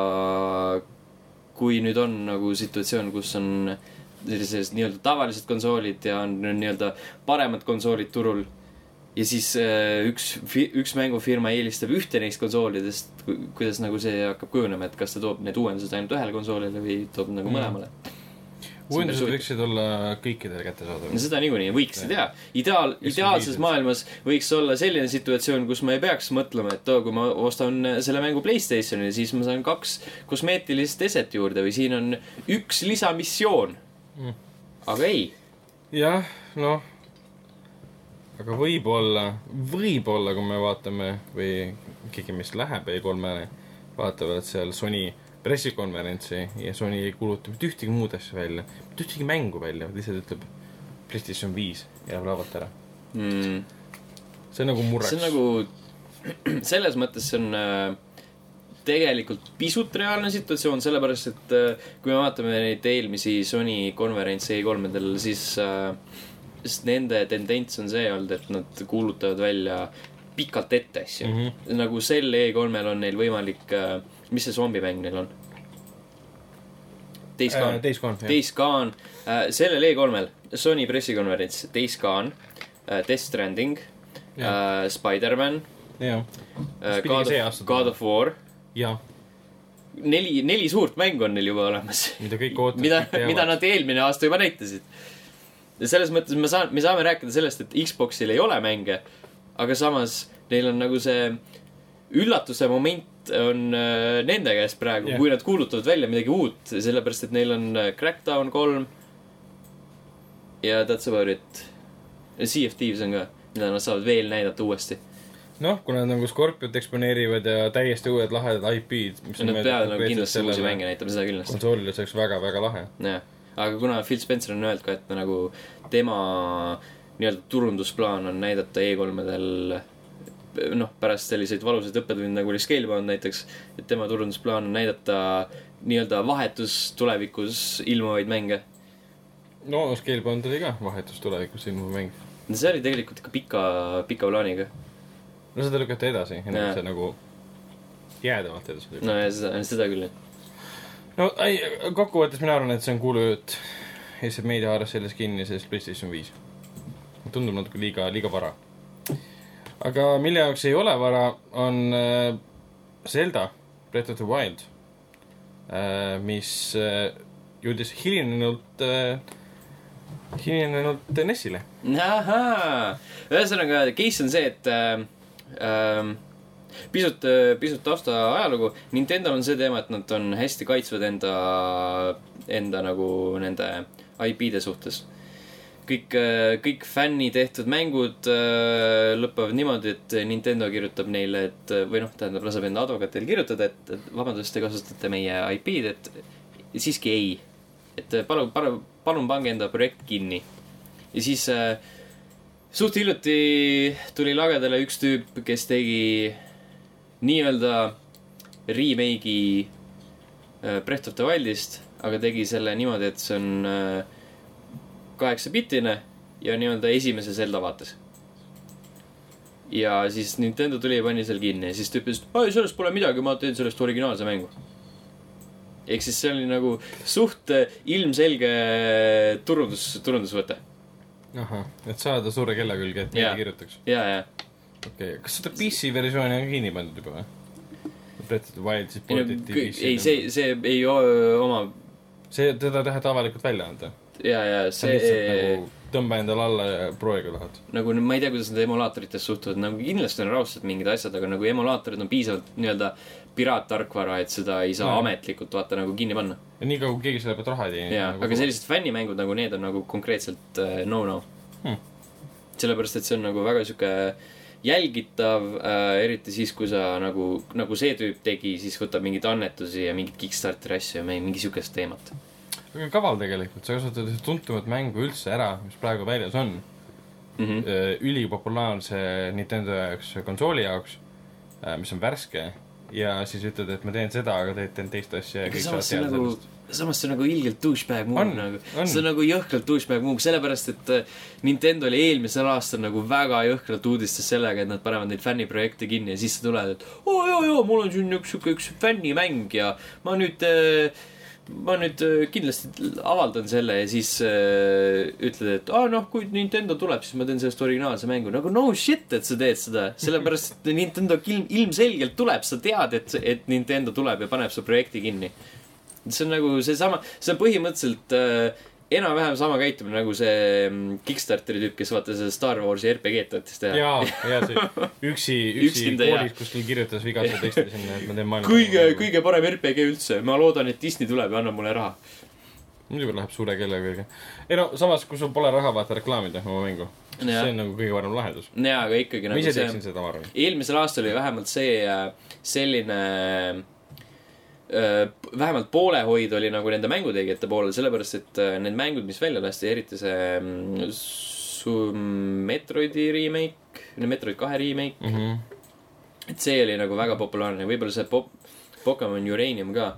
Speaker 1: kui nüüd on nagu situatsioon, kus on sellised nii-öelda tavalised konsoolid ja on nii-öelda paremad konsoolid turul ja siis äh, üks, üks mängufirma eelistab ühte neist konsoolidest, kuidas nagu see hakkab kujunema, et kas ta toob need uuendused ainult ühele konsoolile või toob nagu
Speaker 2: Mhm.
Speaker 1: mõlemale.
Speaker 2: Uuendused võiksid olla kõikidele
Speaker 1: no
Speaker 2: kättesaadavad.
Speaker 1: seda niikuinii võiks teha. ideaal, ideaalses maailmas võiks olla selline situatsioon, kus ma ei peaks mõtlema, et oo, kui ma ostan selle mängu Playstationile, siis ma saan kaks kosmeetilist eset juurde või siin on üks lisamissioon
Speaker 2: Mm.
Speaker 1: aga ei,
Speaker 2: jah, noh, aga võib-olla, võib-olla kui me vaatame või keegi meist läheb E3-le, vaatavad seal Sony pressikonverentsi ja Sony ei kuuluta mitte ühtegi muud asja välja, mitte ühtegi mängu välja, lihtsalt ütleb PlayStation viis jääb lavalt ära.
Speaker 1: mm,.
Speaker 2: see on nagu murraks.
Speaker 1: see on nagu, selles mõttes see on äh, tegelikult pisut reaalne situatsioon, sellepärast et äh, kui me vaatame neid eelmisi Sony konverentse E3-del, siis äh,, siis nende tendents on see olnud, et nad kuulutavad välja pikalt ette asju mm. -hmm. nagu sel E3-l on neil võimalik äh,, mis see zombimäng neil on? Days Gone
Speaker 2: Days Gone, jah.
Speaker 1: Days Gone äh,, sellel E3-l Sony pressikonverents, Days Gone äh,, Death Stranding
Speaker 2: Jah.
Speaker 1: äh,, Spider-man äh,,
Speaker 2: pidigi
Speaker 1: God of God of War.
Speaker 2: jah,
Speaker 1: neli, neli suurt mängu on neil juba olemas.
Speaker 2: mida kõik ootavad.
Speaker 1: mida, mida nad eelmine aasta juba näitasid. selles mõttes me saan-, me saame rääkida sellest, et Xboxil ei ole mänge, aga samas neil on nagu see üllatuse moment on äh, nende käes praegu yeah., kui nad kuulutavad välja midagi uut, sellepärast et neil on äh, Crackdown kolm ja that's about it. Sea of Thieves on ka, mida nad saavad veel näidata uuesti.
Speaker 2: noh, kui nad nagu Scorpiot eksponeerivad ja täiesti uued lahedad IP-d, mis
Speaker 1: Nad peavad nagu kindlasti uusi mänge näitama, seda kindlasti.
Speaker 2: konsoolile, see oleks väga-väga lahe.
Speaker 1: jah, aga kuna Phil Spencer on öelnud ka, et nagu tema nii-öelda turundusplaan on näidata E3-del noh, pärast selliseid valusaid õppetunde nagu oli Scalebound näiteks, et tema turundusplaan on näidata nii-öelda vahetus tulevikus ilmuvaid mänge.
Speaker 2: no Scalebound oli ka vahetus tulevikus ilmuv mäng.
Speaker 1: no see oli tegelikult ikka pika, pika plaaniga.
Speaker 2: no seda lükati edasi, kui see nagu jäädavalt edasi lükati.
Speaker 1: no ja seda, seda küll, jah.
Speaker 2: no ei, kokkuvõttes mina arvan, et see on kuulujutt. lihtsalt meedia haaras selles kinni, sellest Playstation viis. tundub natuke liiga, liiga vara. Aga mille jaoks ei ole vara, on äh, Zelda Breath of the Wild äh,, mis äh, jõudis hilinenult äh,, hilinenult NES-ile.
Speaker 1: ahaa, ühesõnaga case on see, et äh, äh, pisut, pisut tausta ajalugu. Nintendo'l on see teema, et nad on hästi kaitsvad enda, enda nagu nende IP-de suhtes. kõik, kõik fänni tehtud mängud äh, lõpevad niimoodi, et Nintendo kirjutab neile, et või noh, tähendab, laseb enda advokaadil kirjutada, et, et vabandust, te kasutate meie IP-d, et siiski ei. et palun, palun, palun pange enda projekt kinni. ja siis äh, suht hiljuti tuli lagedale üks tüüp, kes tegi nii-öelda remake'i äh, Breath of the Wildist, aga tegi selle niimoodi, et see on äh, kaheksapiltine ja nii-öelda esimese Zelda vaates. ja siis Nintendo tuli ja pani selle kinni ja siis ta ütles, et ei, sellest pole midagi, ma teen sellest originaalse mängu. ehk siis see oli nagu suht äh, ilmselge turundus, turundusvõte.
Speaker 2: ahah, et saada suure kella külge, et meile kirjutaks.
Speaker 1: ja, ja
Speaker 2: okei okay., kas seda PC versiooni on kinni pandud juba või? Breath of the Wild siis
Speaker 1: ei,
Speaker 2: portiti
Speaker 1: ei, see, see ei oma
Speaker 2: see, teda taheti avalikult välja anda.
Speaker 1: ja, ja
Speaker 2: see
Speaker 1: see
Speaker 2: nagu tõmba endale alla ja proovi, kui tahad.
Speaker 1: nagu ma ei tea, kuidas nad emulaatoritesse suhtuvad, nagu kindlasti on raudselt mingid asjad, aga nagu emulaatorid on piisavalt nii-öelda piraattarkvara, et seda ei saa
Speaker 2: No.
Speaker 1: ametlikult vaata nagu kinni panna.
Speaker 2: nii kaua, kui keegi selle pealt raha ei teeni.
Speaker 1: jaa, aga sellised fännimängud nagu need on nagu konkreetselt äh, no-no
Speaker 2: Hmm.
Speaker 1: sellepärast, et see on nagu väga sihuke jälgitav äh,, eriti siis, kui sa nagu, nagu see tüüp tegi, siis võtab mingeid annetusi ja mingeid Kickstarteri asju ja mingi siukest teemat.
Speaker 2: Aga kaval tegelikult, sa kasutad ühte tuntumat mängu üldse ära, mis praegu väljas on
Speaker 1: Mm -hmm.
Speaker 2: ülipopulaarse Nintendo jaoks, konsooli jaoks, mis on värske ja siis ütled, et ma teen seda, aga teed, teen teist asja ja kõik saavad
Speaker 1: see on
Speaker 2: teada
Speaker 1: nagu
Speaker 2: sellest.,
Speaker 1: samas see on nagu ilgelt douchebag move nagu. see on nagu jõhkralt douchebag move, sellepärast et äh, Nintendo oli eelmisel aastal nagu väga jõhkralt uudistes sellega, et nad panevad neid fänniprojekte kinni ja siis sa tuled, et oo oh, joo, joo, mul on siin üks sihuke üks fännimäng ja ma nüüd äh, ma nüüd äh, kindlasti avaldan selle ja siis äh, ütled, et aa noh, kui Nintendo tuleb, siis ma teen sellest originaalse mängu. nagu no shit, et sa teed seda, sellepärast et Nintendo ilm, ilmselgelt tuleb, sa tead, et, et Nintendo tuleb ja paneb su projekti kinni. see on nagu seesama, see on põhimõtteliselt äh, enam-vähem sama käitumine nagu see mm, Kickstarteri tüüp, kes vaata seda Star Warsi RPG-d tahtis teha.
Speaker 2: jaa, jaa, see üksi, üksi koolis kuskil kirjutas vigase teksti sinna, et ma teen maailma.
Speaker 1: kõige, kõige parem RPG üldse, ma loodan, et Disney tuleb ja annab mulle raha.
Speaker 2: muidugi läheb suure kellega kõige. ei no samas, kui sul pole raha, vaata reklaamida oma mängu. see on nagu kõige parem lahendus.
Speaker 1: jaa, aga ikkagi
Speaker 2: ma
Speaker 1: nagu
Speaker 2: ise
Speaker 1: see
Speaker 2: teeksin seda, ma arvan.
Speaker 1: eelmisel aastal oli vähemalt see äh, selline äh, vähemalt poolehoid oli nagu nende mängutegijate poolel, sellepärast et äh, need mängud, mis välja lasti, eriti see mm, su- Metroidi remake, Metroid kahe remake,
Speaker 2: Mhm.
Speaker 1: et see oli nagu väga populaarne, võib-olla see pop-, Pokemon Uranium ka.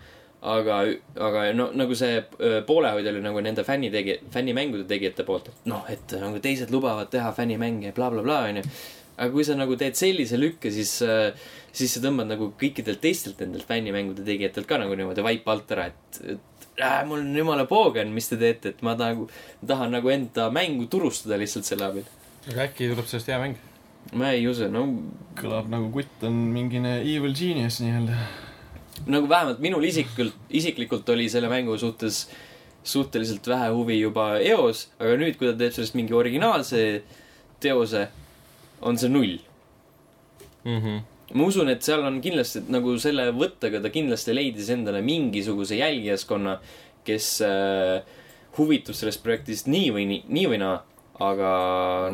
Speaker 1: aga, aga no nagu see öö, poolehoid oli nagu nende fännitegi-, fännimängude tegijate poolt, et noh, et nagu teised lubavad teha fännimänge ja blablabla, onju. aga kui sa nagu teed sellise lükke, siis, siis sa tõmbad nagu kõikidelt teistelt nendelt fännimängude tegijatelt ka nagu niimoodi vaipa alt ära, et, et äh, mul on jumala poogen, mis te teete, et ma tahan, tahan nagu enda mängu turustada lihtsalt selle abil.
Speaker 2: aga äkki tuleb sellest hea mäng?
Speaker 1: ma ei usu, no
Speaker 3: kõlab nagu kutt on mingine evil genius nii-öelda.
Speaker 1: nagu vähemalt minul isiklikult, isiklikult oli selle mängu suhtes suhteliselt vähe huvi juba eos, aga nüüd, kui ta teeb sellest mingi originaalse teose, on see null.
Speaker 2: Mhm.
Speaker 1: Ma usun, et seal on kindlasti et nagu selle võttega ta kindlasti leidis endale mingisuguse jälgijaskonna, kes äh, huvitub sellest projektist nii või nii, nii või naa, aga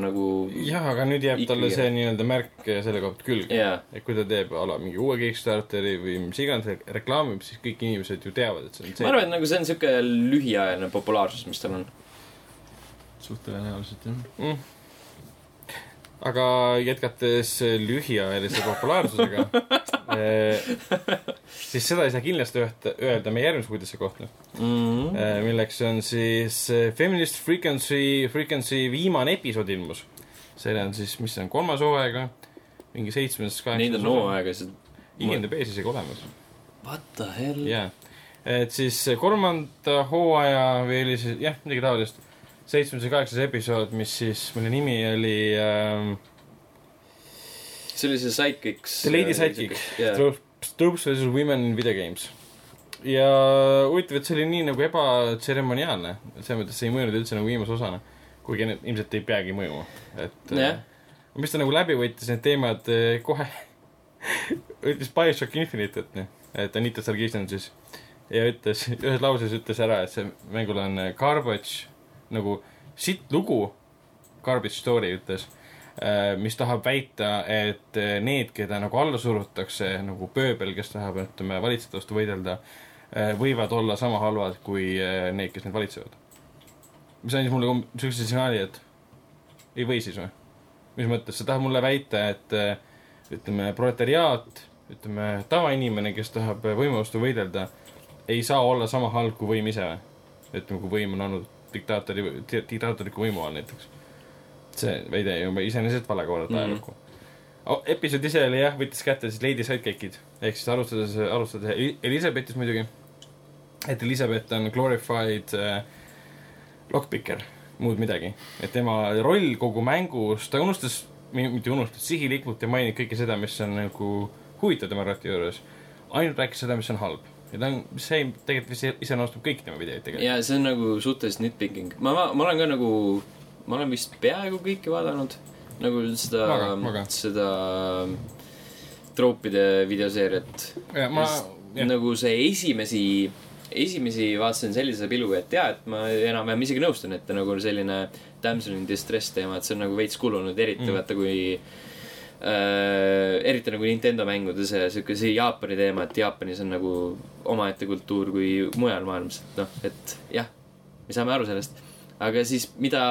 Speaker 1: nagu
Speaker 2: jah, aga nüüd jääb
Speaker 1: Ikkagi,
Speaker 2: talle see nii-öelda märk selle kohta külge.
Speaker 1: jaa,
Speaker 2: et kui ta teeb a la mingi uue Kickstarteri või mis iganes reklaamib, siis kõik inimesed ju teavad, et see on
Speaker 1: ma
Speaker 2: see.
Speaker 1: arvan, et nagu see on siuke lühiajaline populaarsus, mis tal on.
Speaker 3: suht tõenäoliselt jah.
Speaker 2: mm.. Aga jätkates lühiajalise populaarsusega eh,, siis seda ei saa kindlasti öelda, meie järgmise uudise kohta
Speaker 1: Mm.
Speaker 2: eh,, milleks on siis eh, Feminist Frequency, Frequency viimane episood ilmus. see on siis, mis see on, kolmas hooaeg või? mingi seitsmes,
Speaker 1: Neid
Speaker 2: kaheksas
Speaker 1: on hooaegasid.
Speaker 2: IMDB-s isegi olemas.
Speaker 1: What the hell?
Speaker 2: jaa, et siis kolmanda hooaja või oli see, jah, midagi taolist, seitsmes ja kaheksas episood, mis siis, mille nimi oli ähm,
Speaker 1: see oli see Sidekicks.
Speaker 2: The Lady Sidekick
Speaker 1: jah,
Speaker 2: Tropes Tropes versus Women in Video Games. ja huvitav, et see oli nii nagu ebatseremoniaalne, selles mõttes see ei mõjunud üldse nagu viimase osana, kuigi ilmselt ei peagi mõjuma, et
Speaker 1: Jah.
Speaker 2: äh, mis ta nagu läbi võttis, need teemad äh, kohe ütles BioShock Infinite'it, noh, et Anita Sarkeesian siis ja ütles, ühes lauses ütles ära, et see mängul on äh, garbage nagu sitt lugu, garbage story ütles, mis tahab väita, et äh, need, keda nagu alla surutakse nagu pööbel, kes tahab, ütleme, valitsejate vastu võidelda, võivad olla sama halvad kui äh, need, kes neid valitsevad. mis andis mulle siukse signaali, et ei või siis või? mis mõttes, sa tahad mulle väita, et äh, ütleme, proletariaat, ütleme, tavainimene, kes tahab võimu vastu võidelda, ei saa olla sama halb kui võim ise või? ütleme, kui võim on olnud diktaatori, diktaatorliku võimu all näiteks. see ei ole iseenesest vale kui vaadata
Speaker 1: Mhm.
Speaker 2: ajalukku oh,. episood ise oli jah, võttis kätte siis Lady Sidekickid ehk siis alustades, alustades Eli- Elizabethist muidugi. et Elizabeth on glorified äh, lockpicker, muud midagi. et tema roll kogu mängus, ta unustas, mitte unustas, sihilikult ei maininud kõike seda, mis on nagu huvitav tema rati juures. ainult rääkis seda, mis on halb. Ja ta on, see tegelikult vist iseloomustab kõiki tema videoid tegelikult.
Speaker 1: ja see on nagu suhteliselt nitpicking. ma, ma, ma olen ka nagu, ma olen vist peaaegu kõiki vaadanud. nagu seda seda troopide videoseeriat.
Speaker 2: ja ma, jah,
Speaker 1: nagu see esimesi, esimesi vaatasin sellise piluga, et jaa, et ma enam-vähem isegi nõustun, et nagu selline damsel in distress teema, et see on nagu veits kulunud, eriti
Speaker 2: mm.
Speaker 1: vaata, kui äh, eriti nagu Nintendo mängudes ja sihuke see Jaapani teema, et Jaapanis on nagu omaette kultuur kui mujal maailmas, et noh, et jah, me saame aru sellest. aga siis mida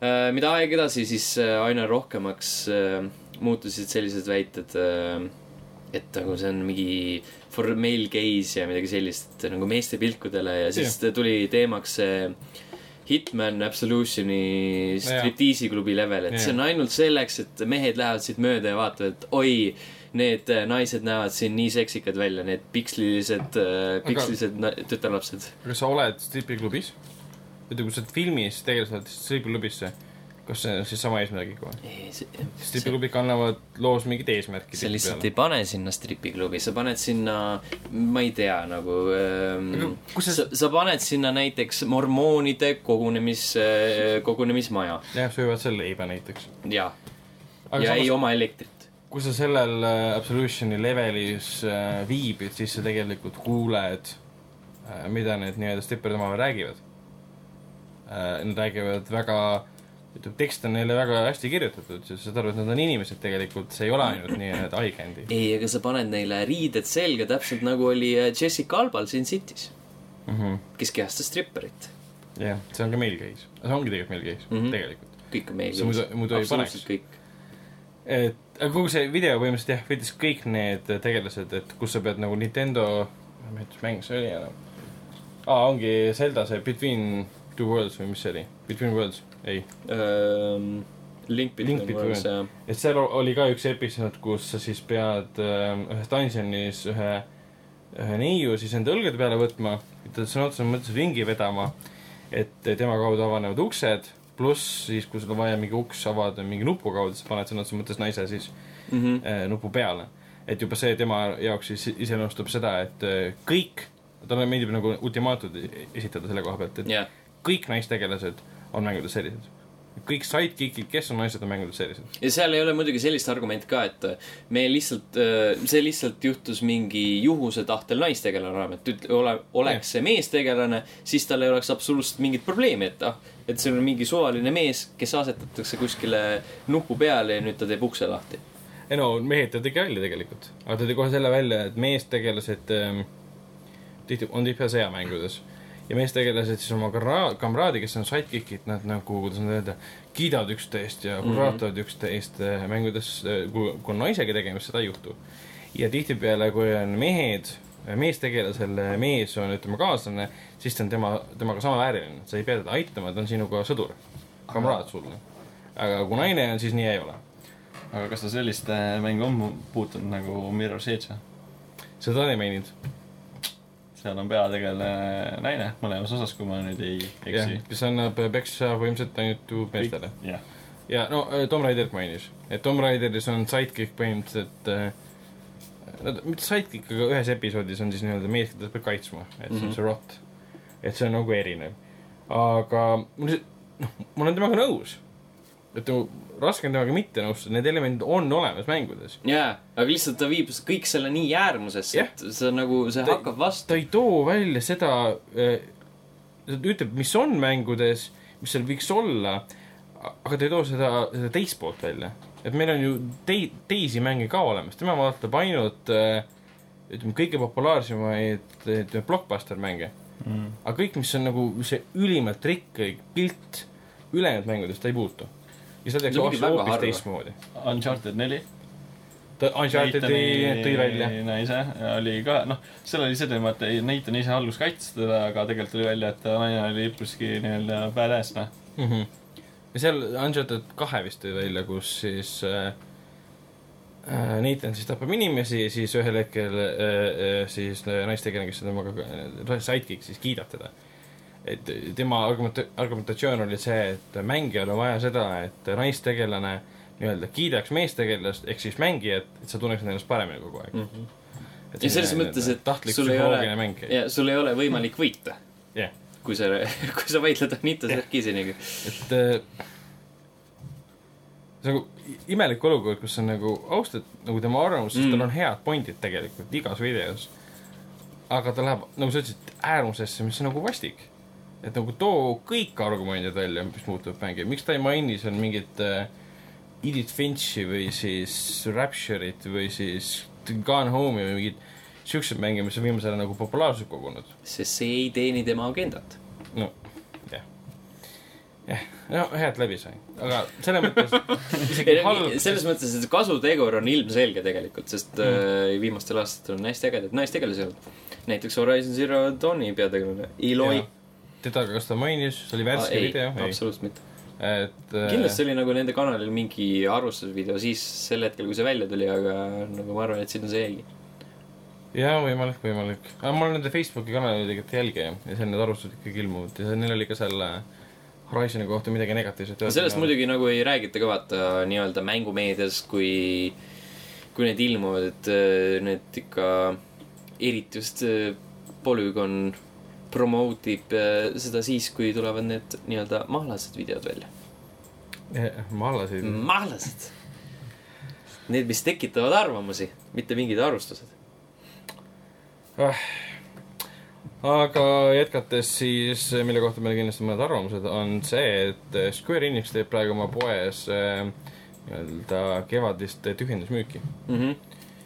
Speaker 1: äh,, mida aeg edasi, siis äh, aina rohkemaks äh, muutusid sellised väited äh,, et nagu see on mingi for male gaze ja midagi sellist, nagu meeste pilkudele ja siis yeah. tuli teemaks see Hitman Absolutioni striptiisi klubi level, et yeah. see on ainult selleks, et mehed lähevad siit mööda ja vaatavad, et oi, need äh, naised näevad siin nii seksikad välja, need pikslilised, pikslilised na- tütarlapsed.
Speaker 2: kas sa oled stripiklubis? ütle, kui sa oled filmis tegelikult stripiklubisse, kas see on siis sama eesmärgiga või? stripiklubid kannavad loos mingit eesmärki
Speaker 1: sa lihtsalt ei pane sinna stripiklubi, sa paned sinna, ma ei tea, nagu ähm,
Speaker 2: see-
Speaker 1: sa, sa paned sinna näiteks mormoonide kogunemis, kogunemismaja
Speaker 2: jah, söövad seal leiba näiteks.
Speaker 1: ja,
Speaker 2: aga
Speaker 1: ja
Speaker 2: samas
Speaker 1: ei, oma elektrit.
Speaker 2: kui sa sellel äh, Absolutioni levelis äh, viibid, siis sa tegelikult kuuled äh,, mida need nii-öelda stripperid omavahel räägivad äh,. Nad räägivad väga, ütleme, tekst on neile väga hästi kirjutatud, sa saad aru, et nad on inimesed tegelikult, see ei ole ainult nii-öelda eye candy
Speaker 1: ei, aga sa paned neile riided selga, täpselt nagu oli äh, Jessica Albal Sin City's,
Speaker 2: mm. -hmm.
Speaker 1: kes kehastas stripperit.
Speaker 2: jah, see on ka male gaze, see ongi tegelikult male gaze mm. -hmm. tegelikult.
Speaker 1: kõik on
Speaker 2: muidu ei paneks.
Speaker 1: kõik.
Speaker 2: et, aga kogu see video põhimõtteliselt jah, võttis kõik need tegelased, et kus sa pead nagu Nintendo, ma ei mäleta, mis mäng see oli enam. aa, ongi Zelda see Between Two Worlds või mis see oli? Between Worlds, ei.
Speaker 1: Link
Speaker 2: Link
Speaker 1: Between
Speaker 2: Between
Speaker 1: Worlds ja
Speaker 2: et seal oli ka üks episood, kus sa siis pead äh, ühes dungeonis ühe, ühe neiu siis enda õlgade peale võtma, ta sõna otseses mõttes ringi vedama, et tema kaudu avanevad uksed, pluss siis, kui sul on vaja mingi uks avada mingi nupu kaudu, sa paned sõna otseses mõttes naise siis
Speaker 1: mm. -hmm.
Speaker 2: äh, nupu peale. et juba see tema jaoks siis iseloomustab seda, et äh, kõik, talle meeldib nagu ultimaatud esitada selle koha pealt, et
Speaker 1: jah,
Speaker 2: kõik naistegelased on mängudes sellised. kõik sidekick'id, kes on naised, on mängudes sellised.
Speaker 1: ja seal ei ole muidugi sellist argumenti ka, et me lihtsalt, see lihtsalt juhtus mingi juhuse tahtel naistegelane olema, et ütle- ole, oleks see meestegelane, siis tal ei oleks absoluutselt mingit probleemi, et ah, et see on mingi suvaline mees, kes asetatakse kuskile nupu peale ja nüüd ta teeb ukse lahti.
Speaker 2: ei no mehed ta tegi välja tegelikult, aga ta tõi kohe selle välja, et meestegelased ähm, tihti, on tihtipeale sõjamängudes. Ja meestegelased siis oma kamra-, kamraadi, kes on sidekick'id, nad nagu, kuidas nüüd öelda, kiidavad üksteist ja hurraatavad mm -hmm. üksteist äh, mängudes, kui, kui on naisega tegemist, seda ei juhtu. ja tihtipeale, kui on mehed, meestegelasel mees on, ütleme, kaaslane, siis ta on tema, temaga samavääriline, sa ei pea teda aitama, ta on sinuga sõdur, kamraad sulle. aga kui naine on, siis nii ei ole
Speaker 3: aga kas ta sellist äh, mängu on puutunud nagu Mirror's Edge või?
Speaker 2: seda ei maininud.
Speaker 3: Seal on peategelane naine mõlemas osas, kui ma nüüd ei eksi.,
Speaker 2: kes annab peksa põhimõtteliselt ainult ju meestele.
Speaker 3: jah,
Speaker 2: ja no äh, Tom Raiderit mainis, et Tom Raideris on sidekick põhimõtteliselt äh, ta- mitte sidekick, aga ühes episoodis on siis nii-öelda mees, keda ta peab kaitsma, et see on
Speaker 1: Mhm.
Speaker 2: see rot. et see on nagu erinev. aga mul see, noh, ma olen temaga nõus. Et nagu raske on temaga mitte nõustuda, need elemendid on olemas mängudes.
Speaker 1: jaa, aga lihtsalt ta viib kõik selle nii äärmusesse
Speaker 2: Jah.
Speaker 1: et see nagu, see
Speaker 2: Ta-
Speaker 1: hakkab vastu.
Speaker 2: ta ei too välja seda, ta ütleb, mis on mängudes, mis seal võiks olla, aga ta ei too seda, seda teist poolt välja. et meil on ju tei-, teisi mänge ka olemas, tema vaatab ainult äh, ütleme, kõige populaarsemaid ütleme, blockbuster mänge.
Speaker 3: mm.
Speaker 2: aga kõik, mis on nagu see ülimalt rikkalik pilt ülejäänud mängudest, ta ei puutu. Ja seda tehakse hoopis
Speaker 1: harva.
Speaker 2: teistmoodi.
Speaker 3: Uncharted neli.
Speaker 2: Uncharted'i tõi välja.
Speaker 3: naise oli ka, noh, seal oli see teema, et ei- Nathan ise alguses kaitses teda, aga tegelikult tuli välja, et naine oli üpriski nii-öelda badass, noh.
Speaker 2: mm. -hmm. ja seal Uncharted kahe vist tõi välja, kus siis äh, äh, Nathan siis tapab inimesi ja siis ühel hetkel äh, äh, siis naistegelane, kes on temaga äh, sidekick, siis kiidab teda. Et tema argument-, argumentatsioon oli see, et mängijal on vaja seda, et naistegelane nii-öelda kiidaks meestegelast ehk siis mängijat, et sa tunneksid ennast paremini kogu aeg.
Speaker 1: Mhm. ja selles mõttes, et sul ei ole ja sul ei ole võimalik võita,
Speaker 2: jah,
Speaker 1: kui sa, kui sa vaidled Anita Sarkeesianiga.
Speaker 2: et äh, see on nagu imelik olukord, kus on nagu austad nagu tema arvamust, sest
Speaker 1: Mm.
Speaker 2: tal on head pointid tegelikult igas videos. aga ta läheb, nagu sa ütlesid, äärmusesse, mis on nagu vastik. Et nagu too kõik argumendid välja, mis muutuvad mängi, miks ta ei maini seal mingit äh, Edith Finchi või siis Rapture'it või siis Gone Home'i või mingit siukseid mänge, mis on viimasel ajal nagu populaarsust kogunud.
Speaker 1: sest see ei teeni tema agendat.
Speaker 2: no jah, jah, no hea, et läbi sai, aga selles mõttes isegi halb,
Speaker 1: selles mõttes, et kasutegur on ilmselge tegelikult, sest mm. viimastel aastatel on hästi ägedaid naistegelasi olnud. näiteks Horizon Zero Dawni peategelane, Eloy.
Speaker 2: teda, kas ta mainis, see oli värske video, ei,
Speaker 1: absoluutselt mitte.
Speaker 2: et äh,
Speaker 1: kindlasti oli nagu nende kanalil mingi arvustusvideo siis sel hetkel, kui see välja tuli, aga nagu ma arvan, et sinna see jäigi.
Speaker 2: jaa, võimalik, võimalik, aga ma olen nende Facebooki kanali tegelikult jälgija ja seal need arvustused ikkagi ilmuvad ja neil oli ka selle Horizoni kohta midagi negatiivset
Speaker 1: sellest. muidugi nagu ei räägita ka vaata nii-öelda mängumeedias, kui, kui need ilmuvad, et äh, need ikka, eriti just äh, Polygon promote ib äh, seda siis, kui tulevad need nii-öelda mahlased videod välja.
Speaker 2: ma allasin mm..
Speaker 1: mahlased. Need, mis tekitavad arvamusi, mitte mingid arvustused.
Speaker 2: aga jätkates siis, mille kohta meil kindlasti mõned arvamused, on see, et Square Enix teeb praegu oma poes äh, nii-öelda kevadist tühjendusmüüki.
Speaker 1: Mm -hmm.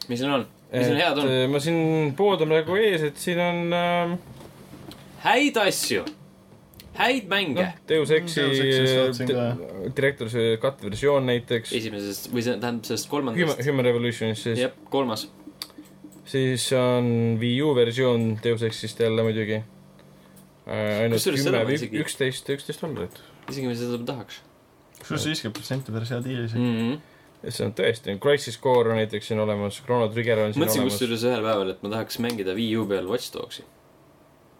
Speaker 1: mis siin on? mis siin head on?
Speaker 2: äh, ma siin pood on praegu ees, et siin on äh,
Speaker 1: häid asju, häid mänge
Speaker 2: Deus Exi
Speaker 3: Deus Exist vaatasin
Speaker 2: di- direktoruse cut versioon näiteks,
Speaker 1: esimesest või see tähendab sellest
Speaker 2: Human,
Speaker 1: kolmandast.
Speaker 2: Human Revolutionist siis,
Speaker 1: jah, kolmas.
Speaker 2: siis on Wii U versioon Deus Exist jälle muidugi äh,. ainult kümme või
Speaker 1: isegi-
Speaker 2: üksteist, üksteist dollarit.
Speaker 1: isegi ma seda tahaks
Speaker 3: kusjuures viiskümmend protsenti päris hea diil isegi.
Speaker 1: mm. -hmm.
Speaker 2: ja see on tõesti, Crisis Core on näiteks siin olemas, Chrono Trigger on siin
Speaker 1: mõtlesin
Speaker 2: olemas.
Speaker 1: kusjuures ühel päeval, et ma tahaks mängida Wii U peal Watch Dogsi.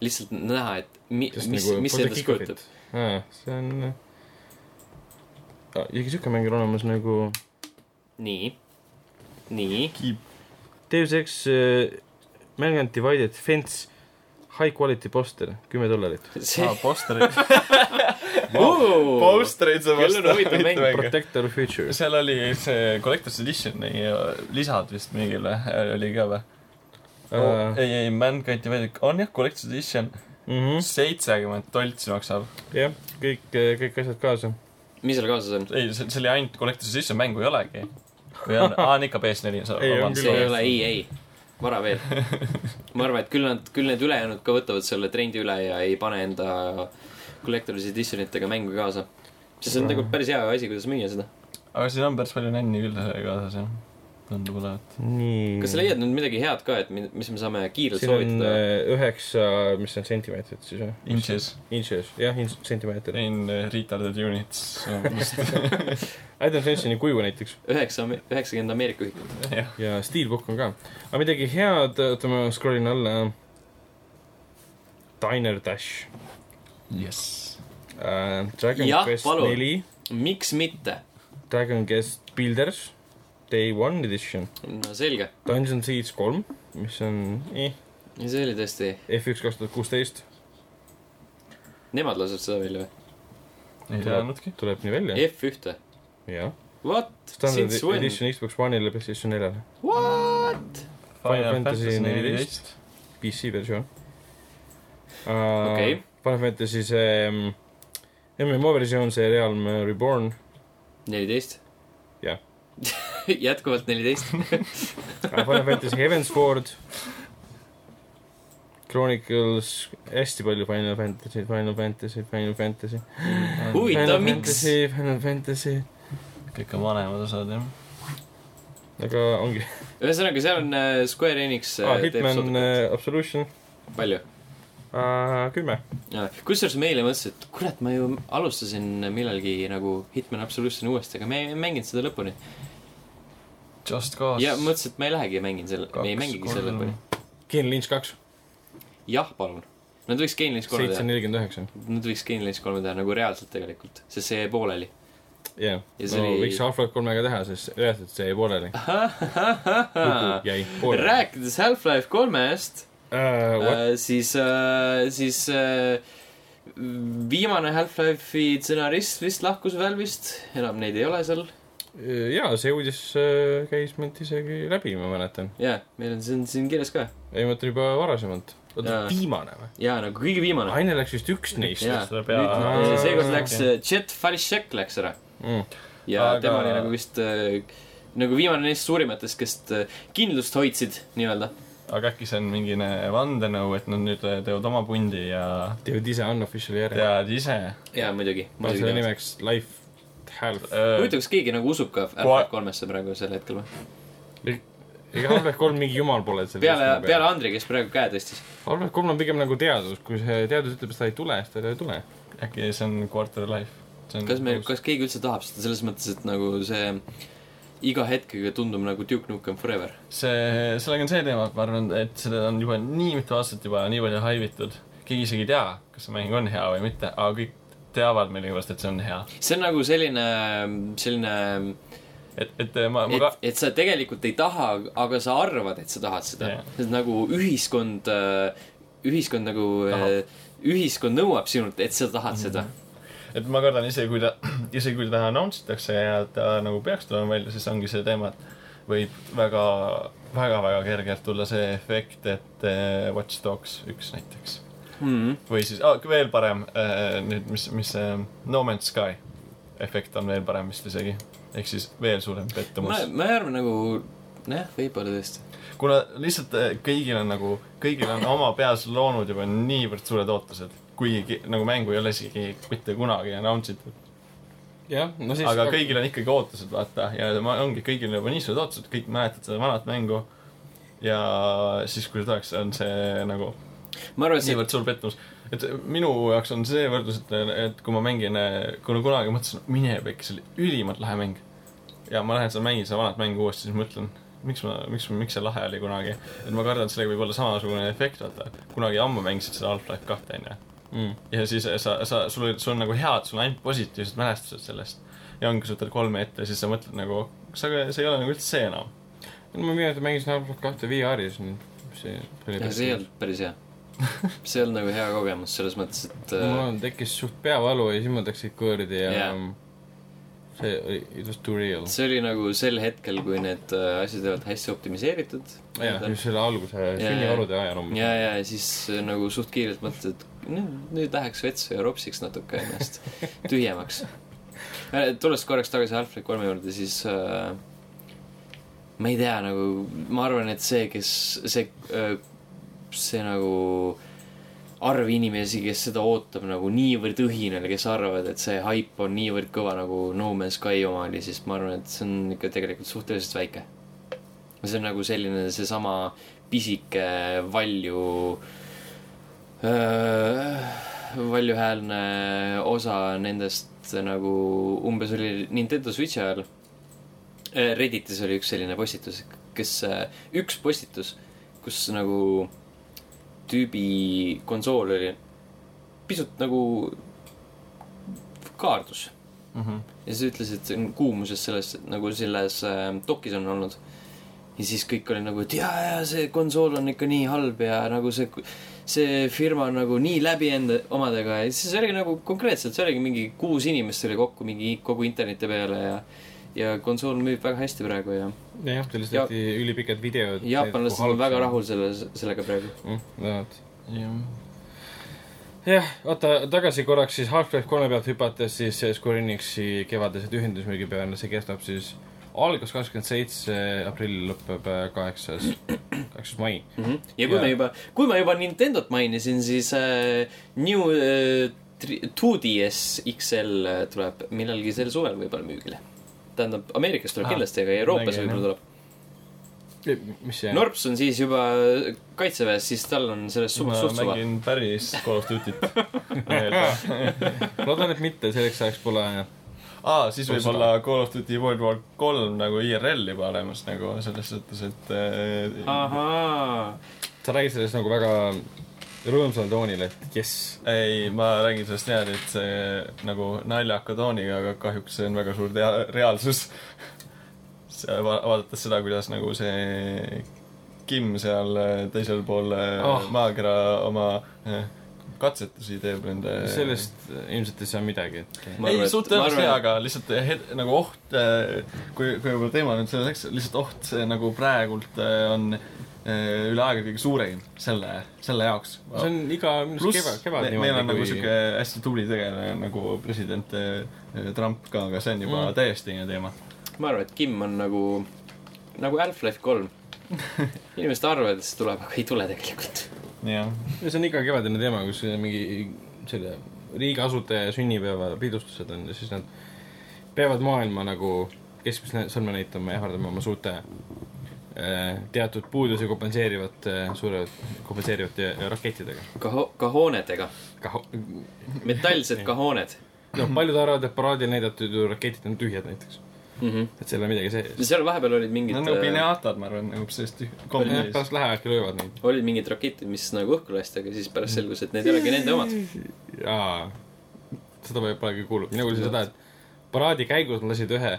Speaker 1: Lihtsalt näha, et mi,
Speaker 2: Sest
Speaker 1: mis
Speaker 2: nagu
Speaker 1: mis endast kujutab.
Speaker 2: aa, see on ah,, isegi siuke mäng on olemas nagu
Speaker 1: nii, nii,
Speaker 2: Deus Ex uh, Man and Divided Fence High quality poster, kümme dollarit.
Speaker 3: ah,, posterid.
Speaker 1: Oo!
Speaker 3: posterid
Speaker 1: on huvitav mäng.
Speaker 2: Protector Future.
Speaker 3: seal oli see Collector's Editioni lisad vist mingile äh, oli ka või oh,? ei, ei, Mankind Divided, on jah, Collector's Edition,
Speaker 2: mm -hmm.
Speaker 3: seitsekümmend toltsi maksab.
Speaker 2: jah, kõik, kõik asjad kaasa.
Speaker 1: mis seal kaasas on?
Speaker 3: ei, see see oli ainult Collector's Edition, mängu ei olegi. või on, aa, on ikka PS4, sa
Speaker 2: Ei,
Speaker 1: ei ole, ei, ei, vara veel. ma arvan, et küll nad, küll need ülejäänud ka võtavad selle trendi üle ja ei pane enda collector's edition itega mängu kaasa. sest see on tegelikult päris hea asi, kuidas müüa seda.
Speaker 3: aga siin on päris palju nänni küll kaasas, jah. Tundub olevat.
Speaker 2: nii.
Speaker 1: kas sa leiad nüüd midagi head ka, et mi- mis me saame kiirelt
Speaker 2: siin
Speaker 1: soovitada?
Speaker 2: üheksa, mis see on sentimeetrit siis või?
Speaker 3: Inches.
Speaker 2: Inches, jah, sentimeeter.
Speaker 3: in uh, retarded units.
Speaker 2: Adam Sensini kuju näiteks
Speaker 1: üheksa, üheksakümmend Ameerika ühikut.
Speaker 2: ja Steelbook on ka. aga midagi head, oota ma scroll in alla. Diner Dash
Speaker 3: jess.
Speaker 2: äh,, Dragon
Speaker 1: Jah,
Speaker 2: Quest neli,
Speaker 1: miks mitte?
Speaker 2: Dragon Quest Builders, Day One Edition,
Speaker 1: no selge.
Speaker 2: Dungeon Siege kolm, mis on eh,
Speaker 1: ja see oli tõesti,
Speaker 2: F1 kaks tuhat kuusteist,
Speaker 1: nemad lasevad seda välja või?
Speaker 3: ei teadnudki.
Speaker 2: tuleb nii välja,
Speaker 1: F1-e.
Speaker 2: jah.
Speaker 1: What?
Speaker 2: Standard
Speaker 1: Since when?
Speaker 2: Edition Xbox One'ile, PlayStation neljale,
Speaker 1: What?
Speaker 2: Final Fantasy neliteist. PC versioon uh,
Speaker 1: Okei.
Speaker 2: Final Fantasy see mm, MMO versioon, see Realm Reborn
Speaker 1: neliteist. Jätkuvalt neliteist.
Speaker 2: uh, Final Fantasy Heavensward Chronicles, hästi palju Final Fantasy, Final Fantasy, Final Fantasy
Speaker 1: huvitav, miks?
Speaker 2: Final Fantasy
Speaker 3: kõik on vanemad osad, jah.
Speaker 2: aga ongi
Speaker 1: ühesõnaga, seal on äh, Square Enix äh,
Speaker 2: ah, Hitman uh, Absolution
Speaker 1: palju?
Speaker 2: uh, kümme
Speaker 1: kusjuures ma eile mõtlesin, et kurat, ma ju alustasin millalgi nagu Hitman Absolutioni uuesti, aga me ei mänginud seda lõpuni.
Speaker 3: Just Cause.
Speaker 1: ja mõtlesin, et ma ei lähegi ja mängin selle, me ei mängigi selle lõpuni.
Speaker 2: Ken Lynch kaks
Speaker 1: jah, palun. Nad võiks Gain Lynch kolme
Speaker 2: seitse
Speaker 1: teha,
Speaker 2: nelikümmend üheksa
Speaker 1: nad võiks Gain Lynch kolme teha nagu reaalselt tegelikult, sest see jäi pooleli.
Speaker 2: jah, no
Speaker 1: oli-
Speaker 2: võiks Half-Life kolmega teha, sest üheselt see jäi pooleli. lugu jäi pooleli.
Speaker 1: rääkides Half-Life kolmest,
Speaker 2: Uh, what?
Speaker 1: siis, siis äh, viimane Half-Life'i stsenarist vist lahkus Valve'ist, enam neid ei ole seal.
Speaker 2: jaa, see uudis äh, käis meilt isegi läbi, ma mäletan.
Speaker 1: jaa, meil on see on siin kirjas ka.
Speaker 2: ei, ma mõtlen juba varasemalt. oota viimane või?
Speaker 1: jaa, nagu kõige viimane.
Speaker 2: Aine läks vist üks neist
Speaker 1: seekord läks
Speaker 2: okei.
Speaker 1: äh, Jet Fališek läks ära
Speaker 2: Mm.
Speaker 1: ja
Speaker 3: Aga-
Speaker 1: tema oli nagu vist äh, nagu viimane neist suurimatest, kes äh, kindlust hoidsid nii-öelda.
Speaker 3: aga äkki see on mingine vandenõu, et nad nüüd teevad oma pundi ja
Speaker 2: teevad ise unofficial'i järgi.
Speaker 3: teavad ise.
Speaker 1: jaa, muidugi.
Speaker 2: ma selle nimeks Life Half.
Speaker 1: huvitav, kas keegi nagu usub ka Half-Life kolmesse praegu sel hetkel või?
Speaker 2: ega Half-Life kolm mingi jumal pole
Speaker 1: peale, peale Andri, kes praegu käe tõstis.
Speaker 2: Half-Life kolm on pigem nagu teadus, kui see teadus ütleb, et ta ei tule, siis ta ei tule.
Speaker 3: äkki see on quarter life.
Speaker 1: kas meil, kas keegi üldse tahab seda selles mõttes, et nagu see iga hetkega tundub nagu Duke Nukem Forever?
Speaker 3: see, sellega on see teema, et ma arvan, et seda on juba nii mitu aastat juba nii palju haivitud. keegi isegi ei tea, kas see mäng on hea või mitte, aga kõik teavad millegipärast, et see on hea.
Speaker 1: see on nagu selline, selline,
Speaker 3: et, et ma, ma
Speaker 1: et
Speaker 3: ka,,
Speaker 1: et sa tegelikult ei taha, aga sa arvad, et sa tahad seda
Speaker 3: Jah.
Speaker 1: see on nagu ühiskond, ühiskond nagu,
Speaker 3: Tahab.
Speaker 1: ühiskond nõuab sinult, et sa tahad seda.
Speaker 3: et ma kardan isegi, kui ta, isegi kui ta announce itakse ja ta nagu peaks tulema välja, siis ongi see teema, et võib väga, väga, väga kergelt tulla see efekt, et eh, Watch Dogs üks näiteks.
Speaker 1: Mm.
Speaker 3: või siis ah,, veel parem äh, nüüd, mis, mis see No Man's Sky efekt on veel parem vist isegi. ehk siis veel suurem
Speaker 1: ma
Speaker 3: pettumus.,
Speaker 1: ma arvan nagu, jah, võib-olla tõesti.
Speaker 3: kuna lihtsalt äh, kõigil on nagu, kõigil on oma peas loonud juba niivõrd suured ootused, kuigi nagu mängu ei ole isegi mitte kunagi announce itud.
Speaker 2: jah, no siis
Speaker 3: aga kõigil on ikkagi ootused, vaata, ja ma- ongi kõigil on juba nii suured ootused, kõik mäletavad seda vanat mängu. ja siis, kui see tuleks, on see nagu
Speaker 1: ma arvan, et see,
Speaker 3: niivõrd suur pettumus. et minu jaoks on see võrdlus, et, et kui ma mängin, kui ma kunagi mõtlesin, mine pekki, see oli ülimalt lahe mäng. ja ma lähen seal mängin seda vanat mängu uuesti, siis mõtlen, miks ma, miks, miks see lahe oli kunagi. et ma kardan, et sellega võib olla samasugune efekt, vaata. kunagi ammu mängisid seda Half-Life kahte, onju.
Speaker 2: mm..
Speaker 3: ja siis sa, sa, sul, sul on nagu head, sul on ainult positiivsed mälestused sellest. ja ongi, sa võtad kolme ette ja siis sa mõtled nagu, aga see ei ole nagu üldse see enam.
Speaker 2: ma meenutan, mängisin Half-Life kahte VR-is, see oli
Speaker 1: see ei olnud päris hea. see olnud nagu hea kogemus selles mõttes, et
Speaker 2: mul
Speaker 1: äh,
Speaker 2: on- tekkis suht peavalu ja siis mul läksid kõõrdi ja
Speaker 1: Jaa.
Speaker 2: see oli, it was too real.
Speaker 1: see oli nagu sel hetkel, kui need äh, asjad olnud hästi optimiseeritud.
Speaker 2: jah, just selle alguse sünnivalude ajal umbes.
Speaker 1: ja, ja siis äh, nagu suht kiirelt mõtled, et nüüd, nüüd läheks vetsu ja ropsiks natuke ennast tühjemaks. tulles korraks tagasi Half-Life kolme juurde, siis äh, ma ei tea, nagu ma arvan, et see, kes see äh,, see nagu arv inimesi, kes seda ootab nagu niivõrd õhinal kes arvavad, et see haip on niivõrd kõva nagu No Man's Sky oma oli, siis ma arvan, et see on ikka tegelikult suhteliselt väike. see on nagu selline seesama pisike valju valjuhäälne osa nendest nagu umbes oli Nintendo Switchi ajal. Redditis oli üks selline postitus, kes, üks postitus, kus nagu tüübi konsool oli pisut nagu kaardus
Speaker 3: Mhm.
Speaker 1: ja siis ütles, et see on kuumuses selles, nagu selles äh, dokis on olnud. ja siis kõik oli nagu, et jaa, jaa, see konsool on ikka nii halb ja nagu see, see firma on nagu nii läbi enda omadega ja siis oligi nagu konkreetselt, see oligi mingi kuus inimest oli kokku mingi kogu interneti peale ja ja konsool müüb väga hästi praegu ja
Speaker 2: jah, sellest tehti ülipikad videod.
Speaker 1: jaapanlased on väga rahul selle, sellega praegu.
Speaker 2: mm,.
Speaker 3: jah.
Speaker 2: jah, oota, tagasi korraks siis Half-Life kolme pealt hüpates, siis Square Enixi kevadised ühendusmüügi peale, see kestab siis, algas kakskümmend seitse aprill, lõpeb äh, kaheksas, kaheksas mai.
Speaker 1: mm. -hmm. ja kui
Speaker 2: Ja-
Speaker 1: me juba, kui ma juba Nintendot mainisin, siis äh, New äh, 2DS XL äh, tuleb millalgi sel suvel võib-olla müügile. tähendab, Ameerikas tuleb
Speaker 3: Ah,
Speaker 1: kindlasti, aga Euroopas võib-olla tuleb.
Speaker 2: mis see
Speaker 1: Norps on siis juba kaitseväes, siis tal on sellest suht,
Speaker 3: ma
Speaker 1: suht suva.
Speaker 3: mängin päris Call of Duty't.
Speaker 2: loodan, et mitte, selleks ajaks pole
Speaker 3: aa, siis võib olla Call of Duty World War kolm nagu IRL juba olemas nagu selles suhtes, et äh,
Speaker 1: ahaa.
Speaker 2: sa räägid sellest nagu väga rõõmsal toonil, et jess.
Speaker 3: ei, ma räägin sellest niimoodi, et see nagu naljaka tooniga, aga kahjuks see on väga suur tea- reaalsus. Va vaadates seda, kuidas nagu see Kim seal äh, teisel pool oh. Maakera oma äh, katsetusi teeb nende
Speaker 2: sellest ilmselt ei saa midagi, et
Speaker 3: ei, suht tõenäoliselt
Speaker 1: et-
Speaker 3: aga lihtsalt het- nagu oht, kui, kui võib-olla teema nüüd selleks, lihtsalt oht see nagu praegult on äh, üle aegade kõige suurem selle, selle jaoks.
Speaker 2: see on iga minu arust kevad, kevad
Speaker 3: me, meil on nagu
Speaker 2: niimoodi,
Speaker 3: siuke hästi tubli tegelane nagu president äh, Trump ka, aga see on juba
Speaker 2: Mm.
Speaker 3: täiesti teine teema.
Speaker 1: ma arvan, et Kim on nagu, nagu Half-Life kolm. inimesed arvavad, et see tuleb, aga ei tule tegelikult.
Speaker 3: jah,
Speaker 2: kui see on iga kevadine teema, kus mingi selle riigi asutaja sünnipäeva pidustused on ja siis nad peavad maailma nagu keskmist nä- sõrme näitama ja ähvardama oma suurte äh, teatud puudusi kompenseerivate, suure kompenseerivate rakettidega.
Speaker 1: Kaho-, kahoonedega,
Speaker 2: Kaho-,
Speaker 1: metallsed kahooned
Speaker 2: noh, paljud arvavad, et paraadil näidatud ju raketid on tühjad näiteks,
Speaker 1: mm. -hmm.
Speaker 2: et seal on midagi sees.
Speaker 1: seal vahepeal olid mingid
Speaker 3: no nagu
Speaker 1: äh,
Speaker 3: pineatad, ma arvan, nagu
Speaker 2: jah,
Speaker 3: viis.
Speaker 2: pärast lähevadki löövad neid.
Speaker 1: olid mingid raketid, mis nagu õhku lasti, aga siis pärast selgus, et need ei olegi nende omad.
Speaker 2: jaa, seda ma polegi kuulnud, mina kuulsin seda, et paraadi käigus nad lasid ühe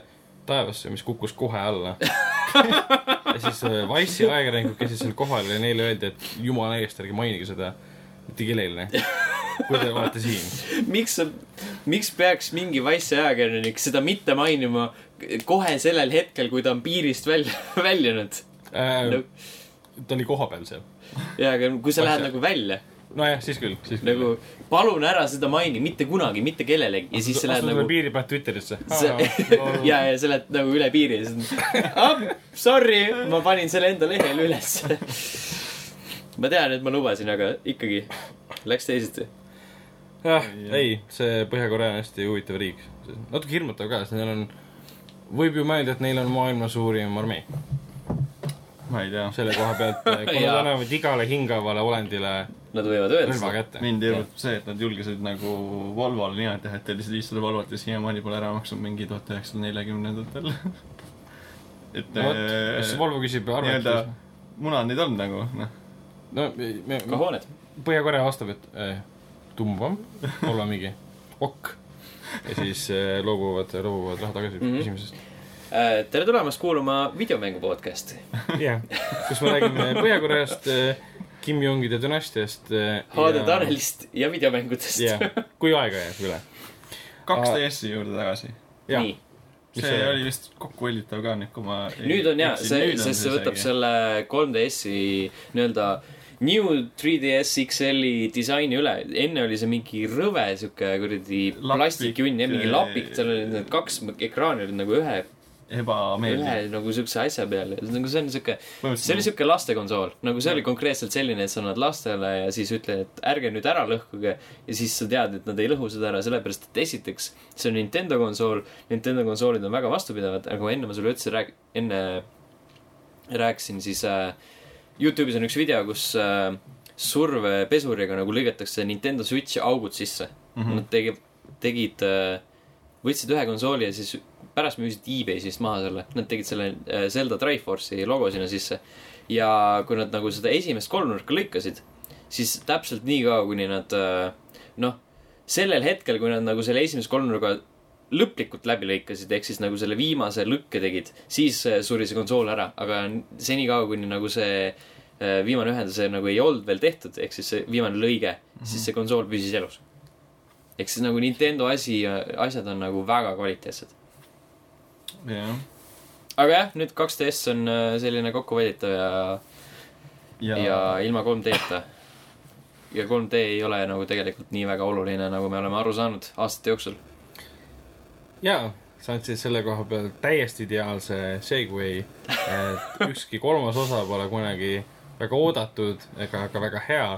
Speaker 2: taevasse, mis kukkus kohe alla. ja siis äh, Wise'i ajakirjanikud käisid seal kohal ja neile öeldi, et jumala eest, ärge mainige seda mitte kellelegi. kui te olete siin.
Speaker 1: miks sa, miks peaks mingi Wise'i ajakirjanik seda mitte mainima kohe sellel hetkel, kui ta on piirist välja, väljunud?
Speaker 2: Äh, ta oli kohapeal seal.
Speaker 1: jaa, aga kui sa lähed nagu välja,
Speaker 2: nojah, siis küll, siis küll.
Speaker 1: nagu palun ära seda maini, mitte kunagi, mitte kellelegi ja siis sa lähed nagu
Speaker 2: piiri pealt Twitterisse.
Speaker 1: ja, ja sa lähed nagu üle piiri ja siis ah, sorry, ma panin selle enda lehele ülesse. ma tean, et ma lubasin, aga ikkagi läks teisiti.
Speaker 2: jah, ei, see Põhja-Korea on hästi huvitav riik. natuke hirmutav ka, sest neil on, võib ju mõelda, et neil on maailma suurim armee.
Speaker 3: ma ei tea,
Speaker 2: selle koha pealt, kui nad
Speaker 1: Jaa.
Speaker 2: annavad igale hingavale olendile
Speaker 1: Nad võivad öelda seda.
Speaker 3: mind hirmutab see, et nad julgesid nagu Volvole niimoodi teha, et te lihtsalt istusite Volvot ja siiamaani pole ära maksnud mingi tuhat üheksasada neljakümnendatel. et
Speaker 2: no vot, kas
Speaker 3: äh,
Speaker 2: Volvo küsib
Speaker 3: nii-öelda
Speaker 2: arvet,
Speaker 3: munad neid on nagu, noh.
Speaker 2: no me, me,
Speaker 1: kahooned.
Speaker 2: Põhja-Korea vastab, et eh, tumbam, olla mingi ok. ja siis eh, loobuvad, loobuvad raha tagasi
Speaker 1: Mhm.
Speaker 2: küsimusest.
Speaker 1: Äh, tere tulemast kuulama videomängu podcast'i.
Speaker 2: jah, kus me räägime Põhja-Koreast, Kim Jongide dünastiast.
Speaker 1: HD Tanelist ja videomängudest.
Speaker 2: jah, kui aega jääb üle.
Speaker 3: kaks
Speaker 2: Aa.
Speaker 3: DS-i juurde tagasi.
Speaker 1: nii,
Speaker 3: see
Speaker 2: see-
Speaker 3: oli vist kokkuhoiditav ka nüüd, kui ma
Speaker 1: nüüd on jaa, see, sest see võtab selle 3DS-i nii-öelda New 3DS XL-i disaini üle. enne oli see mingi rõve sihuke kuradi plastikjunn ja mingi lapik, seal olid need kaks ekraani olid nagu ühe
Speaker 3: ebameeldiv.
Speaker 1: nagu siukse asja peal ja nagu see on sihuke, see oli sihuke lastekonsool, nagu see oli konkreetselt selline, et sa annad lastele ja siis ütled, et ärge nüüd ära lõhkuge. ja siis sa tead, et nad ei lõhu seda ära, sellepärast et esiteks, see on Nintendo konsool, Nintendo konsoolid on väga vastupidavad, nagu enne ma sulle ütlesin, rääk-, enne rääkisin, siis äh, Youtube'is on üks video, kus äh, survepesuriga nagu lõigatakse Nintendo Switch'i augud sisse mm. -hmm. Nad tegi-, tegid äh,, võtsid ühe konsooli ja siis pärast müüsid e-Base'ist maha selle, nad tegid selle äh, Zelda Triforce'i logo sinna sisse. ja kui nad nagu seda esimest kolmnurka lõikasid, siis täpselt nii kaua, kuni nad äh, noh, sellel hetkel, kui nad nagu selle esimese kolmnurga lõplikult läbi lõikasid, ehk siis nagu selle viimase lõkke tegid, siis äh, suri see konsool ära, aga senikaua, kuni nagu see viimane ühendus nagu ei olnud veel tehtud, ehk siis see viimane lõige mm, -hmm. siis see konsool püsis elus. ehk siis nagu Nintendo asi, asjad on nagu väga kvaliteetsed.
Speaker 3: jah,
Speaker 1: aga jah, nüüd 2DS on äh, selline kokkuvõidetav ja, ja.
Speaker 3: ja,
Speaker 1: ja ilma 3D-ta. ja 3D ei ole nagu tegelikult nii väga oluline, nagu me oleme aru saanud aastate jooksul.
Speaker 2: jaa, sa andsid selle koha peal täiesti ideaalse segway, et ükski kolmas osa pole kunagi väga oodatud ega ka väga hea.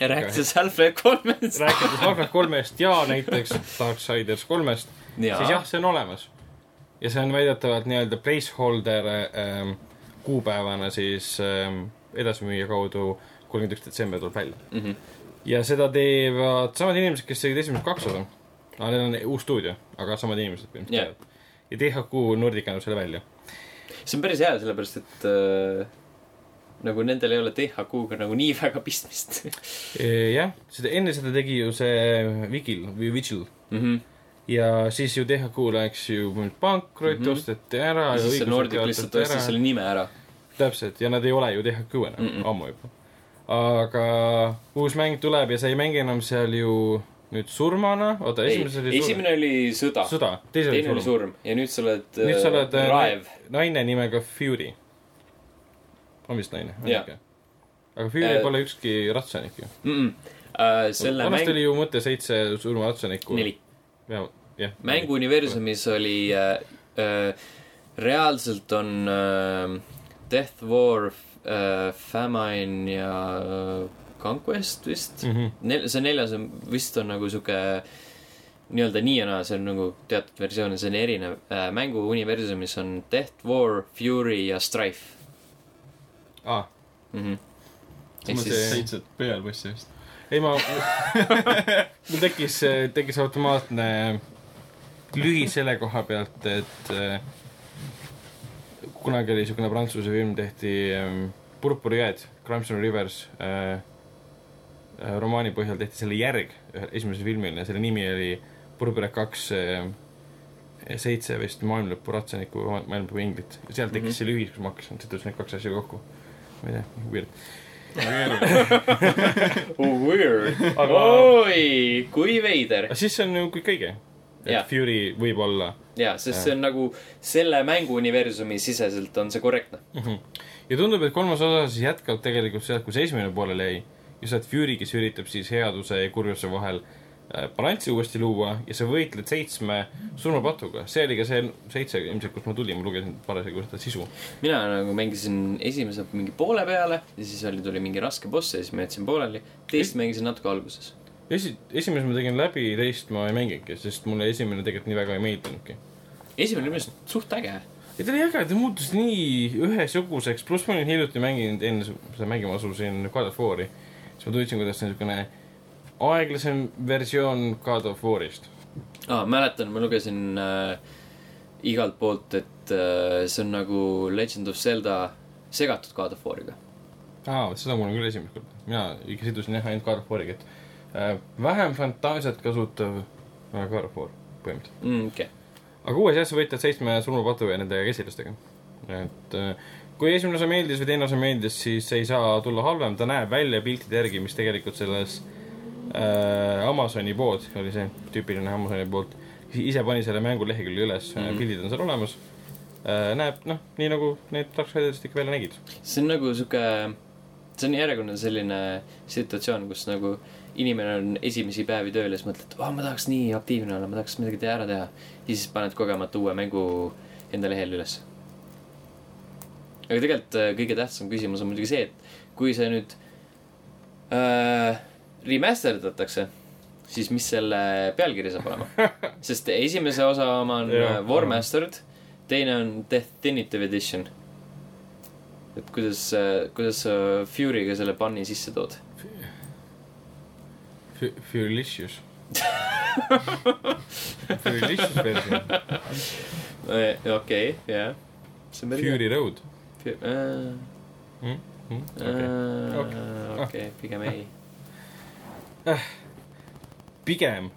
Speaker 1: ja rääkides Half-Life kolmest.
Speaker 2: rääkides Half-Life kolmest ja näiteks Darksiders kolmest, siis jah, see on olemas. Ja see on väidetavalt nii-öelda placeholder ähm, kuupäevana siis ähm, edasimüüja kaudu kolmkümmend üks detsember tuleb välja.
Speaker 1: mm. -hmm.
Speaker 2: ja seda teevad samad inimesed, kes tegid esimesed kaks osa. aga neil on uus stuudio, aga samad inimesed põhimõtteliselt
Speaker 1: Jah.
Speaker 2: teevad. ja THQ Nordic annab selle välja.
Speaker 1: see on päris hea, sellepärast et äh, nagu nendel ei ole THQ-ga nagu nii väga pistmist
Speaker 2: jah, seda, enne seda tegi ju see Vigil või Vigil
Speaker 1: mm. -hmm.
Speaker 2: Ja siis ju THQ läks ju pankrotti mm. -hmm. osteti ära
Speaker 1: ja siis see Nordic lihtsalt ostis selle nime ära.
Speaker 2: täpselt, ja nad ei ole ju THQ enam mm. -mm. ammu juba. aga uus mäng tuleb ja sa ei mängi enam seal ju nüüd surmana, oota,
Speaker 1: ei,
Speaker 2: esimeses oli
Speaker 1: esimene oli sõda,
Speaker 2: sõda,
Speaker 1: teine
Speaker 2: oli surm.
Speaker 1: surm ja nüüd sa oled
Speaker 2: nüüd sa oled
Speaker 1: äh,
Speaker 2: äh,
Speaker 1: raev.
Speaker 2: naine nimega Fury. on vist naine? Aga Fury
Speaker 1: Äh,
Speaker 2: pole ükski ratsanik ju.
Speaker 1: mm. -mm. Uh, selle
Speaker 2: vanasti
Speaker 1: mäng
Speaker 2: oli ju mõte seitse surmaratsanikku.
Speaker 1: neli.
Speaker 2: ja, jah.
Speaker 1: mängu universumis oli äh, äh,, reaalselt on äh, Death War äh,, Famine ja äh, Conquest vist
Speaker 2: mm. -hmm.
Speaker 1: Nel-, see neljas on vist on nagu sihuke nii-öelda nii ja naa, see on nagu teatud versioon ja see on erinev äh,. mängu universumis on Death War, Fury ja Strife
Speaker 2: Ah.
Speaker 1: -hmm. ehk
Speaker 2: Ma
Speaker 1: siis
Speaker 2: see-
Speaker 3: seitse pealbossi vist.
Speaker 2: Ei ma, mul tekkis, tekkis automaatne lühi selle koha pealt, et äh, kunagi oli niisugune prantsuse film, tehti ähm, Purpurjääd, Crimson Rivers äh, äh, romaani põhjal tehti selle järg esimesele filmile ja selle nimi oli Purpurjääd kaks äh, seitse vist maailmalõpu ratsanikku maailmalõpu inglit ja sealt tekkis mm -hmm. see lühi, kus ma hakkasin, sidus need kaks asja kokku. ma ei tea, weird.
Speaker 1: Weird
Speaker 2: Aga-
Speaker 1: oi, kui veider
Speaker 2: siis see on ju kõik õige. et. Fury võib olla
Speaker 1: jaa, sest
Speaker 2: Jah.
Speaker 1: see on nagu selle mängu universumi siseselt on see korrektne
Speaker 2: mm. -hmm. ja tundub, et kolmas osa siis jätkab tegelikult sealt, kus esimene pooleli jäi. just et Fury, kes üritab siis headuse ja kurjuse vahel äh, balanssi uuesti luua ja sa võitled seitsme surmapatuga. see oli ka see seitse ilmselt, kust ma tulin, ma lugesin parasjagu seda sisu.
Speaker 1: mina nagu mängisin esimese mingi poole peale ja siis oli, tuli mingi raske boss ja siis ma jätsin pooleli. teist mängisin natuke alguses.
Speaker 2: esi-, esimese ma tegin läbi, teist ma ei mänginudki, sest mulle esimene tegelikult nii väga ei meeldinudki.
Speaker 1: esimene oli minu arust suht äge.
Speaker 2: ei ta oli äge, ta muutus nii ühesuguseks, pluss ma olin hiljuti mänginud, enne seda mängima asusin God of War'i, siis ma tundsin, kuidas see on niisugune aeglasem versioon God of War'ist.
Speaker 1: aa, mäletan, ma lugesin äh, igalt poolt, et äh, see on nagu Legend of Zelda segatud God of War'iga.
Speaker 2: aa, vot seda mul on küll esimest korda. mina ikka sidusin jah ainult God of War'iga, et äh, vähem fantaasiat kasutav äh, God of War põhimõtteliselt.
Speaker 1: mm,. okay.,
Speaker 2: aga uues jah, sa võitled seitsme surmapatu ja nende kesilastega. et äh, kui esimene osa meeldis või teine osa meeldis, siis ei saa tulla halvem, ta näeb välja piltide järgi, mis tegelikult selles äh, Amazoni pood oli see tüüpiline Amazoni poolt, ise pani selle mängu lehekülje üles mm. -hmm. pildid on seal olemas äh,. näeb noh, nii nagu need Dark Sidersist ikka välja nägid.
Speaker 1: see on nagu sihuke, see on järjekordne selline situatsioon, kus nagu inimene on esimesi päevi tööl ja siis mõtled, oh, ma tahaks nii aktiivne olla, ma tahaks midagi teha ära teha. ja siis paned kogemata uue mängu enda lehele üles. aga tegelikult äh, kõige tähtsam küsimus on muidugi see, et kui see nüüd äh, remaster datakse, siis mis selle pealkiri saab olema? sest esimese osa oma on äh, War Mastered, teine on Definitive Edition. et kuidas, kuidas sa Fury'ga selle banni sisse tood?
Speaker 2: Furylicious. Furylicious versioon.
Speaker 1: okei, jah.
Speaker 2: Fury Road.
Speaker 1: äh,
Speaker 2: Mm? Mm? Okay. Okei.
Speaker 1: okei, pigem ei.
Speaker 2: Pigem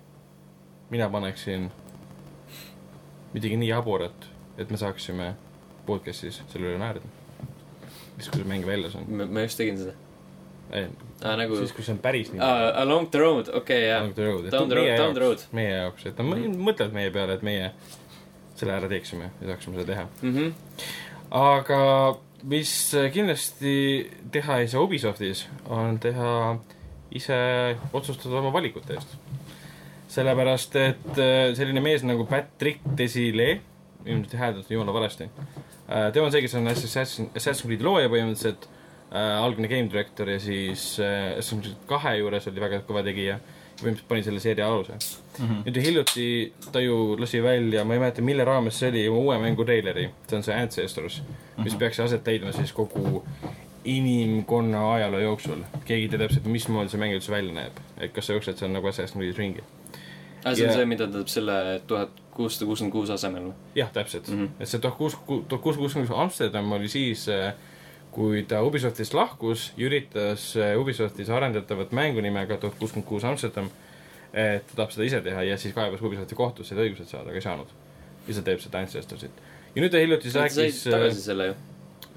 Speaker 2: mina paneksin midagi nii jaburat, et me saaksime podcast'is selle üle naerda. siis, kui see mäng väljas on.
Speaker 1: ma just tegin seda. aa, nagu
Speaker 2: siis, kui see on päris nii.
Speaker 1: aa, Along the road, okei, jah.
Speaker 2: Down the road,
Speaker 1: Down the road, down the road.
Speaker 2: meie jaoks, et nad mm. mõtlevad meie peale, et meie selle ära teeksime ja saaksime seda teha.
Speaker 1: Mhm.
Speaker 2: aga mis kindlasti teha ei saa Ubisoftis, on teha ise otsustada oma valikute eest. sellepärast, et äh, selline mees nagu Patrick Desilets, ilmselt hääldati jumala valesti. tema on see, kes on Assassin, Assassin's Creed'i looja põhimõtteliselt äh,, algne game director ja siis äh, Assassin's Creed kahe juures oli väga kõva tegija. põhimõtteliselt pani selle seeria aluse
Speaker 3: Mhm.
Speaker 2: nüüd hiljuti ta ju lasi välja, ma ei mäleta, mille raames see oli, uue mängu treileri, see on see Ancestors, mis
Speaker 3: Mhm.
Speaker 2: peaks aset leidma siis kogu inimkonna ajaloo jooksul. keegi ei tea täpselt, mismoodi see mäng üldse välja näeb, et kas sa jooksed seal nagu Assassin's Creed'is ringi.
Speaker 1: aa, see on
Speaker 2: Ja-
Speaker 1: see, mida ta teeb selle tuhat kuussada kuuskümmend kuus asemel või?
Speaker 2: jah, täpselt mm. -hmm. et see tuhat kuus, tuhat kuussada kuuskümmend üks Amsterdam oli siis, kui ta Ubisoftist lahkus ja üritas äh, Ubisoftis arendatavat mängu nimega tuhat kuuskümmend kuus Amsterdam, et ta tahab seda ise teha ja siis kaebas Ubisofti kohtusse, et õigused saada, aga ei saanud. ja ta teeb seda Ancestorit. ja nüüd ta hiljuti rääkis
Speaker 1: tagasi selle ju.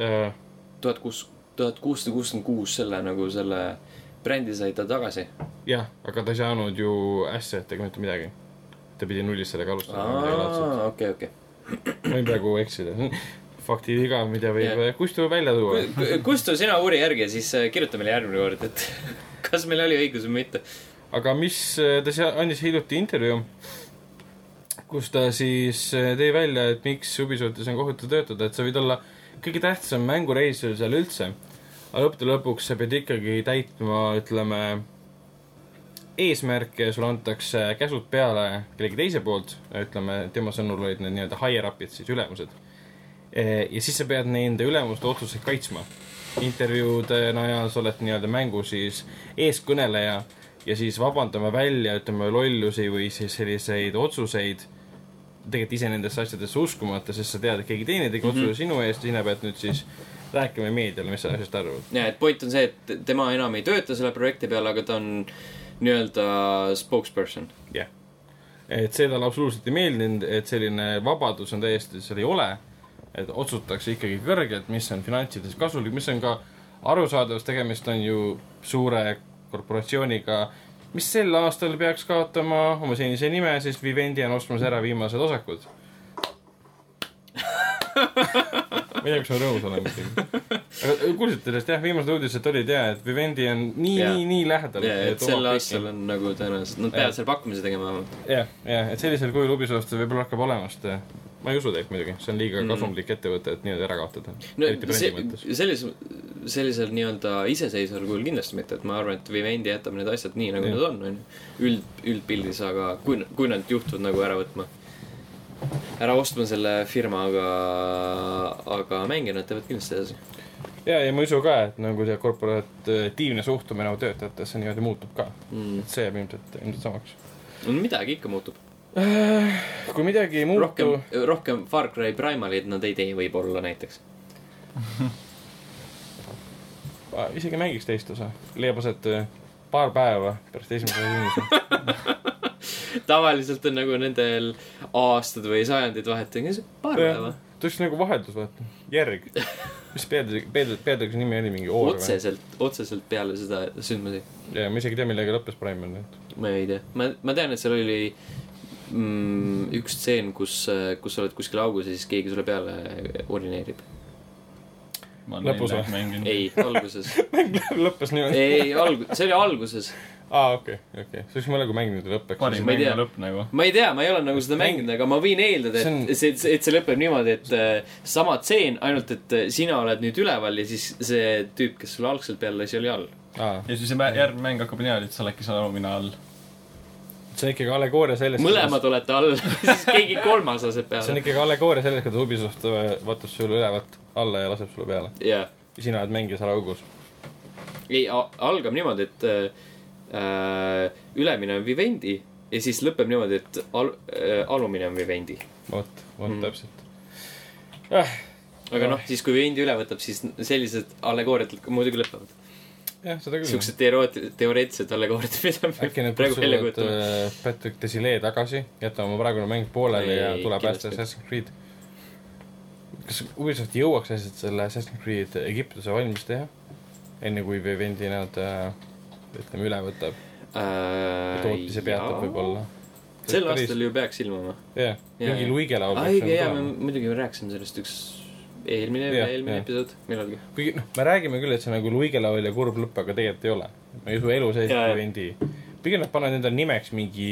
Speaker 2: äh,
Speaker 1: tuhat kuus, tuhat kuussada kuuskümmend kuus selle nagu selle brändi sai ta tagasi.
Speaker 2: jah, aga ta ei saanud ju asset'e ega mitte midagi. ta pidi nullist sellega alustama.
Speaker 1: okei, okei.
Speaker 2: võin praegu eksida. faktiviga, mida võib yeah. Kustu välja tuua.
Speaker 1: Kustu, sina uuri järgi ja siis äh, kirjuta meile järgmine kord, et kas meil oli õigus või mitte.
Speaker 2: aga mis, ta seal andis hiljuti intervjuu, kus ta siis äh, tõi välja, et miks Ubisoftis on kohutav töötada, et sa võid olla kõige tähtsam mängureisijal seal üldse. Aga lõppude lõpuks sa pead ikkagi täitma, ütleme, eesmärke sulle antakse käsud peale kellegi teise poolt, ütleme, tema sõnul olid need nii-öelda higher up'id, siis ülemused. ja siis sa pead nende ülemuste otsuseid kaitsma. intervjuude najal sa oled nii-öelda mängu siis eeskõneleja ja siis vabandama välja, ütleme, lollusi või siis selliseid otsuseid, tegelikult ise nendesse asjadesse uskumata, sest sa tead, et keegi teine tegi mm -hmm. otsuse sinu eest, sina pead nüüd siis rääkima meediale, mis sa asjast arvad.
Speaker 1: ja, et point on see, et tema enam ei tööta selle projekti peal, aga ta on nii-öelda spokesperson.
Speaker 2: jah yeah.. et see talle absoluutselt ei meeldinud, et selline vabadus on täiesti, seal ei ole. et otsustatakse ikkagi kõrgelt, mis on finantsides kasulik, mis on ka arusaadav, sest tegemist on ju suure korporatsiooniga, mis sel aastal peaks kaotama oma senise nime, sest Vivendi on ostmas ära viimased osakud. ma ei tea, kas ma rõõmus olen muidugi. aga kuulsite sellest jah, viimased uudised olid ja, et Vivendi on nii
Speaker 1: Jaa.
Speaker 2: nii, nii lähedal.
Speaker 1: ja, et sel aastal on nagu tõenäoliselt, nad peavad seal pakkumise tegema
Speaker 2: jah, jah, et sellisel kujul Ubisoft võib-olla hakkab olema, sest eh, ma ei usu tegelikult muidugi, see on liiga
Speaker 1: Mm.
Speaker 2: kasumlik ettevõte, et nii-öelda ära kaotada.
Speaker 1: no
Speaker 2: mõttes.,
Speaker 1: sellisel, nii-öelda iseseisval kujul kindlasti mitte, et ma arvan, et Vivendi jätab need asjad nii, nagu
Speaker 2: Jah.
Speaker 1: nad on, onju. üld, üldpildis, aga kui, kui nad juhtuvad nagu ära võtma, ära ostma selle firma, aga, aga mänge nad teevad kindlasti edasi.
Speaker 2: ja, ja ma ei usu ka, et nagu see korporatiivne suhtumine oma töötajatesse niimoodi muutub ka.
Speaker 1: Mm.
Speaker 2: see jääb ilmselt, ilmselt samaks.
Speaker 1: no midagi ikka muutub.
Speaker 2: kui midagi ei muutu
Speaker 1: rohkem, rohkem Far Cry Primalit nad ei tee võib-olla näiteks.
Speaker 2: Ah, isegi mängiks teist osa, leiab aset eh, paar päeva pärast esimese sündmuse.
Speaker 1: tavaliselt on nagu nendel aastad või sajandid vahet, paar päeva.
Speaker 2: ta oleks nagu vaheldus, vaata, järg. mis pealtnägi, pealtnägi, pealtnägi nimi oli mingi Oor
Speaker 1: otseselt, otseselt peale seda sündmusi.
Speaker 2: ja ma isegi ei tea, millega lõppes Primal nüüd.
Speaker 1: ma ei tea, ma, ma tean, et seal oli mm, üks stseen, kus, kus sa oled kuskil augus ja siis keegi sulle peale urineerib.
Speaker 3: ma
Speaker 2: Lõpus või?
Speaker 1: ei, alguses.
Speaker 2: lõppes niimoodi.
Speaker 1: ei, alg-, see oli alguses.
Speaker 2: aa, okei, okei, see oleks mõelda, kui mäng nüüd lõpeks.
Speaker 3: parim
Speaker 1: ma ei
Speaker 3: mäng
Speaker 1: tea.
Speaker 3: ja lõpp nagu.
Speaker 1: ma ei tea, ma ei ole nagu seda mänginud, aga ma võin eeldada,
Speaker 2: See on-
Speaker 1: et see, et see lõpeb niimoodi, et äh, sama tseen, ainult et äh, sina oled nüüd üleval ja siis see tüüp, kes sulle algselt peale lasi, oli all.
Speaker 3: ja siis see järgmine mäng hakkab niimoodi, et sa oledki seal alumine all.
Speaker 2: see on ikkagi allegooria sellest.
Speaker 1: mõlemad olete all, siis keegi kolmas laseb
Speaker 2: see on
Speaker 1: peale.
Speaker 2: ikkagi allegooria sellest, kuidas Ubisoft äh, vaatab sulle ülevalt alla ja laseb sulle peale.
Speaker 1: jaa,
Speaker 2: ja sina oled mängija seal augus.
Speaker 1: ei, algab niimoodi, et äh, ülemine on Vivendi ja siis lõpeb niimoodi, et al- äh, alumine on Vivendi.
Speaker 2: vot, vot
Speaker 1: Mm.
Speaker 2: täpselt. Ah,
Speaker 1: aga noh, siis kui Vivendi üle võtab, siis sellised allegooriad muidugi lõpevad.
Speaker 2: jah, seda küll.
Speaker 1: siuksed teoreet-, teoreetilised allegooriad, mida
Speaker 2: äkki
Speaker 1: me praegu välja
Speaker 2: kutsuvad äh, Patrick Desilets tagasi, jätame oma praegune mäng pooleli ja tuleb päästa Assassin's Creed. kas Ubisoft jõuaks lihtsalt selle Assassin's Creed Egiptuse valmis teha? enne kui Vivendi nad äh, ütleme üle võtab ja tootmise peatab võib-olla.
Speaker 1: Äh, sel aastal ju peaks ilmuma.
Speaker 2: jah,
Speaker 1: Jaa,
Speaker 2: mingi. Luige laul
Speaker 1: õige, jaa, me muidugi rääkisime sellest üks eelmine,
Speaker 2: Jah,
Speaker 1: eelmine
Speaker 2: jah.
Speaker 1: episood, millalgi.
Speaker 2: kuigi noh, me räägime küll, et see nagu Luige laul ja kurb lõpp, aga tegelikult ei ole. ma ei usu elu sees
Speaker 1: Jaa, jaa.
Speaker 2: Vivendi. pigem nad panevad endale nimeks mingi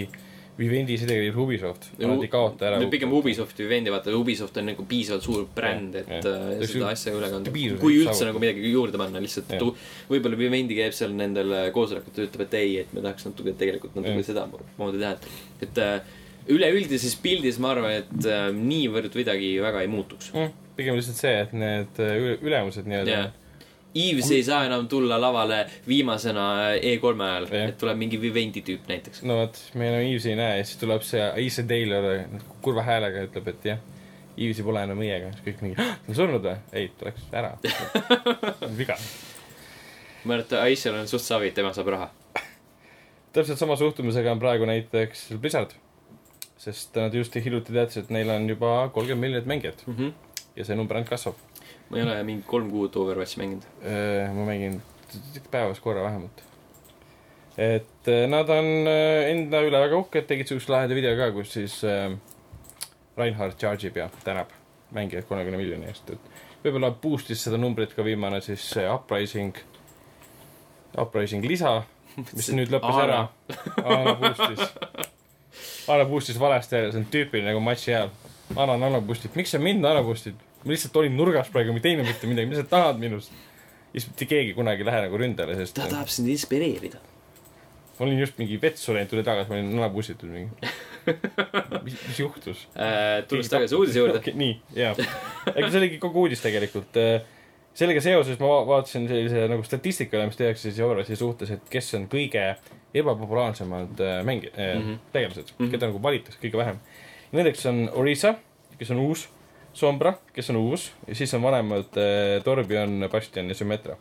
Speaker 2: Vivendi, see tegelikult Ubisoft. Nad ei kaota ära.
Speaker 1: pigem Ubisofti Vivendi, vaata Ubisoft on nagu piisavalt suur bränd, et
Speaker 2: Jah,
Speaker 1: äh,
Speaker 2: jah.
Speaker 1: seda asja üle kanda kui üldse
Speaker 2: saavutada.
Speaker 1: nagu midagi juurde panna, lihtsalt võib-olla Vivendi käib seal nendel äh, koosolekutel, ütleb, et ei, et me tahaks natuke tegelikult natuke
Speaker 2: Jah.
Speaker 1: seda moodi teha, et, et äh, üleüldises pildis ma arvan, et äh, niivõrd midagi väga ei muutuks.
Speaker 2: mm,. pigem lihtsalt see, et need äh, üle- ülemused nii-öelda
Speaker 1: jah. Eves ei saa enam tulla lavale viimasena E3-e ajal,
Speaker 2: Jah.
Speaker 1: et tuleb mingi Vivendi tüüp näiteks.
Speaker 2: no vot, me enam Evesi ei näe ja siis tuleb see Ace Taylor kurva häälega ütleb, et jah, Evesi pole enam siis kõik mingi, ta on surnud või? ei, ta läks ära. viga.
Speaker 1: ma arvan, et Aisel on suht savi, tema saab raha.
Speaker 2: täpselt sama suhtumisega on praegu näiteks Blizzard. sest nad just hiljuti teadsid, et neil on juba kolmkümmend miljonit mängijat ja see number ainult kasvab.
Speaker 1: Ma ei ole mingi kolm kuud Overwatchi mänginud.
Speaker 2: ma mängin päevas korra vähemalt. et äh, nad on äh, enda üle väga uhked, tegid siukse laheda video ka, kus siis äh, Reinhard charge ib ja tänab mängijaid kolmekümne miljoni eest, et võib-olla boost'is seda numbrit ka viimane siis Uprising, Uprising lisa, mis nüüd lõppes ära. Ana boost'is, Ana boost'is valesti ära, see on tüüpiline nagu matši ajal. Ana on Ana boost'id, miks sa mind Ana boost'id? Ma lihtsalt olin nurgas praegu, ma ei teinud mitte midagi, mida sa tahad minust? ja siis mitte keegi kunagi ei lähe nagu ründele, sest
Speaker 1: ta tahab sind inspireerida.
Speaker 2: ma olin just mingi vetsu läinud, tulin tagasi, ma olin nana pussitud mingi. mis, mis juhtus?
Speaker 1: Äh, tulles tagasi uudise juurde.
Speaker 2: okay,. nii, jaa. ega see oligi kogu uudis tegelikult. sellega seoses ma va- vaatasin sellise nagu statistika üle, mis tehakse siis Overwatchi suhtes, et kes on kõige ebapopulaarsemad äh, mängi- äh, mm. -hmm. tegelased mm. -hmm. keda nagu valitakse kõige vähem. Nendeks on Orisa, kes on uus, Sombra, kes on uus ja siis on vanemad äh, Torbjörn, Bastion ja Symmetra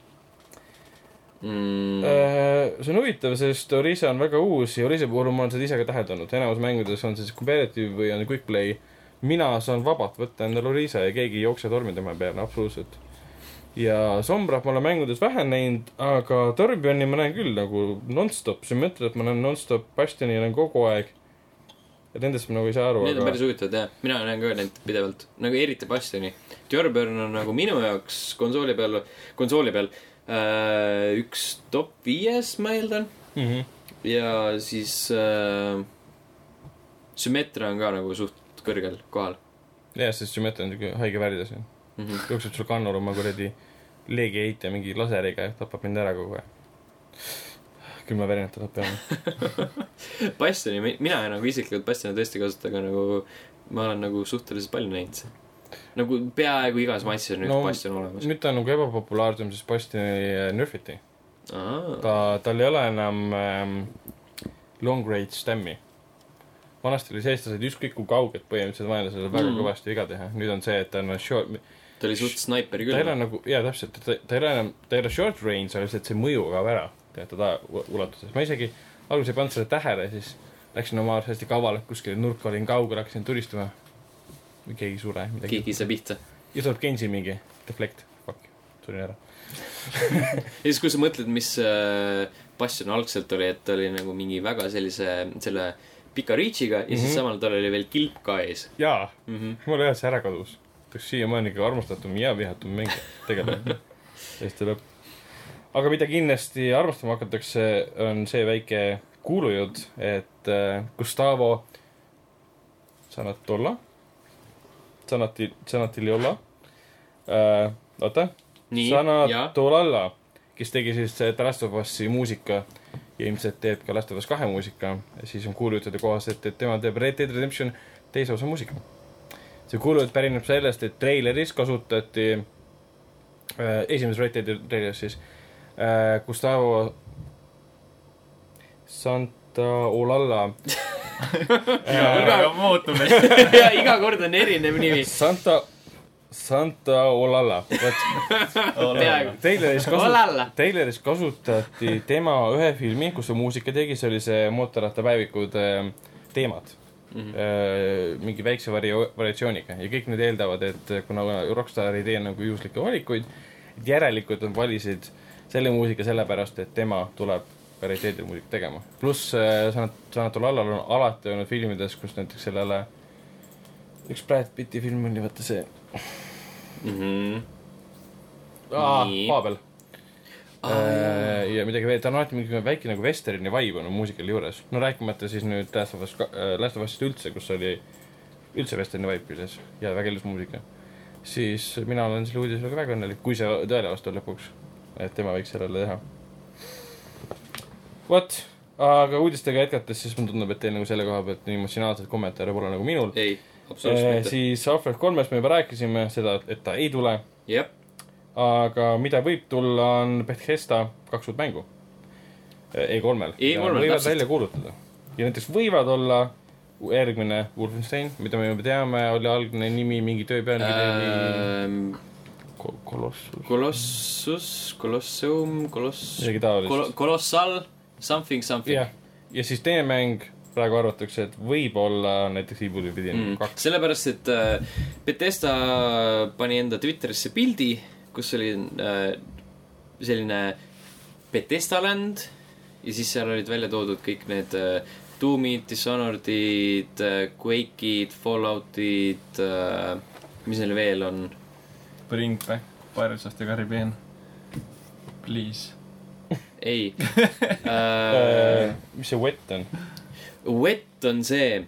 Speaker 1: Mm,
Speaker 2: Äh, see on huvitav, sest Orisa on väga uus ja Orisa puhul ma olen seda ise ka täheldanud, enamus mängudes on see siis competitive või on quick play. mina saan vabalt võtta endale Orisa ja keegi ei jookse tormi tema peale, absoluutselt. ja Sombrat ma olen mängudes vähe näinud, aga Torbjörni ma näen küll nagu nonstop, Symmetriat ma näen nonstop, Bastioni näen kogu aeg. Et nendest ma nagu ei saa aru,
Speaker 1: Need on
Speaker 2: aga
Speaker 1: päris huvitavad jah, mina näen ka neid pidevalt, nagu eriti Bastioni. Torbjörn on nagu minu jaoks konsooli peal, konsooli peal äh, üks top viies, ma eeldan.
Speaker 2: mm. -hmm.
Speaker 1: ja siis äh, Sümmetra on ka nagu suht kõrgel kohal
Speaker 2: jah, sest Symmetria on siuke haige värvides,
Speaker 1: mm. -hmm.
Speaker 2: jookseb sul kannul oma kuradi leegiheitja mingi laseriga ja tapab mind ära kogu aeg. Külmavärinat tuleb peale.
Speaker 1: Bastioni, mina nagu isiklikult Bastioni tõesti kasutan, aga nagu ma olen nagu suhteliselt palju näinud. nagu peaaegu igas matšis on nüüd
Speaker 2: No,
Speaker 1: Bastion olemas.
Speaker 2: nüüd ta on nagu ebapopulaarsem, sest Bastioni nerfiti.
Speaker 1: aa,
Speaker 2: ta, tal ei ole enam ähm, long range stam'i. vanasti oli sees, ta said ükskõik kui kaugelt põhimõtteliselt vaenlasele väga
Speaker 1: Mm.
Speaker 2: kõvasti viga teha, nüüd on see, et ta on short,
Speaker 1: ta oli suht snaiper
Speaker 2: ta ei ole
Speaker 1: küll.
Speaker 2: nagu, jaa täpselt, ta, ta ei ole enam, ta ei ole short range, aga lihtsalt see mõju kaob ära teatud ulatuses. ma isegi alguses ei pannud seda tähele, siis läksin oma arust hästi kavalalt kuskile nurka, olin kaugel, hakkasin turistama. keegi ei sure,
Speaker 1: keegi ei saa pihta.
Speaker 2: ja tuleb Genji mingi deflect, fuck, surin ära.
Speaker 1: ja siis, kui sa mõtled, mis äh, Bastion algselt oli, et ta oli nagu mingi väga sellise, selle pika reach'iga ja mm -hmm. siis
Speaker 2: Mhm.
Speaker 1: samal tal oli veel kilp ka ees
Speaker 2: jaa,
Speaker 1: mm. -hmm.
Speaker 2: mul jah, see ära kadus. oleks siiamaani kõige armastatum ja vihatum mängija, tegelane. Eesti lõpp. Aga mida kindlasti armastama hakatakse, on see väike kuulujutt, et äh, Gustavo Sanatolla, Sanati, Sanatiliola äh,, oota, Sanatolalla, kes tegi siis äh, The Last of Us'i muusika ja ilmselt teeb ka Last of Us kahe muusika, siis on kuulujutude kohaselt, et tema teeb Red Dead Redemption teise osa muusika. see kuulujutt pärineb sellest, et treileris kasutati äh,, esimeses Red Deadi treileris siis äh, Gustavo Santa Olalla
Speaker 3: aga muutumist.
Speaker 1: ja iga kord on erinev nimi.
Speaker 2: Santa, Santa Olalla, treileris kasu-,
Speaker 1: Olalla.
Speaker 2: Tayloris kasutati tema ühe filmi, kus ta muusika tegi, see oli see mootorrattapäevikud äh, teemad
Speaker 1: Mhm.
Speaker 2: äh,. mingi väikse varia-, variatsiooniga ja kõik need eeldavad, et kuna Rockstar ei tee nagu juhuslikke valikuid, et järelikult nad valisid selle muusika sellepärast, et tema tuleb kvaliteedi muusikat tegema. pluss äh, Sanat-, Sanatolallal on alati olnud filmides, kus näiteks sellele üks Brad Pitti film oli, vaata see
Speaker 1: Mhm.
Speaker 2: Aa,
Speaker 1: Nii.
Speaker 2: Paabel. ja midagi veel, ta on alati mingi väike nagu vesterni vibe on muusikal juures. no rääkimata siis nüüd Last of Us, Last of Us'ist üldse, kus oli üldse vesterni vibe küljes ja väga ilus muusika. siis mina olen selle uudise üle ka väga õnnelik, kui see tõele vastab lõpuks. Et tema võiks sellele teha. vot, aga uudistega jätkates, siis mulle tundub, et teil nagu selle koha pealt nii emotsionaalseid kommentaare pole nagu minul.
Speaker 1: ei, absoluutselt mitte.
Speaker 2: siis Half-Life kolmest me juba rääkisime seda, et ta ei tule
Speaker 1: jah,
Speaker 2: aga mida võib tulla, on Bethesda kaks uut mängu. E3-l.
Speaker 1: E3-l,
Speaker 2: võivad
Speaker 1: täpselt.
Speaker 2: välja kuulutada. ja näiteks võivad olla järgmine Wolfenstein, mida me juba teame, oli algne nimi, mingi töö pealkiri oli
Speaker 1: Ähm,
Speaker 2: Ko- Colossus,
Speaker 1: Colossus, Colosseum, Koloss-,
Speaker 2: midagi taolist.
Speaker 1: Colossal, something, something
Speaker 2: jah, ja siis teine mäng, praegu arvatakse, et võib-olla näiteks Evil Within
Speaker 1: mm.
Speaker 2: kaks.
Speaker 1: sellepärast, et äh, Betesta pani enda Twitterisse pildi, kus oli äh, selline Betesta land ja siis seal olid välja toodud kõik need äh, Doomid, Dishonored'id äh,, Quake'id, Fallout'id äh,, mis neil veel on
Speaker 3: Bring back Pirates of the Caribbean. Please.
Speaker 1: ei äh,.
Speaker 2: mis see Wet on?
Speaker 1: Wet on see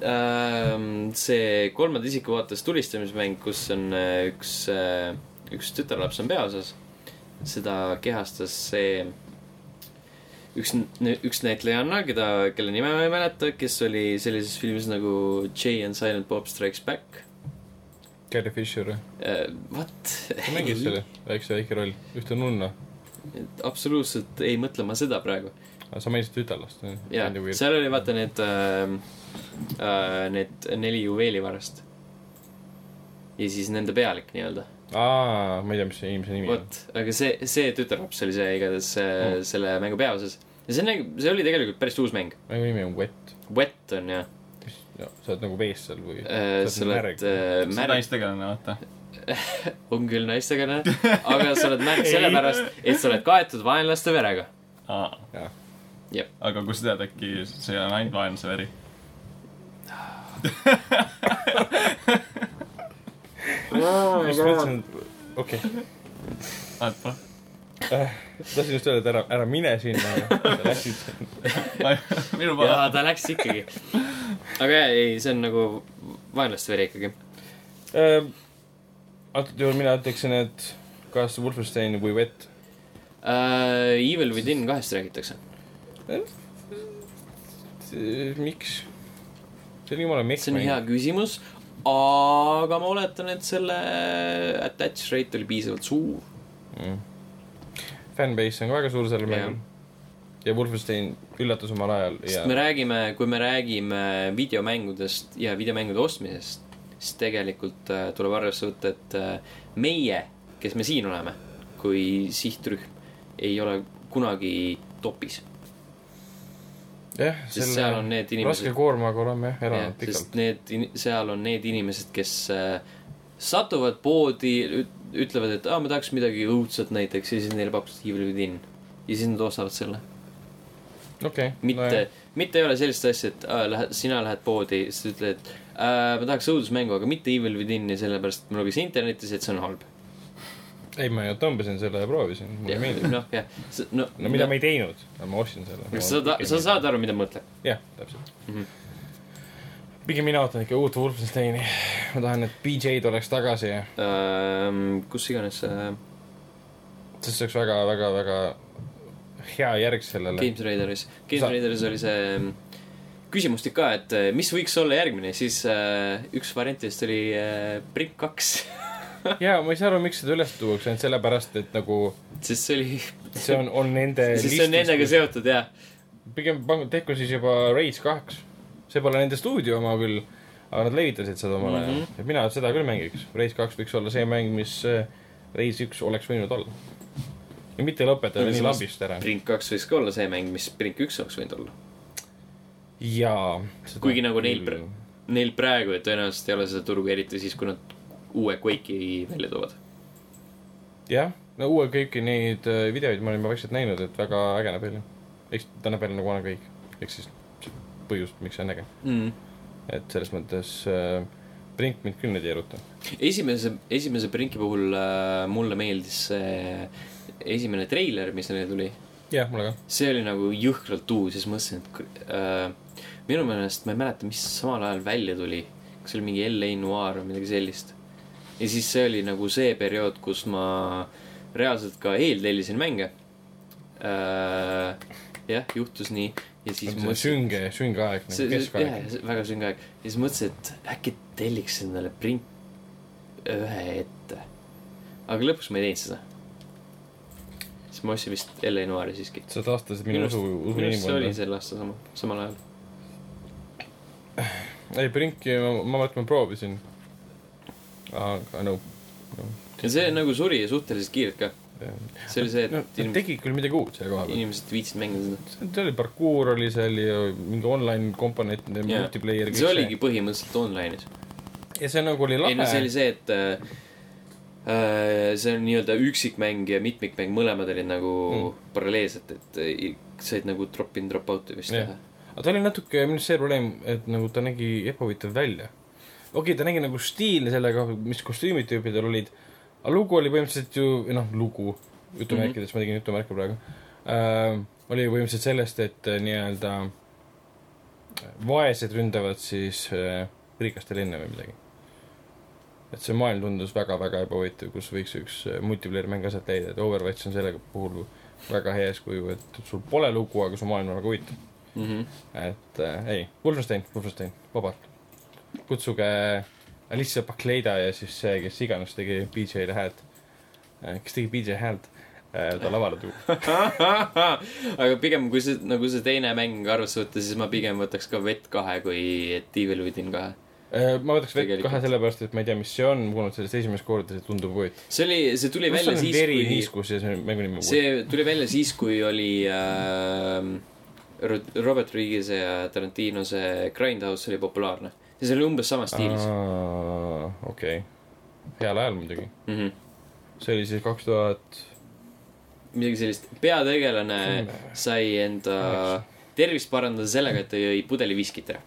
Speaker 1: ähm,, see kolmanda isiku vaates tulistamismäng, kus on äh, üks äh,, üks tütarlaps on peaosas. seda kehastas see üks, üks näitlejanna, keda, kelle nime ma ei mäleta, kes oli sellises filmis nagu Jay and Silent Bob Strikes Back
Speaker 2: Carrie Fisher,
Speaker 1: uh,. What?
Speaker 2: mängis selle väikse väike roll, ühte nunna.
Speaker 1: absoluutselt ei mõtle ma seda praegu.
Speaker 2: sa mainisid tütarlast.
Speaker 1: jaa, seal oli vaata need äh,, äh, need neli juveelivarast. ja siis nende pealik nii-öelda.
Speaker 2: aa, ma ei tea, mis see inimese nimi on.
Speaker 1: vot, aga see, see tütarlaps oli see igatahes
Speaker 2: Mm.
Speaker 1: mm. selle mängu peaosas. ja see on, see oli tegelikult päris uus mäng.
Speaker 2: mängu nimi on Wet.
Speaker 1: Wet on jah
Speaker 2: sa oled nagu vees seal või?
Speaker 1: äh,, sa oled äh,
Speaker 3: see
Speaker 1: märg,
Speaker 3: naistegelane, vaata.
Speaker 1: on küll naistegelane, aga sa oled märg sellepärast, et sa oled kaetud vaenlaste verega.
Speaker 3: Aga kust sa tead, äkki see on ainult vaenlase veri?
Speaker 2: mõtlesin, et okei. Tahtsin just öelda, et ära, ära mine sinna, sa läksid.
Speaker 3: minu
Speaker 1: jaa,
Speaker 3: paha.
Speaker 1: ta läks ikkagi. aga jaa, ei, see on nagu vaenlaste veri ikkagi.
Speaker 2: antud juhul mina ütleksin, et kas Wolfenstein või Wet.
Speaker 1: Uh, Evil Within kahest räägitakse.
Speaker 2: miks? see on jumala mehk
Speaker 1: see on hea küsimus, aga ma oletan, et selle attach rate oli piisavalt suur.
Speaker 2: mm.. Fanbase on ka väga suur sellel mängul. ja Wolfenstein üllatas omal ajal ja
Speaker 1: sest me räägime, kui me räägime videomängudest ja videomängude ostmisest, siis tegelikult äh, tuleb arvesse võtta, et äh, meie, kes me siin oleme, kui sihtrühm, ei ole kunagi topis.
Speaker 2: jah,
Speaker 1: sest seal on need
Speaker 2: raske
Speaker 1: inimesed,
Speaker 2: koormaga oleme jah elanud
Speaker 1: sest
Speaker 2: pikalt.
Speaker 1: need, seal on need inimesed, kes äh, satuvad poodi, ütlevad, et aa, ma tahaks midagi õudset näiteks ja siis neile pakutakse Evil Within. ja siis nad ostavad selle.
Speaker 2: okei.
Speaker 1: mitte no, mitte ei ole sellist asja, et aa, lähed, sina lähed poodi, siis ütled, et äh, ma tahaks õudusmängu, aga mitte Evil Within'i, sellepärast ma lugesin internetis, et see on halb.
Speaker 2: ei, ma ju tõmbasin selle ja proovisin, mulle meeldib.
Speaker 1: noh, jah, no,
Speaker 2: no mida ma ei teinud, ma ostsin selle.
Speaker 1: sa, sa saad aru, mida ma mõtlen
Speaker 2: jah, täpselt
Speaker 1: mm.
Speaker 2: Mhm.
Speaker 1: -hmm.
Speaker 2: pigem mina ootan ikka uut Wolfensteini. Ma tahan, et BJ-d oleks tagasi ja
Speaker 1: Ähm, kus iganes äh,
Speaker 2: sest see oleks väga, väga, väga hea järg sellele.
Speaker 1: Games Raideris, Games
Speaker 2: Sa-
Speaker 1: Raideris oli see mm, küsimustik ka, et äh, mis võiks olla järgmine, siis äh, üks variantidest oli äh, Brick kaks,
Speaker 2: ja ma ei saa aru, miks seda üles tuuakse, ainult sellepärast, et nagu
Speaker 1: sest see oli,
Speaker 2: see on, on nende
Speaker 1: sest see on nendega. seotud jah.
Speaker 2: pigem tehku siis juba Rage kaks. see pole nende stuudio oma küll, aga nad levitasid seda omal ajal mm. -hmm. et mina seda küll mängiks. Rage kaks võiks olla see mäng, mis äh, Rage üks oleks võinud olla. ja mitte lõpetada nii lambist ära.
Speaker 1: Brink kaks võiks ka olla see mäng, mis Brink üks oleks võinud olla.
Speaker 2: jaa.
Speaker 1: Kuigi nagu neil pra- Neil praegu ju tõenäoliselt ei ole seda turgu, eriti siis, kui nad uue Quake'i välja toovad.
Speaker 2: jah, no uue kõiki neid äh, videoid ma olen juba vaikselt näinud, et väga äge näeb välja. eks ta näeb välja nagu vana kõik. ehk siis see põhjus, miks see on äge.
Speaker 1: Mm.
Speaker 2: Et selles mõttes äh, Brink mind küll nüüd ei eruta.
Speaker 1: esimese, esimese Brinki puhul äh, mulle meeldis see esimene treiler, mis neile tuli.
Speaker 2: jah, mulle ka.
Speaker 1: see oli nagu jõhkralt uus ja siis mõtlesin, et äh, minu meelest, ma ei mäleta, mis samal ajal välja tuli. kas see oli mingi LA Noir või midagi sellist. ja siis see oli nagu see periood, kus ma reaalselt ka eeltellisin mänge äh,. jah, juhtus nii ja siis
Speaker 2: see on sünge, sünge aeg nagu keskaeg
Speaker 1: väga sünge aeg. ja siis mõtlesin, et äkki telliks endale print ühe ette. aga lõpuks ma ei teinud seda. siis ma ostsin vist LA Noiri siiski.
Speaker 2: sa taastasid minu usu, usu
Speaker 1: minu arust see oli
Speaker 2: inimkonda.
Speaker 1: sel aastal sama, samal ajal.
Speaker 2: ei, Brinki ma, ma mõtlen, ma proovisin. aga no,
Speaker 1: ja see nagu suri suhteliselt kiirelt ka. See oli see,
Speaker 2: no
Speaker 1: et
Speaker 2: nad
Speaker 1: inimesed,
Speaker 2: tegid küll midagi uut selle koha peal.
Speaker 1: inimesed viitsid mängida seda.
Speaker 2: see oli parkuur oli seal ja mingi online komponent, multiplayer.
Speaker 1: see oligi põhimõtteliselt online'is.
Speaker 2: ja see nagu oli
Speaker 1: ei no see
Speaker 2: lahe
Speaker 1: oli. see, et äh, äh, see on nii-öelda üksikmäng ja mitmikmäng, mõlemad olid nagu
Speaker 2: Mm.
Speaker 1: paralleelselt, et äh, said nagu drop in, drop out'i vist teha.
Speaker 2: aga ta oli natuke, minu arust see probleem, et nagu ta nägi ebahuvitav välja. okei okay,, ta nägi nagu stiilne sellega, mis kostüümid tüüpidel olid, aga lugu oli põhimõtteliselt ju, noh, lugu, jutumärkides mm, -hmm. ma tegin jutumärke praegu äh,, oli põhimõtteliselt sellest, et äh, nii-öelda vaesed ründavad siis äh, rikaste linna või midagi. et see maailm tundus väga-väga ebahuvitav, kus võiks üks äh, multiplayer mäng aset leida, et Overwatch on selle puhul väga hea eeskuju, et sul pole lugu, aga su maailm on väga huvitav.
Speaker 1: Mm -hmm.
Speaker 2: et äh, ei, Wolfenstein, Wolfenstein, vabalt. kutsuge Alicia Bakleida ja siis see, kes iganes tegi BJ-le häält, kes tegi BJ häält, ta lavale tuua.
Speaker 1: aga pigem, kui see, nagu see teine mäng arvesse võtta, siis ma pigem võtaks ka Vet kahe kui Evil Within kahe.
Speaker 2: Äh, ma võtaks vett kahe sellepärast, et ma ei tea, mis see on, kuulnud sellest esimest korda, see tundub huvitav.
Speaker 1: see oli, see tuli
Speaker 2: kus
Speaker 1: välja siis, kui
Speaker 2: niiskus ja see mängu nimi
Speaker 1: see tuli välja siis, kui oli äh, Ro- Robert Rodriguez'e ja Tarantino see Grindhouse oli populaarne. Ja see oli umbes samas stiilis
Speaker 2: okei, heal ajal muidugi.
Speaker 1: mm. -hmm.
Speaker 2: see oli siis kaks tuhat,
Speaker 1: midagi sellist, peategelane sai enda tervist parandada sellega, et ta jõi pudeli viskit ära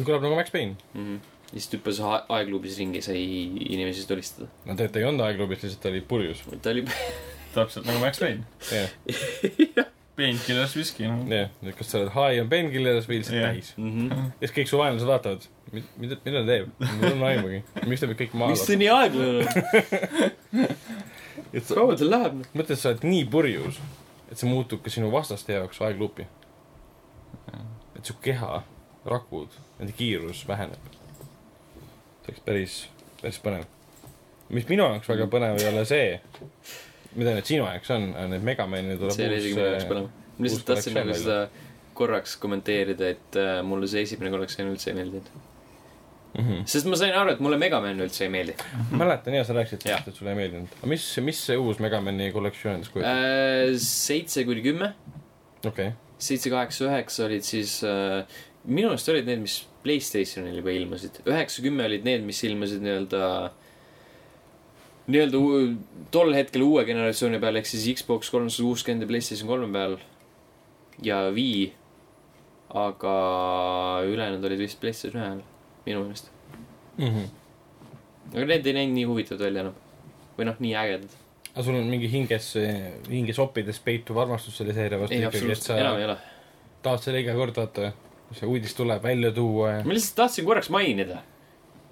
Speaker 2: see kõlab nagu Max Payne.
Speaker 1: mm. -hmm. ja siis ta hüppas aegluubis ringi, sai inimesi tulistada.
Speaker 2: no tegelikult ei olnud aegluubis, lihtsalt ta oli purjus.
Speaker 1: ta oli,
Speaker 3: täpselt nagu Max Payne.
Speaker 2: jah,
Speaker 3: Painkillers viski, noh.
Speaker 2: jah, et kas sa oled high on painkilleris või lihtsalt
Speaker 3: Jah.
Speaker 2: täis.
Speaker 1: mm. -hmm.
Speaker 2: ja siis kõik su vaenlased vaatavad, mida, mida ta teeb, mul on aimugi, miks ta peab kõik maha
Speaker 1: miks ta nii aeglane on? kaua tal läheb?
Speaker 2: mõtle, sa oled nii purjus, et see muutub ka sinu vastaste jaoks aegluupi. et su keha, rakud, nende kiirus väheneb. see oleks päris, päris põnev. mis minu jaoks väga põnev ei ole see, mida need sinu jaoks on, need Megamani tuleb
Speaker 1: see oli isegi minu jaoks
Speaker 2: uus
Speaker 1: põnev. ma lihtsalt tahtsin nagu seda korraks kommenteerida, et äh, mulle see esimene kollektsioon üldse ei meeldinud.
Speaker 2: mm. -hmm.
Speaker 1: sest ma sain aru, et mulle Megaman üldse ei meeldi
Speaker 2: mäletan ja sa rääkisid sellest, et sulle ei meeldinud. aga mis, mis see uus Megamani kollektsioon endast kujutab?
Speaker 1: äh,. seitse kuni kümme,
Speaker 2: okei,
Speaker 1: seitse, kaheksa, üheksa olid siis äh,, minu arust olid need, mis Playstationil juba ilmusid. üheksa, kümme olid need, mis ilmusid nii-öelda, nii-öelda tol hetkel uue generatsiooni peal ehk siis Xbox kolmsada kuuskümmend ja Playstation kolme peal ja Wii. aga ülejäänud olid vist Playstation ühe all, minu meelest.
Speaker 2: mm. -hmm.
Speaker 1: aga need ei näinud nii huvitavad välja enam. või noh, nii ägedad.
Speaker 2: aga sul on mingi hinges, hinges oppides peituv armastus selle seeria vastu ikkagi, et
Speaker 1: absoluutselt, enam ei
Speaker 2: sa
Speaker 1: ole.
Speaker 2: tahad selle iga kord vaata, see uudis tuleb, välja tuua ja
Speaker 1: ma lihtsalt tahtsin korraks mainida.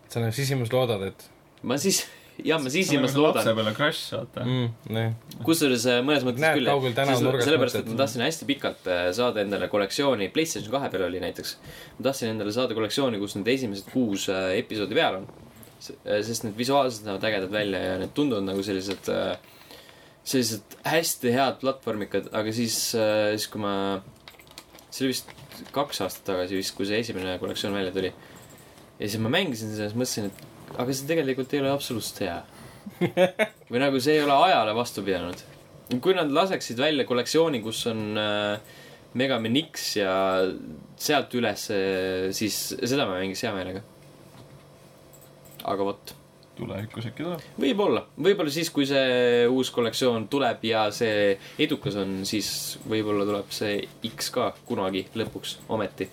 Speaker 2: sa nagu sisimas loodad, et
Speaker 1: ma siis, jah, ma sisimas
Speaker 3: lapse
Speaker 1: loodan.
Speaker 3: peale crush, vaata.
Speaker 2: mm,. jah,
Speaker 1: kusjuures äh, mõnes mõttes
Speaker 2: Näed
Speaker 1: küll, sellepärast, et ma tahtsin hästi pikalt äh, saada endale kollektsiooni, Playstation kahe peal oli näiteks. ma tahtsin endale saada kollektsiooni, kus need esimesed kuus äh, episoodi peal on. sest need visuaalselt näevad ägedad välja ja need tunduvad nagu sellised, sellised hästi head platvormikad, aga siis, siis kui ma, see oli vist kaks aastat tagasi vist, kui see esimene kollektsioon välja tuli. ja siis ma mängisin seda siis mõtlesin, et aga see tegelikult ei ole absoluutselt hea. või nagu see ei ole ajale vastu pidanud. kui nad laseksid välja kollektsiooni, kus on äh, Megaman X ja sealt üles, siis seda ma mängiks hea meelega. aga vot,
Speaker 3: tulevikus äkki tuleb.
Speaker 1: võib-olla, võib-olla siis, kui see uus kollektsioon tuleb ja see edukas on, siis võib-olla tuleb see X ka kunagi lõpuks ometi.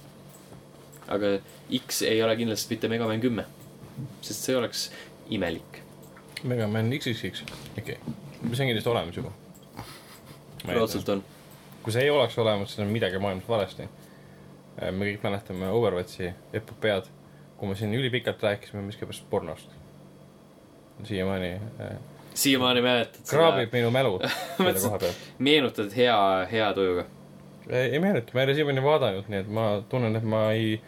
Speaker 1: aga X ei ole kindlasti mitte Megaman kümme, sest see oleks imelik.
Speaker 2: Megaman XXX, okei okay.. mis on kindlasti olemas juba.
Speaker 1: raudselt on.
Speaker 2: kui see ei oleks olemas, siis on midagi maailmas valesti. me kõik mäletame Overwatchi epopead, kui me siin ülipikalt rääkisime miskipärast pornost. siiamaani äh,
Speaker 1: siiamaani mäletad
Speaker 2: kraabib minu mälu selle koha pealt.
Speaker 1: meenutad hea, hea tujuga.
Speaker 2: ei, ei meenuta, ma ei ole siiamaani vaadanud, nii et ma tunnen, et ma ei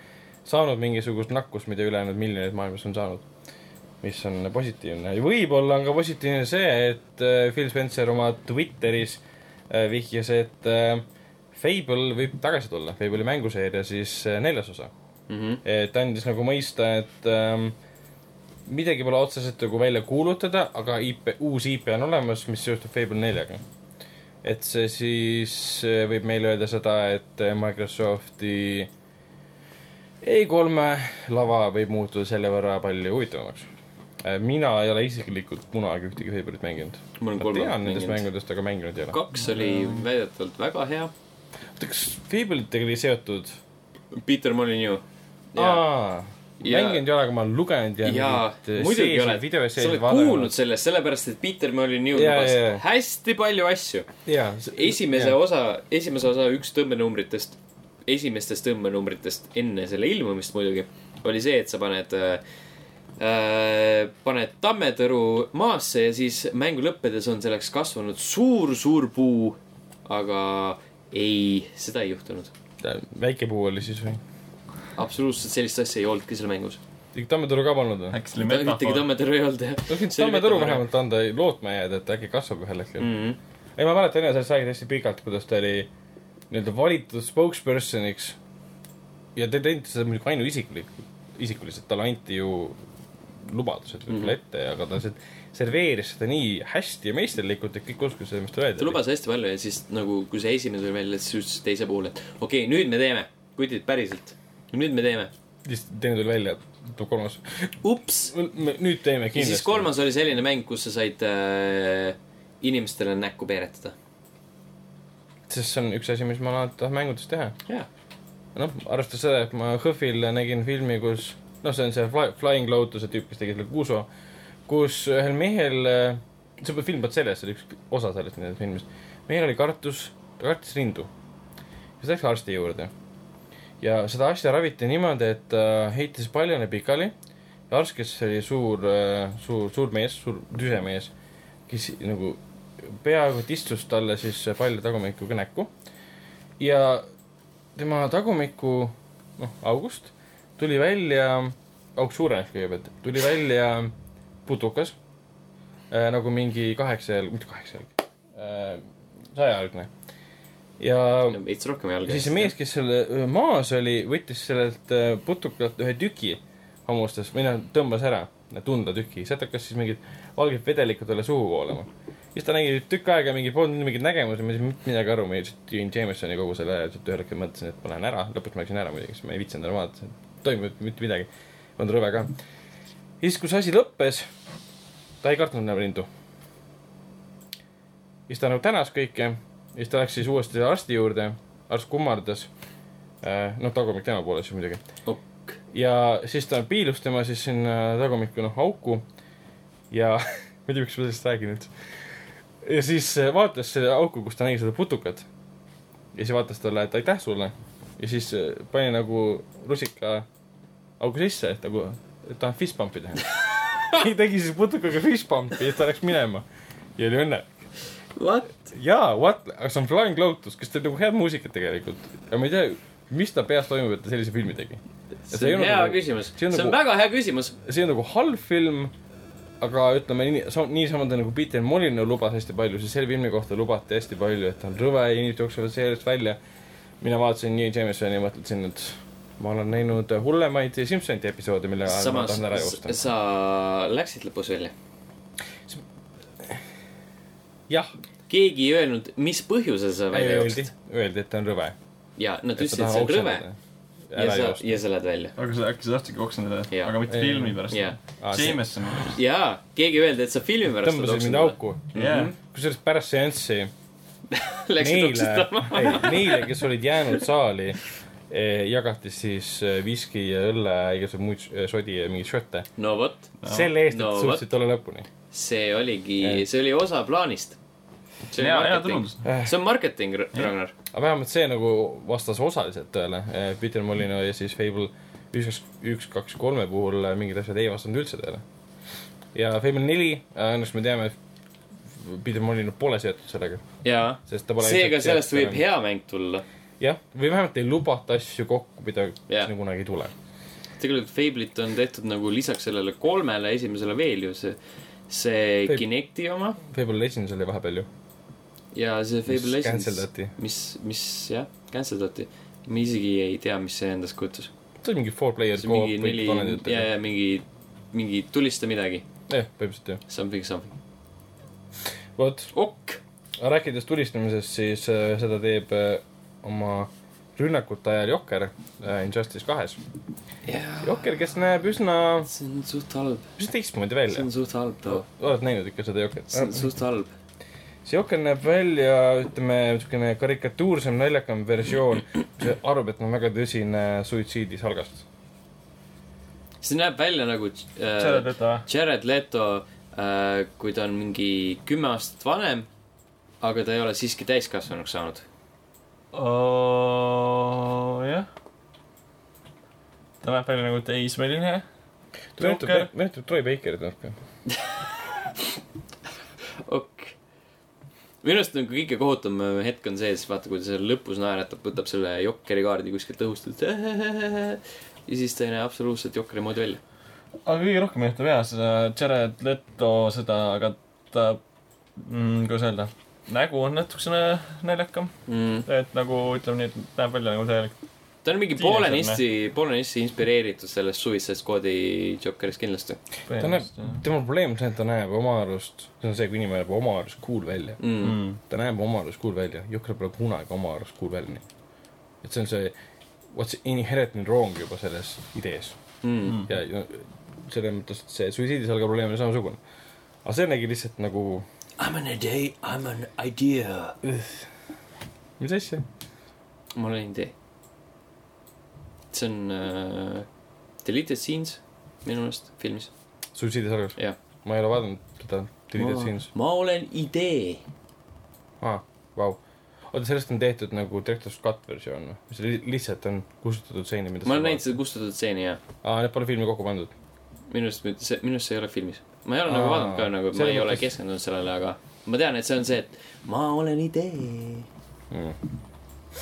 Speaker 2: saanud mingisugust nakkust, mida ülejäänud miljonid maailmas on saanud. mis on positiivne ja võib-olla on ka positiivne see, et äh, Phil Spencer oma Twitteris äh, vihjas, et äh, Fable võib tagasi tulla, Fable'i mänguseeria siis neljas osa.
Speaker 1: Mhm.
Speaker 2: et andis nagu mõista, et ähm, midagi pole otseselt nagu välja kuulutada, aga IP, uus IP on olemas, mis seostub Fable neljaga. et see siis võib meile öelda seda, et äh, Microsofti E3-e lava võib muutuda selle võrra palju huvitavamaks. mina ei ole isiklikult kunagi ühtegi Fable'it mänginud.
Speaker 1: ma kolme
Speaker 2: tean nendest mängudest, aga mänginud ei ole.
Speaker 1: kaks oli väidetavalt väga hea.
Speaker 2: oota, kas Fable'itega oli seotud?
Speaker 1: Peter Molyneux.
Speaker 2: aa,
Speaker 1: Ja-
Speaker 2: mänginud ei ole, aga ma olen lugenud ja
Speaker 1: jaa,
Speaker 2: mingit
Speaker 1: muidugi oled, sa oled
Speaker 2: vaadanud.
Speaker 1: kuulnud sellest, sellepärast et Peter Molyneux lubas hästi palju asju. esimese osa, esimese osa üks tõmbenumbritest, esimestest tõmbenumbritest enne selle ilmumist muidugi, oli see, et sa paned äh, äh, paned tammetõru maasse ja siis mängu lõppedes on selleks kasvanud suur-suur puu. aga ei, seda ei juhtunud.
Speaker 2: väike puu oli siis või?
Speaker 1: absoluutselt sellist asja ei olnudki seal mängus.
Speaker 2: ikka tammetoru ka polnud või?
Speaker 3: äkki see oli
Speaker 1: ühtegi
Speaker 3: metafoor?
Speaker 1: tammetõru ei olnud jah.
Speaker 2: võiks tammetoru vähemalt anda lootma jääda, et äkki kasvab ühel hetkel mm..
Speaker 1: mm.
Speaker 2: ei, ma mäletan enne sellest räägiti hästi pikalt, kuidas ta oli nii-öelda valitud spokespersoniks. ja ta ei teinud seda muidugi ainuisiklikult, isikuliselt, talle anti ju lubadused võib-olla
Speaker 1: Mhm.
Speaker 2: ette, aga ta lihtsalt serveeris seda nii hästi ja meisterlikult, et kõik uskusid seda, mis ta
Speaker 1: ta
Speaker 2: öelda.
Speaker 1: lubas hästi palju ja siis nagu, kui see esimene tuli välja, siis ütles teise puhul, et okei okay,, nüüd me teeme, kutid päriselt. nüüd me teeme.
Speaker 2: siis teine tuli välja, tuleb kolmas.
Speaker 1: ups.
Speaker 2: nüüd teeme kindlasti.
Speaker 1: siis kolmas oli selline mäng, kus sa said äh, inimestele näkku peeretada.
Speaker 2: Sest see on üks asi, mis ma alati tahan mängudes teha.
Speaker 1: jaa.
Speaker 2: noh, arvestades seda, et ma HÖFFil nägin filmi, kus noh, see on see Fly, Flying Lotus'e tüüp, kes tegi selle Kuuso, kus ühel mehel, see film polnud selles, see oli üks osa sellest nii-öelda filmist, mehel oli kartus, ta kartis rindu. siis läks arsti juurde. ja seda asja raviti niimoodi, et ta heitis paljane pikali ja arst, kes oli suur, suur, suur mees, suur tüse mees, kes nagu peaaegu et istus talle siis palja tagumikuga näkku ja tema tagumiku, noh, august tuli välja, auk suurenes kõigepealt, tuli välja putukas äh,. nagu mingi kaheksa jalg, mitte kaheksa jalg äh,, sajajalgne. ja
Speaker 1: veits rohkem jalga.
Speaker 2: siis see mees, kes selle öö, maas oli, võttis sellelt äh, putukalt ühe tüki hammustas või noh, tõmbas ära, tundlatüki, sealt hakkas siis mingid valged vedelikud talle suhu voolama. Siis ta nägi tükk aega mingi, polnud mingit nägemust, ma ei saanud midagi aru, ma lihtsalt jõin Jamesoni kogu selle lihtsalt ühel hetkel mõtlesin, et ma lähen ära, lõpuks ma läksin ära muidugi, sest ma ei viitsinud enam vaadata, toimub mitte midagi. on rõve ka. siis, kui see asi lõppes, ta ei kartnud enam rindu. siis ta nagu tänas kõike, siis ta läks siis uuesti arsti juurde, arst kummardas. noh, tagumik tema poole siis muidugi.
Speaker 1: ok,
Speaker 2: ja siis ta piilus tema siis sinna tagumikku noh auku ja ma ei tea, miks ma sellest räägin üldse. Ja siis äh, vaatas selle auku, kus ta nägi seda putukat. ja siis vaatas talle, et aitäh sulle. ja siis äh, pani nagu rusika augu sisse, et nagu, et tahan fist pump'i teha. tegi siis putukaga fist pump'i ja ta läks minema ja oli õnnelik.
Speaker 1: what?
Speaker 2: jaa, what, aga see on Flying Lotus, kes teeb nagu head muusikat tegelikult. aga ma ei tea, mis ta peas toimub, et ta sellise filmi tegi.
Speaker 1: see on hea küsimus,
Speaker 2: see on
Speaker 1: see on
Speaker 2: nagu-
Speaker 1: väga hea küsimus.
Speaker 2: see on nagu halb film, aga ütleme nii, niisamamoodi nagu Peter Molyneux lubas hästi palju, siis selle filmi kohta lubati hästi palju, et ta on rõve ja inimesed jooksevad sellest välja. mina vaatasin New Jamesoni ja mõtlesin, et ma olen näinud hullemaid Simpsonite episoode, mille ajal ma tahan ära joosta.
Speaker 1: sa läksid lõpus välja.
Speaker 2: jah,
Speaker 1: keegi ei öelnud, mis põhjusel sa välja
Speaker 2: öeldi
Speaker 1: jooksid.,
Speaker 2: öeldi, et ta on rõve.
Speaker 1: ja nad ütlesid, et see on rõve
Speaker 2: ära
Speaker 1: sa,
Speaker 2: joosta.
Speaker 1: ja sa lähed välja.
Speaker 3: aga sa äkki sa tahtsidki oksendada, aga mitte
Speaker 2: Ei,
Speaker 3: filmi pärast
Speaker 1: jaa..
Speaker 3: Jamesoni pärast.
Speaker 1: jaa, keegi öeldi, et sa filmi pärast
Speaker 2: tõmbasid mind. auku.
Speaker 3: jah,
Speaker 2: kusjuures pärast seanssi neile ei, neile, kes olid jäänud saali, jagati siis eh, viski ja õlle, igasuguseid muid eh, sodi ja mingeid šotte.
Speaker 1: no vot,
Speaker 2: selle eest, et
Speaker 1: No
Speaker 2: suutsid olla lõpuni.
Speaker 1: see oligi
Speaker 2: Jah.,
Speaker 1: see oli osa plaanist. See oli
Speaker 3: hea, hea
Speaker 1: marketing,
Speaker 3: tulundus.
Speaker 1: see on marketing, Ragnar.
Speaker 2: aga vähemalt see nagu vastas osaliselt tõele. Peter Molino ja siis Fable üks, üks, kaks, kolme puhul eh, mingid asjad ei vastanud üldse tõele. ja Fable neli, õnneks me teame, et Peter Molino pole seotud sellega,
Speaker 1: jaa,
Speaker 2: sest ta pole
Speaker 1: seega sellest võib. hea mäng tulla.
Speaker 2: jah, või vähemalt ei lubata asju kokku, mida sinna kunagi ei tule.
Speaker 1: tegelikult Fable'it on tehtud nagu lisaks sellele kolmele esimesele veel ju see, see
Speaker 2: Fable-
Speaker 1: Kinecti oma
Speaker 2: Fable Legends oli vahepeal ju,
Speaker 1: ja see Fable Legends, mis, mis jah, cancel dati. ma isegi ei tea, mis see endast kujutas.
Speaker 2: see on mingi four player
Speaker 1: see on mingi
Speaker 2: co-op
Speaker 1: neli ja, ja mingi, mingi tulista midagi.
Speaker 2: jah, põhimõtteliselt jah.
Speaker 1: Something, something.
Speaker 2: vot,
Speaker 1: ok.
Speaker 2: rääkides tulistamisest, siis äh, seda teeb äh, oma rünnakute ajal Jokker äh, Injustice kahes. Jokker, kes näeb üsna,
Speaker 1: see on suht halb.
Speaker 2: üsna teistmoodi
Speaker 1: see
Speaker 2: välja
Speaker 1: on. suht halb too.
Speaker 2: oled näinud ikka seda Jokkerit?
Speaker 1: see on suht halb.
Speaker 2: See Jokker näeb välja, ütleme, niisugune karikatuursem, naljakam versioon, mis arvab, et on väga tõsine suitsiidisalgastus.
Speaker 1: see näeb välja nagu
Speaker 3: Jared
Speaker 1: äh,
Speaker 3: Leto,
Speaker 1: Jared Leto äh,, kui ta on mingi kümme aastat vanem, aga ta ei ole siiski täiskasvanuks saanud.
Speaker 3: jah. ta näeb välja nagu teismeline.
Speaker 2: meenutab Troy Bakerit natuke.
Speaker 1: ok. Minu arust nagu kõige kohutavam hetk on see, siis vaata, kui ta seal lõpus naeratab, võtab selle Jokkeri kaardi kuskilt õhust, et ja siis ta ei näe absoluutselt Jokkeri moodi välja.
Speaker 3: aga kõige rohkem meenutab jah seda Jared Leto seda, aga ta mm,, kuidas öelda, nägu on natukene naljakam.
Speaker 1: Mm.
Speaker 3: et nagu ütleme nii, et näeb välja nagu täielik.
Speaker 1: Ta on mingi poolenisti, poolenisti inspireeritud sellest Suicide Squad'i Jokkerist kindlasti
Speaker 2: ta näeb, tema probleem on see, et ta näeb oma arust, see on see, kui inimene näeb oma arust cool välja.
Speaker 1: mm..
Speaker 3: mm..
Speaker 2: ta näeb oma arust cool välja, Jokker pole kunagi oma arust cool välja näinud. et see on see, what's inherently wrong juba selles idees.
Speaker 1: Mm.
Speaker 2: ja no, selles mõttes, et see suitsiidisalga probleem on samasugune. aga see nägi lihtsalt nagu,
Speaker 1: I m an idea, I m an idea.
Speaker 2: mis asja?
Speaker 1: ma olen idee. See on äh, deleted scenes minu meelest filmis.
Speaker 2: suitsiidisalgas?
Speaker 1: jah.
Speaker 2: ma ei ole vaadanud seda Deleted Scenes.
Speaker 1: ma olen idee.
Speaker 2: aa, vau. oota, sellest on tehtud nagu Director's Cut versioon või? mis li lihtsalt on kustutatud stseeni, mida
Speaker 1: ma olen näinud seda kustutatud stseeni ja
Speaker 2: aa, need pole filmi kokku pandud
Speaker 1: minu arust see, minu arust see ei ole filmis. ma ei ole nagu
Speaker 2: Aa,
Speaker 1: vaadanud ka nagu, ma ei ole
Speaker 2: mõttes-
Speaker 1: keskendunud sellele, aga ma tean, et see on see, et ma olen idee.
Speaker 2: mm..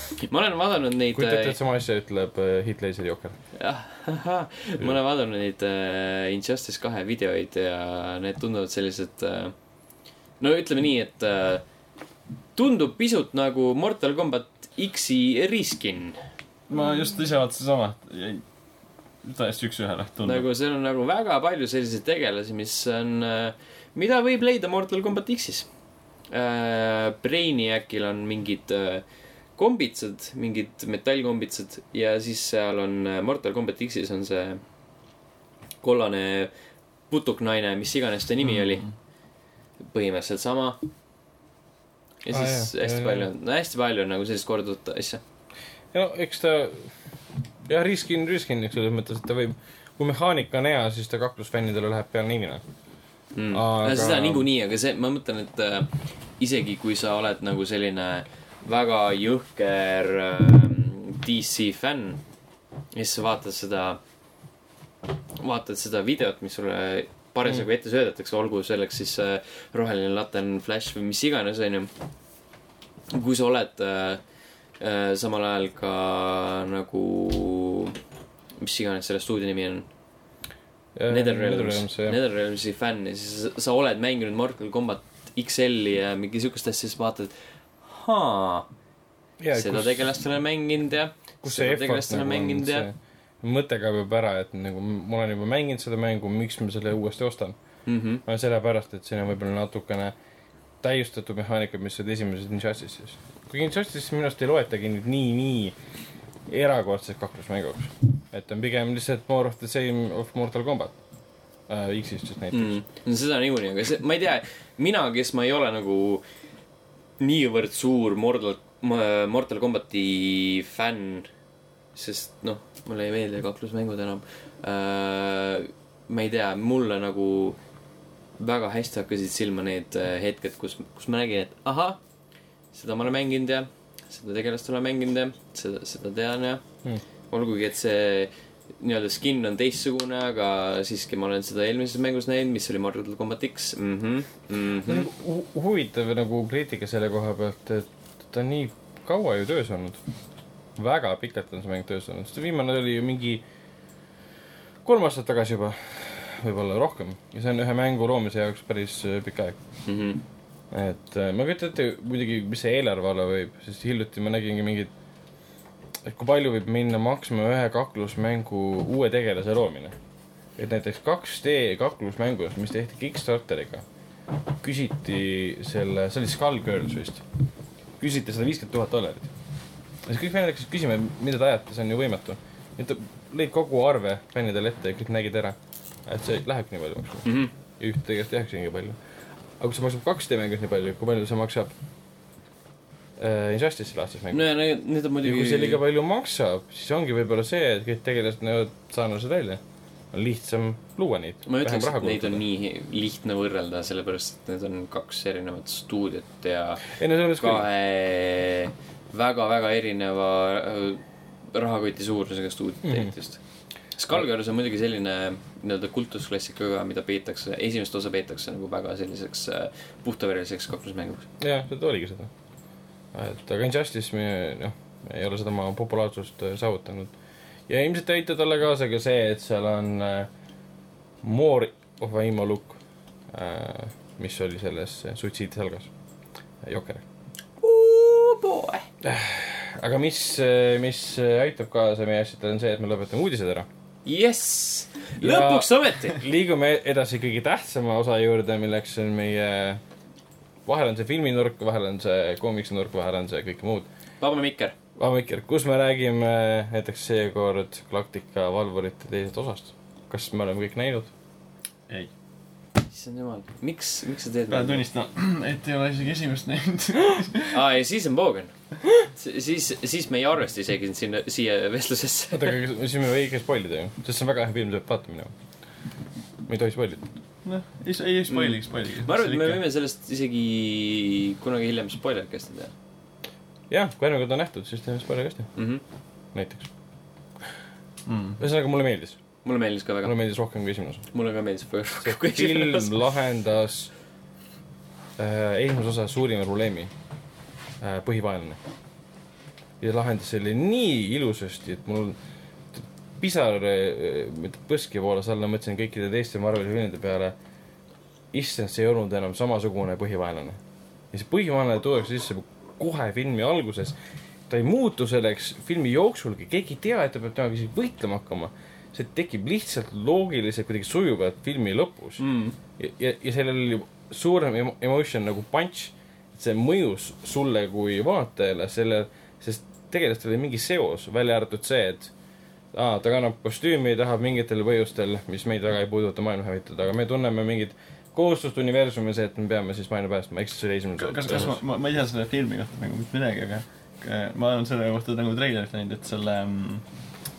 Speaker 1: ma olen vaadanud neid
Speaker 2: kujuta ette, et sama asja ütleb äh, Heath Ledger Jokker.
Speaker 1: jah, ma olen vaadanud neid äh, Injustice kahe videoid ja need tunduvad sellised äh,. no ütleme nii, et äh, tundub pisut nagu Mortal Combat X-i reskin.
Speaker 3: ma just ise vaatasin sama, täiesti üks-ühele tundub nagu....
Speaker 1: nagu seal on nagu väga palju selliseid tegelasi, mis on äh,, mida võib leida Mortal Combat X-is äh,. Brainiacil on mingid äh, kombitsad, mingid metallkombitsad ja siis seal on äh, Mortal Combat X-is on see kollane putuknaine, mis iganes ta nimi mm. oli. põhimõtteliselt sama. ja
Speaker 2: Aa,
Speaker 1: siis
Speaker 2: jah,
Speaker 1: hästi
Speaker 2: jah,
Speaker 1: palju on, no hästi palju on nagu sellist korduvat asja.
Speaker 2: ja no eks ta, jah, riskin, riskiniks selles mõttes, et ta võib, kui mehaanika on hea, siis ta kaklusfännidele läheb peale nivina.
Speaker 1: mm.
Speaker 2: Aga-
Speaker 1: seda niikuinii, aga see, ma mõtlen, et äh, isegi kui sa oled nagu selline väga jõhker äh, DC fänn ja siis sa vaatad seda, vaatad seda videot, mis sulle parasjagu ette söödetakse, olgu selleks siis äh, roheline latern, flash või mis iganes, onju. kui sa oled äh, äh, samal ajal ka nagu, mis iganes selle stuudio nimi on Netherrealms. Netherrealmsi fänn ja siis sa, sa oled mänginud Mortal Combat XL-i ja mingi siukest asja, siis vaatad, et haa, seda kus... tegelast olen mänginud ja
Speaker 2: kus see
Speaker 1: olen
Speaker 2: nagu on, see mõte kaob juba ära, et nagu ma olen juba mänginud seda mängu, miks ma selle uuesti ostan.
Speaker 1: mm. -hmm.
Speaker 2: no sellepärast, et siin on võib-olla natukene täiustatud mehaanikad, mis olid esimeses Injustice'is. kuigi Injustice'is minu arust ei loetagi nüüd nii, nii erakordseks kaklusmänguks. et on pigem lihtsalt more of the same of Mortal Combat äh,. X-ist siis näiteks mm..
Speaker 1: no seda niikuinii, aga see, ma ei tea, mina, kes ma ei ole nagu niivõrd suur Mortal, Mortal Combati fänn, sest noh, mulle ei meeldi kaklusmängud enam äh,. ma ei tea, mulle nagu väga hästi hakkasid silma need äh, hetked, kus, kus ma nägin, et ahah, seda ma olen mänginud ja seda tegelast olen mänginud ja seda, seda tean ja
Speaker 2: Mm.
Speaker 1: olgugi, et see nii-öelda skin on teistsugune, aga siiski ma olen seda eelmises mängus näinud, mis oli Mortal Combat X mm. -hmm, mm -hmm.
Speaker 2: nagu hu- huvitav nagu kriitika selle koha pealt, et ta nii kaua ju töös olnud. väga pikalt on see mäng töös olnud, sest viimane oli ju mingi kolm aastat tagasi juba, võib-olla rohkem ja see on ühe mängu loomise jaoks päris äh, pikk aeg.
Speaker 1: Mm -hmm.
Speaker 2: et äh, ma kujutan ette muidugi, mis see eelarve olla võib, sest hiljuti ma nägingi mingit et kui palju võib minna maksma ühe kaklusmängu uue tegelase loomine. et näiteks 2D kaklusmängus, mis tehti Kickstarteriga, küsiti selle, see oli Skullgirls vist, küsiti sada viiskümmend tuhat dollarit. ja siis kõik fännid hakkasid küsima, mida te ajate, see on ju võimatu. et lõid kogu arve fännidele ette ja kõik nägid ära, et see lähebki nii palju maksma
Speaker 1: mm. -hmm.
Speaker 2: ja üht tegelikult tehakse nii palju. aga kui see maksab 2D mängus nii palju, kui palju see maksab äh, Injustice'i laadses
Speaker 1: no
Speaker 2: mängus?
Speaker 1: ja need, need on
Speaker 2: ja kui see liiga
Speaker 1: muidugi,
Speaker 2: palju maksab, siis ongi võib-olla see, et kõik tegelased näevad sarnased välja. on lihtsam luua neid.
Speaker 1: ma ütleks, et neid on nii lihtne võrrelda, sellepärast et need on kaks erinevat stuudiot ja
Speaker 2: ei no selles mõttes küll.
Speaker 1: väga-väga erineva äh, rahakoti suurusega stuudiot
Speaker 2: Mhm.
Speaker 1: tehti just. Skullgirls on muidugi selline nii-öelda kultusklassikaga, mida peetakse, esimest osa peetakse nagu väga selliseks äh, puhtavereliseks kaklusmänguks.
Speaker 2: jah, seda oligi seda. Et aga Injustice, noh, ei ole seda oma populaarsust äh, saavutanud. ja ilmselt aitab talle kaasa ka see, et seal on äh, More of a Imo look äh,, mis oli selles äh, Suitsiidi salgas, Jokker. aga mis, mis äh, aitab kaasa meie asjadele, on see, et me lõpetame uudised ära.
Speaker 1: jess, lõpuks ometi.
Speaker 2: liigume edasi kõige tähtsama osa juurde, milleks on meie, vahel on see filminurk, vahel on see koomiksinurk, vahel on see kõik muud.
Speaker 1: vaba mikker.
Speaker 2: Vaba Mikker, kus me räägime näiteks seekord Galactica Valvurite teisest osast. kas me oleme kõik näinud?
Speaker 3: ei,
Speaker 1: issand jumal, miks, miks sa teed
Speaker 3: pean? tunnistama, et ei ole isegi esimest näinud.
Speaker 1: aa, ja siis on Bogan. siis, siis me ei arvesta isegi sinna, siia vestlusesse.
Speaker 2: oota, aga siis me ei või ikka spoilida ju, sest see on väga hea film, tuleb vaatama minema. me ei tohi spoilida.
Speaker 3: noh, ei, ei spoiligi, spoiligi.
Speaker 1: ma arvan, et me võime sellest isegi kunagi hiljem spoilercast'i teha
Speaker 2: jah, kui järgmine kord on nähtud, siis teeme spoilercast'i
Speaker 1: mm. -hmm.
Speaker 2: näiteks.
Speaker 3: mm..
Speaker 2: ühesõnaga, mulle meeldis,
Speaker 1: mulle meeldis ka väga
Speaker 2: mulle. meeldis rohkem kui esimene osa.
Speaker 1: mulle ka meeldis rohkem kui esimene
Speaker 2: film
Speaker 1: osa.
Speaker 2: lahendas äh, esimese osa suurima probleemi äh,, põhivaenlane. ja lahendas selle nii ilusasti, et mul pisar mitte põski voolas alla, mõtlesin kõikide teiste Marveli filmide peale. issand, see ei olnud enam samasugune põhivaenlane. ja see põhivaenlane tuuakse sisse kohe filmi alguses. ta ei muutu selleks filmi jooksulgi, keegi ei tea, et ta peab temaga isegi võitlema hakkama. see tekib lihtsalt loogiliselt kuidagi sujuvalt filmi lõpus
Speaker 1: mm..
Speaker 2: ja, ja, ja sellel oli suurem emo- emotion nagu punch, et see mõjus sulle kui vaatajale selle, sest tegelastel oli mingi seos, välja arvatud see, et aa, ta kannab kostüümi, tahab mingitel põhjustel, mis meid väga ei puuduta maailma hävitada, aga me tunneme mingit kohustust universumis, et me peame siis maailma päästma, eks see oli esimene
Speaker 3: kas, kas ma, ma, ma ei tea selle filmi kohta nagu mitte midagi, aga aga ma olen selle kohta nagu treilerit näinud, et selle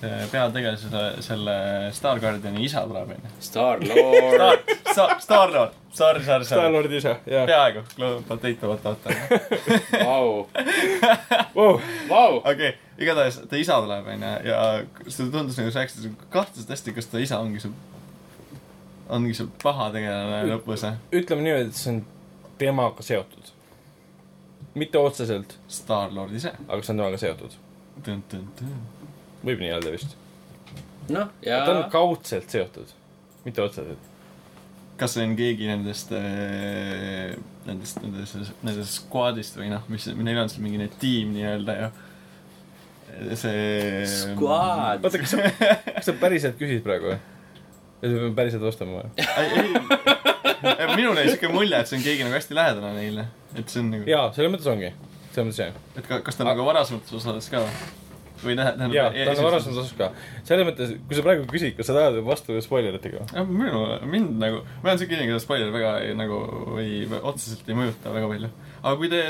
Speaker 3: mm, peategelase, selle Star Guardiani isa tuleb, onju.
Speaker 1: Star-Lord.
Speaker 3: Star, Star-Lord, sorry, sorry, sorry.
Speaker 2: Star-Lordi isa, jaa.
Speaker 3: peaaegu, potato, potato.
Speaker 1: Vau,
Speaker 2: Wow.
Speaker 1: vau.
Speaker 3: okei, igatahes ta isa tuleb, onju, ja see tundus nagu sa rääkisid kahtlaselt hästi, kas ta isa ongi see, ongi see paha tegelane lõpus, eh?
Speaker 2: ütleme niimoodi, et see on temaga seotud. mitte otseselt,
Speaker 3: Star-Lord ise.
Speaker 2: aga see on temaga seotud. Võib nii öelda vist.
Speaker 1: noh,
Speaker 2: ta on
Speaker 1: ja
Speaker 2: kaudselt seotud, mitte otseselt.
Speaker 3: kas see on keegi nendest, nendest, nendest, nendest squad'ist või noh, mis, neil on seal mingi tiim nii-öelda ju. see.
Speaker 1: Squad.
Speaker 2: oota, kas sa, kas sa päriselt küsid praegu või? või sa pead päriselt vastama või?
Speaker 3: ei, ei, minul jäi siuke mulje, et see on keegi nagu hästi lähedane neile, et see on nagu,
Speaker 2: jaa, selles mõttes ongi. selles mõttes jah.
Speaker 3: et ka, kas ta nagu varasemates osades ka või tähe- tähendab.
Speaker 2: jaa, ta on varasemas osas ka. selles mõttes, kui sa praegu küsid, kas sa tahad vastu spoileritega või?
Speaker 3: minu, mind nagu, ma olen siuke inimene, keda spoiler väga ei, nagu ei, otseselt ei mõjuta väga palju. aga kui te,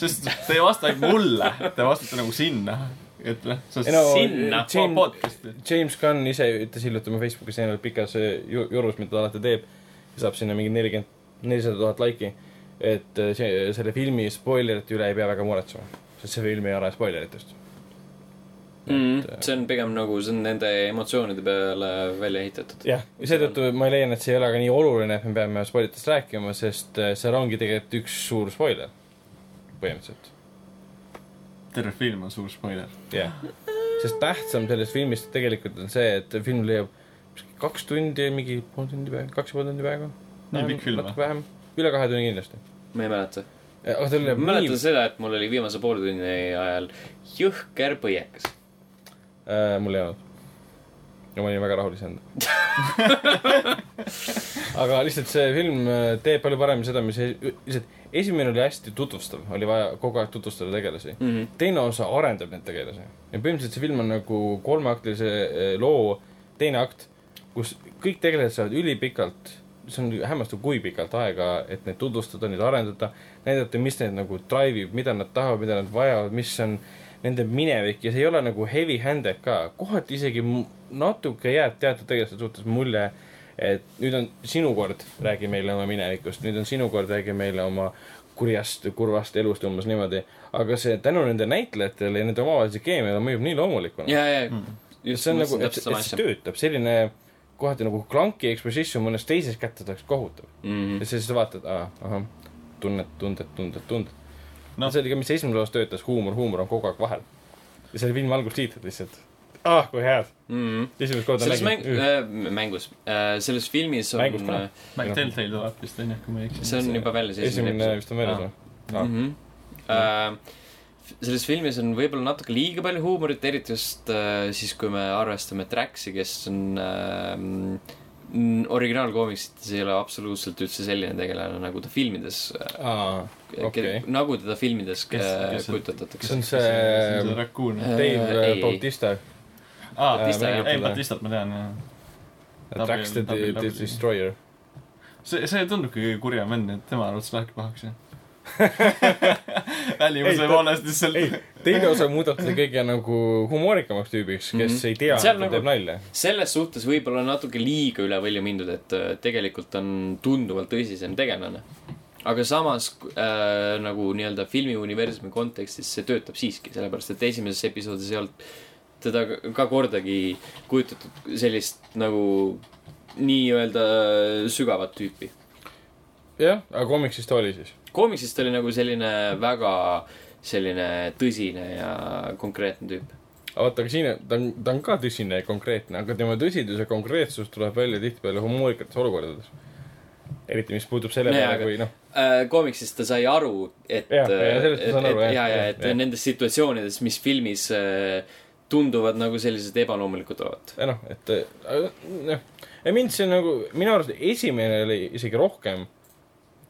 Speaker 3: sest te ei vasta mulle, te vastate nagu sinna, et noh,
Speaker 2: ei no
Speaker 1: Sinna.
Speaker 2: James,
Speaker 3: podcast'i.
Speaker 2: James Gunn ise ütles hiljuti oma Facebookis eelnevalt pikas äh, ju- jurus, mida ta alati teeb. saab sinna mingi nelikümmend, nelisada tuhat laiki. et äh, see, selle filmi spoilerite üle ei pea väga muretsema. sest see film ei ole spoileritest.
Speaker 1: mm,. see on pigem nagu, see on nende emotsioonide peale välja ehitatud.
Speaker 2: jah, ja seetõttu ma leian, et see ei ole ka nii oluline, et me peame spoilitest rääkima, sest äh, seal ongi tegelikult üks suur spoiler. põhimõtteliselt,
Speaker 3: terve film on suur spoiler.
Speaker 2: jah. sest tähtsam sellest filmist tegelikult on see, et film leiab kaks tundi, mingi pool tundi peaaegu, kaks ja pool tundi peaaegu.
Speaker 3: Nii pikk film või?
Speaker 2: vähem, üle kahe tunni kindlasti.
Speaker 1: ma ei mäleta.
Speaker 2: aga tal
Speaker 1: ma
Speaker 2: leiab
Speaker 1: mäletan
Speaker 2: nii,
Speaker 1: seda, et mul oli viimase poole tunni ajal jõhker põiekas.
Speaker 2: äh,. mul ei olnud. ja ma olin väga rahul iseendaga. aga lihtsalt see film äh, teeb palju paremini seda, mis e- lihtsalt esimene oli hästi tutvustav, oli vaja kogu aeg tutvustada tegelasi mm. -hmm. teine osa arendab neid tegelasi ja põhimõtteliselt see film on nagu kolmeaktilise eh, loo teine akt, kus kõik tegelased saavad ülipikalt, see on hämmastav, kui pikalt aega, et neid tutvustada, neid arendada, näidata, mis neid nagu drive ib, mida nad tahavad, mida nad vajavad, mis on nende minevik ja see ei ole nagu heavy handed ka, kohati isegi natuke jääb teatud tegelaste suhtes mulje, et nüüd on sinu kord, räägi meile oma minevikust, nüüd on sinu kord, räägi meile oma kurjast, kurvast elust umbes niimoodi. aga see tänu nende näitlejatele ja nende omavahelise keemiale mõjub nii loomulikuna.
Speaker 1: ja, ja just
Speaker 2: see on nagu, et, et see töötab, selline kohati nagu clunky exposition mõnes teises kätte oleks kohutav.
Speaker 1: Mhm.
Speaker 2: ja siis sa vaatad, ahah, tunned, tunded, tunded, tunded no.. See oli ka, mis esimeses osas töötas, huumor, huumor on kogu aeg vahel. ja see oli filmi algustiitlid lihtsalt. ah, kui head.
Speaker 1: Mhm.
Speaker 2: esimest korda
Speaker 1: selles mäng-
Speaker 2: nägin,
Speaker 1: äh,, mängus äh,, selles filmis on
Speaker 2: Mängus ka.,
Speaker 3: mäng Telltale tuleb vist onju, kui ma ei eksi.
Speaker 1: see on juba väljas
Speaker 2: esimene vist on väljas või?
Speaker 1: Mm. -hmm. Uh, selles filmis on võib-olla natuke liiga palju huumorit, eriti just uh, siis, kui me arvestame Traxi, kes on uh, originaalkoomiksites ei ole absoluutselt üldse selline tegelane, nagu ta filmides uh,
Speaker 2: aa, okei.
Speaker 1: nagu teda filmides
Speaker 3: see-
Speaker 1: kujutatakse
Speaker 2: see on
Speaker 3: see
Speaker 2: see
Speaker 3: rakuun.
Speaker 1: Äh,
Speaker 2: Dave
Speaker 1: ei.
Speaker 2: Bautista,
Speaker 3: aa,
Speaker 1: Batista, jah.
Speaker 3: ei Batistat ma tean jah.
Speaker 2: Trax the Destroyer.
Speaker 3: see, see tundub kõige kurjem vend, et tema arvates lähebki pahaks jah. välimuse
Speaker 2: Ei, ta-
Speaker 3: poolest lihtsalt.
Speaker 2: ei, teine osa muudab teda kõige nagu humoorikamaks tüübiks, kes
Speaker 1: Mhm.
Speaker 2: ei tea, et ta
Speaker 1: nagu-
Speaker 2: teeb nalja.
Speaker 1: selles suhtes võib-olla natuke liiga üle võlju mindud, et äh, tegelikult on tunduvalt tõsisem tegelane. aga samas äh, nagu nii-öelda filmiuniversumi kontekstis see töötab siiski, sellepärast et esimeses episoodis ei olnud teda ka- ka kordagi kujutatud sellist nagu nii-öelda sügavat tüüpi.
Speaker 2: jah, aga komiksist ta oli siis.
Speaker 1: koomiksist oli nagu selline väga selline tõsine ja konkreetne tüüp.
Speaker 2: vaata, aga siin, ta on, ta on ka tõsine ja konkreetne, aga tema tõsidus ja konkreetsus tuleb välja tihtipeale humoorikates olukordades. eriti, mis puutub selle peale, kui noh,
Speaker 1: äh, koomiksist ta sai aru, et,
Speaker 2: Jah, ja sellest ma saan aru, jah,
Speaker 1: ja, ja
Speaker 2: jah,
Speaker 1: et
Speaker 2: jah.
Speaker 1: nendes situatsioonides, mis filmis äh, tunduvad nagu sellised ebaloomulikud olevat.
Speaker 2: ja noh, et äh, noh, ja mind see nagu, minu arust esimene oli isegi rohkem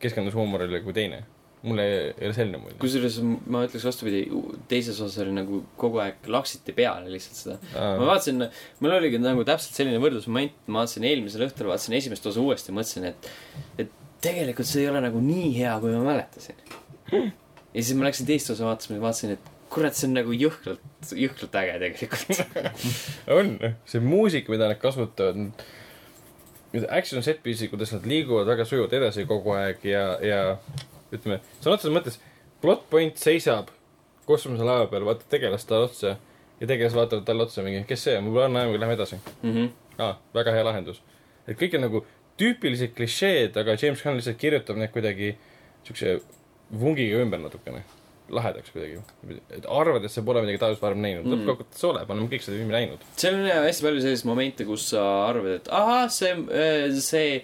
Speaker 2: keskendus huumorile kui teine. mulle ei ole selline mulje.
Speaker 1: kusjuures ma ütleks vastupidi, teises osas oli nagu kogu aeg laksiti peale lihtsalt seda. ma vaatasin, mul oligi nagu täpselt selline võrdlusmoment, ma vaatasin eelmisel õhtul, vaatasin esimest osa uuesti, mõtlesin, et, et tegelikult see ei ole nagu nii hea, kui ma mäletasin. ja siis ma läksin teist osa vaatama ja vaatasin, et kurat, see on nagu jõhkralt, jõhkralt äge tegelikult.
Speaker 2: on, see muusika, mida nad kasutavad, action set piece'id, kuidas nad liiguvad väga sujuvalt edasi kogu aeg ja, ja ütleme, sõna otseses mõttes plot point seisab kosmoselaeva peal, vaatab tegelast talle otsa ja tegelased vaatavad talle otsa mingi, kes see on, mul pole aimu, lähme edasi. aa, väga hea lahendus. et kõik on nagu tüüpilised klišeed, aga James Gunn lihtsalt kirjutab need kuidagi siukse vungiga ümber natukene. Lahedaks kuidagi. et arvad, et sa pole midagi taolist varem näinud mm.. lõppkokkuvõttes oled, me oleme kõik seda filmi näinud.
Speaker 1: seal on hästi palju selliseid momente, kus sa arvad, et ahah, see, see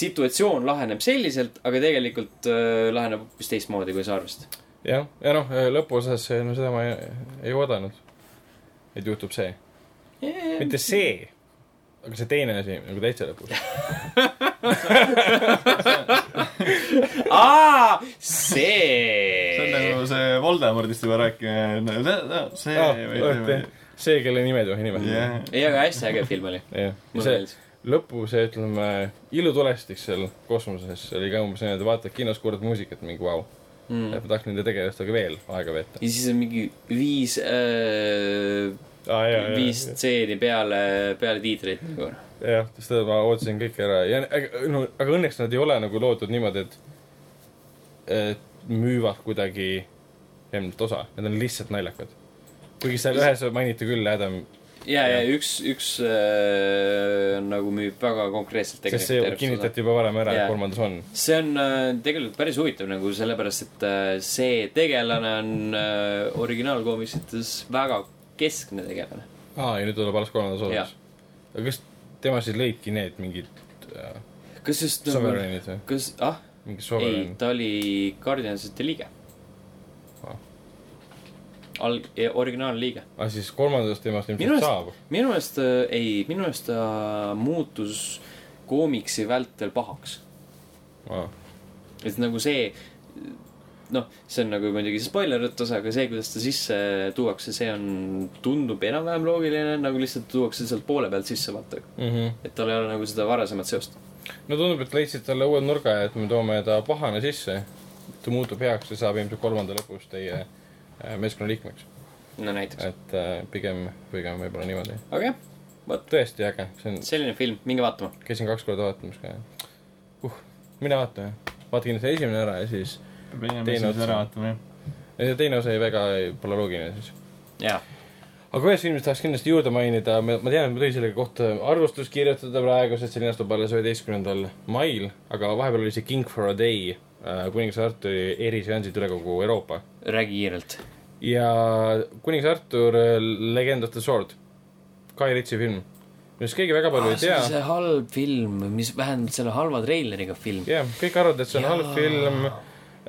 Speaker 1: situatsioon laheneb selliselt, aga tegelikult äh, laheneb hoopis teistmoodi, kui sa arvasid.
Speaker 2: jah, ja noh, lõpuosas, no seda ma ei, ei oodanud. et juhtub see. mitte see, aga see teine asi nagu täitsa lõpus.
Speaker 1: aa,
Speaker 3: see on
Speaker 1: see.
Speaker 3: nagu see Voldemordist juba rääkimine, see või see või.
Speaker 2: see, kelle nime ei tohi nimetada
Speaker 3: jah,
Speaker 1: ei, aga hästi äge film oli.
Speaker 2: jah,
Speaker 1: mulle
Speaker 2: see
Speaker 1: meeldis.
Speaker 2: lõpu, see ütleme, ilutulestik seal kosmoses oli ka umbes et vaatad kinos, kuulad muusikat, mingi vau
Speaker 1: Mm.
Speaker 2: et ma tahaks nende tegelastega veel aega veeta.
Speaker 1: ja siis on mingi viis äh,,
Speaker 2: aa
Speaker 1: viis stseeni peale, peale tiitreid nagu.
Speaker 2: jah, seda ma ootasin kõik ära. Ja aga, no, aga õnneks nad ei ole nagu loodud niimoodi, et, et müüvad kuidagi eelmist osa, need on lihtsalt naljakad. kuigi seal ühes mainiti küll Adam,
Speaker 1: ja, ja üks, üks äh, nagu müüb väga konkreetselt
Speaker 2: sest see kinnitati juba varem ära, et kolmandas on.
Speaker 1: see on äh, tegelikult päris huvitav nagu sellepärast, et äh, see tegelane on äh, originaalkoomiksites väga keskne tegelane.
Speaker 2: aa, ja nüüd tuleb alles kolmandas osas. aga kas tema siis lõidki need mingid äh,
Speaker 1: kas just nagu,
Speaker 2: Sovereignid või?
Speaker 1: kas, ah,
Speaker 2: mingi
Speaker 1: ei
Speaker 2: Sovereign,?
Speaker 1: ta oli Guardiansite liige
Speaker 2: Ah..
Speaker 1: alg-, originaalliige.
Speaker 2: aga siis kolmandast temast ilmselt saab.
Speaker 1: minu meelest äh, ei, minu meelest ta muutus koomiksi vältel pahaks. et nagu see, noh, see on nagu muidugi spoiler jutus, aga see, kuidas ta sisse tuuakse, see on, tundub enam-vähem loogiline, nagu lihtsalt tuuakse sealt poole pealt sisse, vaata. et tal ei ole nagu seda varasemat seost.
Speaker 2: no tundub, et leidsid talle uue nurga, et me toome ta pahane sisse. ta muutub heaks ja saab ilmselt kolmanda lõpus teie äh, meeskonna liikmeks.
Speaker 1: no näiteks.
Speaker 2: et äh, pigem, pigem võib-olla niimoodi.
Speaker 1: aga jah,
Speaker 2: tõesti äge, see on,
Speaker 1: selline film, minge vaatama.
Speaker 2: käisin kaks korda vaatamas ka uh,. mine vaata, vaata kindlasti esimene ära ja siis, Teine
Speaker 3: esimese ära vaatama, jah.
Speaker 2: teine osa jäi väga, pole loogiline siis.
Speaker 1: jaa,
Speaker 2: aga ühest filmist tahaks kindlasti juurde mainida, ma tean, et ma tõin selle kohta arvustust kirjutada praegu, sest see linastub alles üheteistkümnendal mail, aga vahepeal oli see King for a Day äh, kuningas Arturi eriseansid üle kogu Euroopa.
Speaker 1: räägi kiirelt.
Speaker 2: ja kuningas Artur äh, Legend of the Sword, Guy Ritchie film, millest keegi väga palju ei
Speaker 1: see
Speaker 2: tea
Speaker 1: on see halb film, mis vähemalt selle halva treileriga film.
Speaker 2: jah, kõik arvavad, et see on
Speaker 1: Jaa.
Speaker 2: halb film,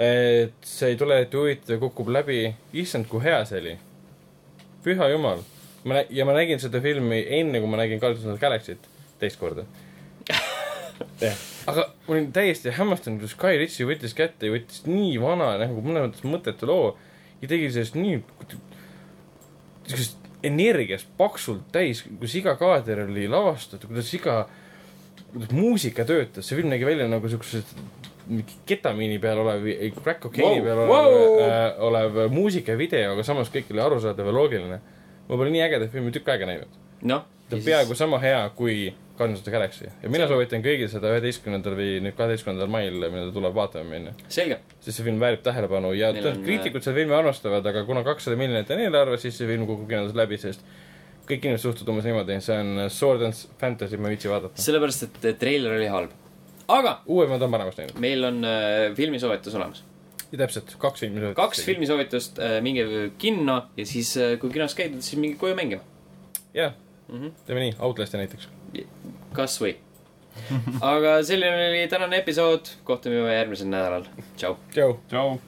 Speaker 2: et see ei tule eriti huvitav, kukub läbi. issand, kui hea see oli. püha jumal. ma ja ma nägin seda filmi enne, kui ma nägin Guardians of the Galaxy't teist korda. jah, aga ma olin täiesti hämmastunud, kuidas Guy Ritchie võttis kätte ja võttis nii vana nagu mõnes mõttes mõttetu loo ja tegi sellest nii, niisugust energiast paksult täis, kus iga kaader oli lavastatud, kuidas iga, kuidas muusika töötas, see film nägi välja nagu siuksed ketamiini peal olev, crack cocaine'i
Speaker 1: Wow,
Speaker 2: peal olev
Speaker 1: wow.
Speaker 2: äh, olev muusikavideo, aga samas kõik oli arusaadav ja loogiline. ma pole nii ägedat filmi tükk aega näinud.
Speaker 1: noh.
Speaker 2: ta on peaaegu sama hea kui Guardians of the Galaxy ja mina soovitan kõigil seda üheteistkümnendal või nüüd kaheteistkümnendal mail, mida tuleb vaatama minna. sest see film väärib tähelepanu ja tõenäoliselt
Speaker 1: on,
Speaker 2: kriitikud seda filmi armastavad, aga kuna kakssada miljonit on eelarve, siis see film kukub kinodes läbi, sest kõik inimesed suhtuvad umbes niimoodi, see on sword and fantasy, ma ei viitsi vaadata.
Speaker 1: sellepärast, et treiler oli halb. Aga
Speaker 2: uuemad on paremaks läinud.
Speaker 1: meil on äh, filmisoovitus olemas.
Speaker 2: ja täpselt, kaks filmi.
Speaker 1: kaks. filmisoovitust äh,, minge kinno ja siis, kui kinos käidud, siis minge koju mängima.
Speaker 2: jah,
Speaker 1: Mhm.
Speaker 2: teeme nii, Outlast'i näiteks.
Speaker 1: kas või. aga selline oli tänane episood, kohtume juba järgmisel nädalal. tšau.
Speaker 2: tšau.
Speaker 3: tšau.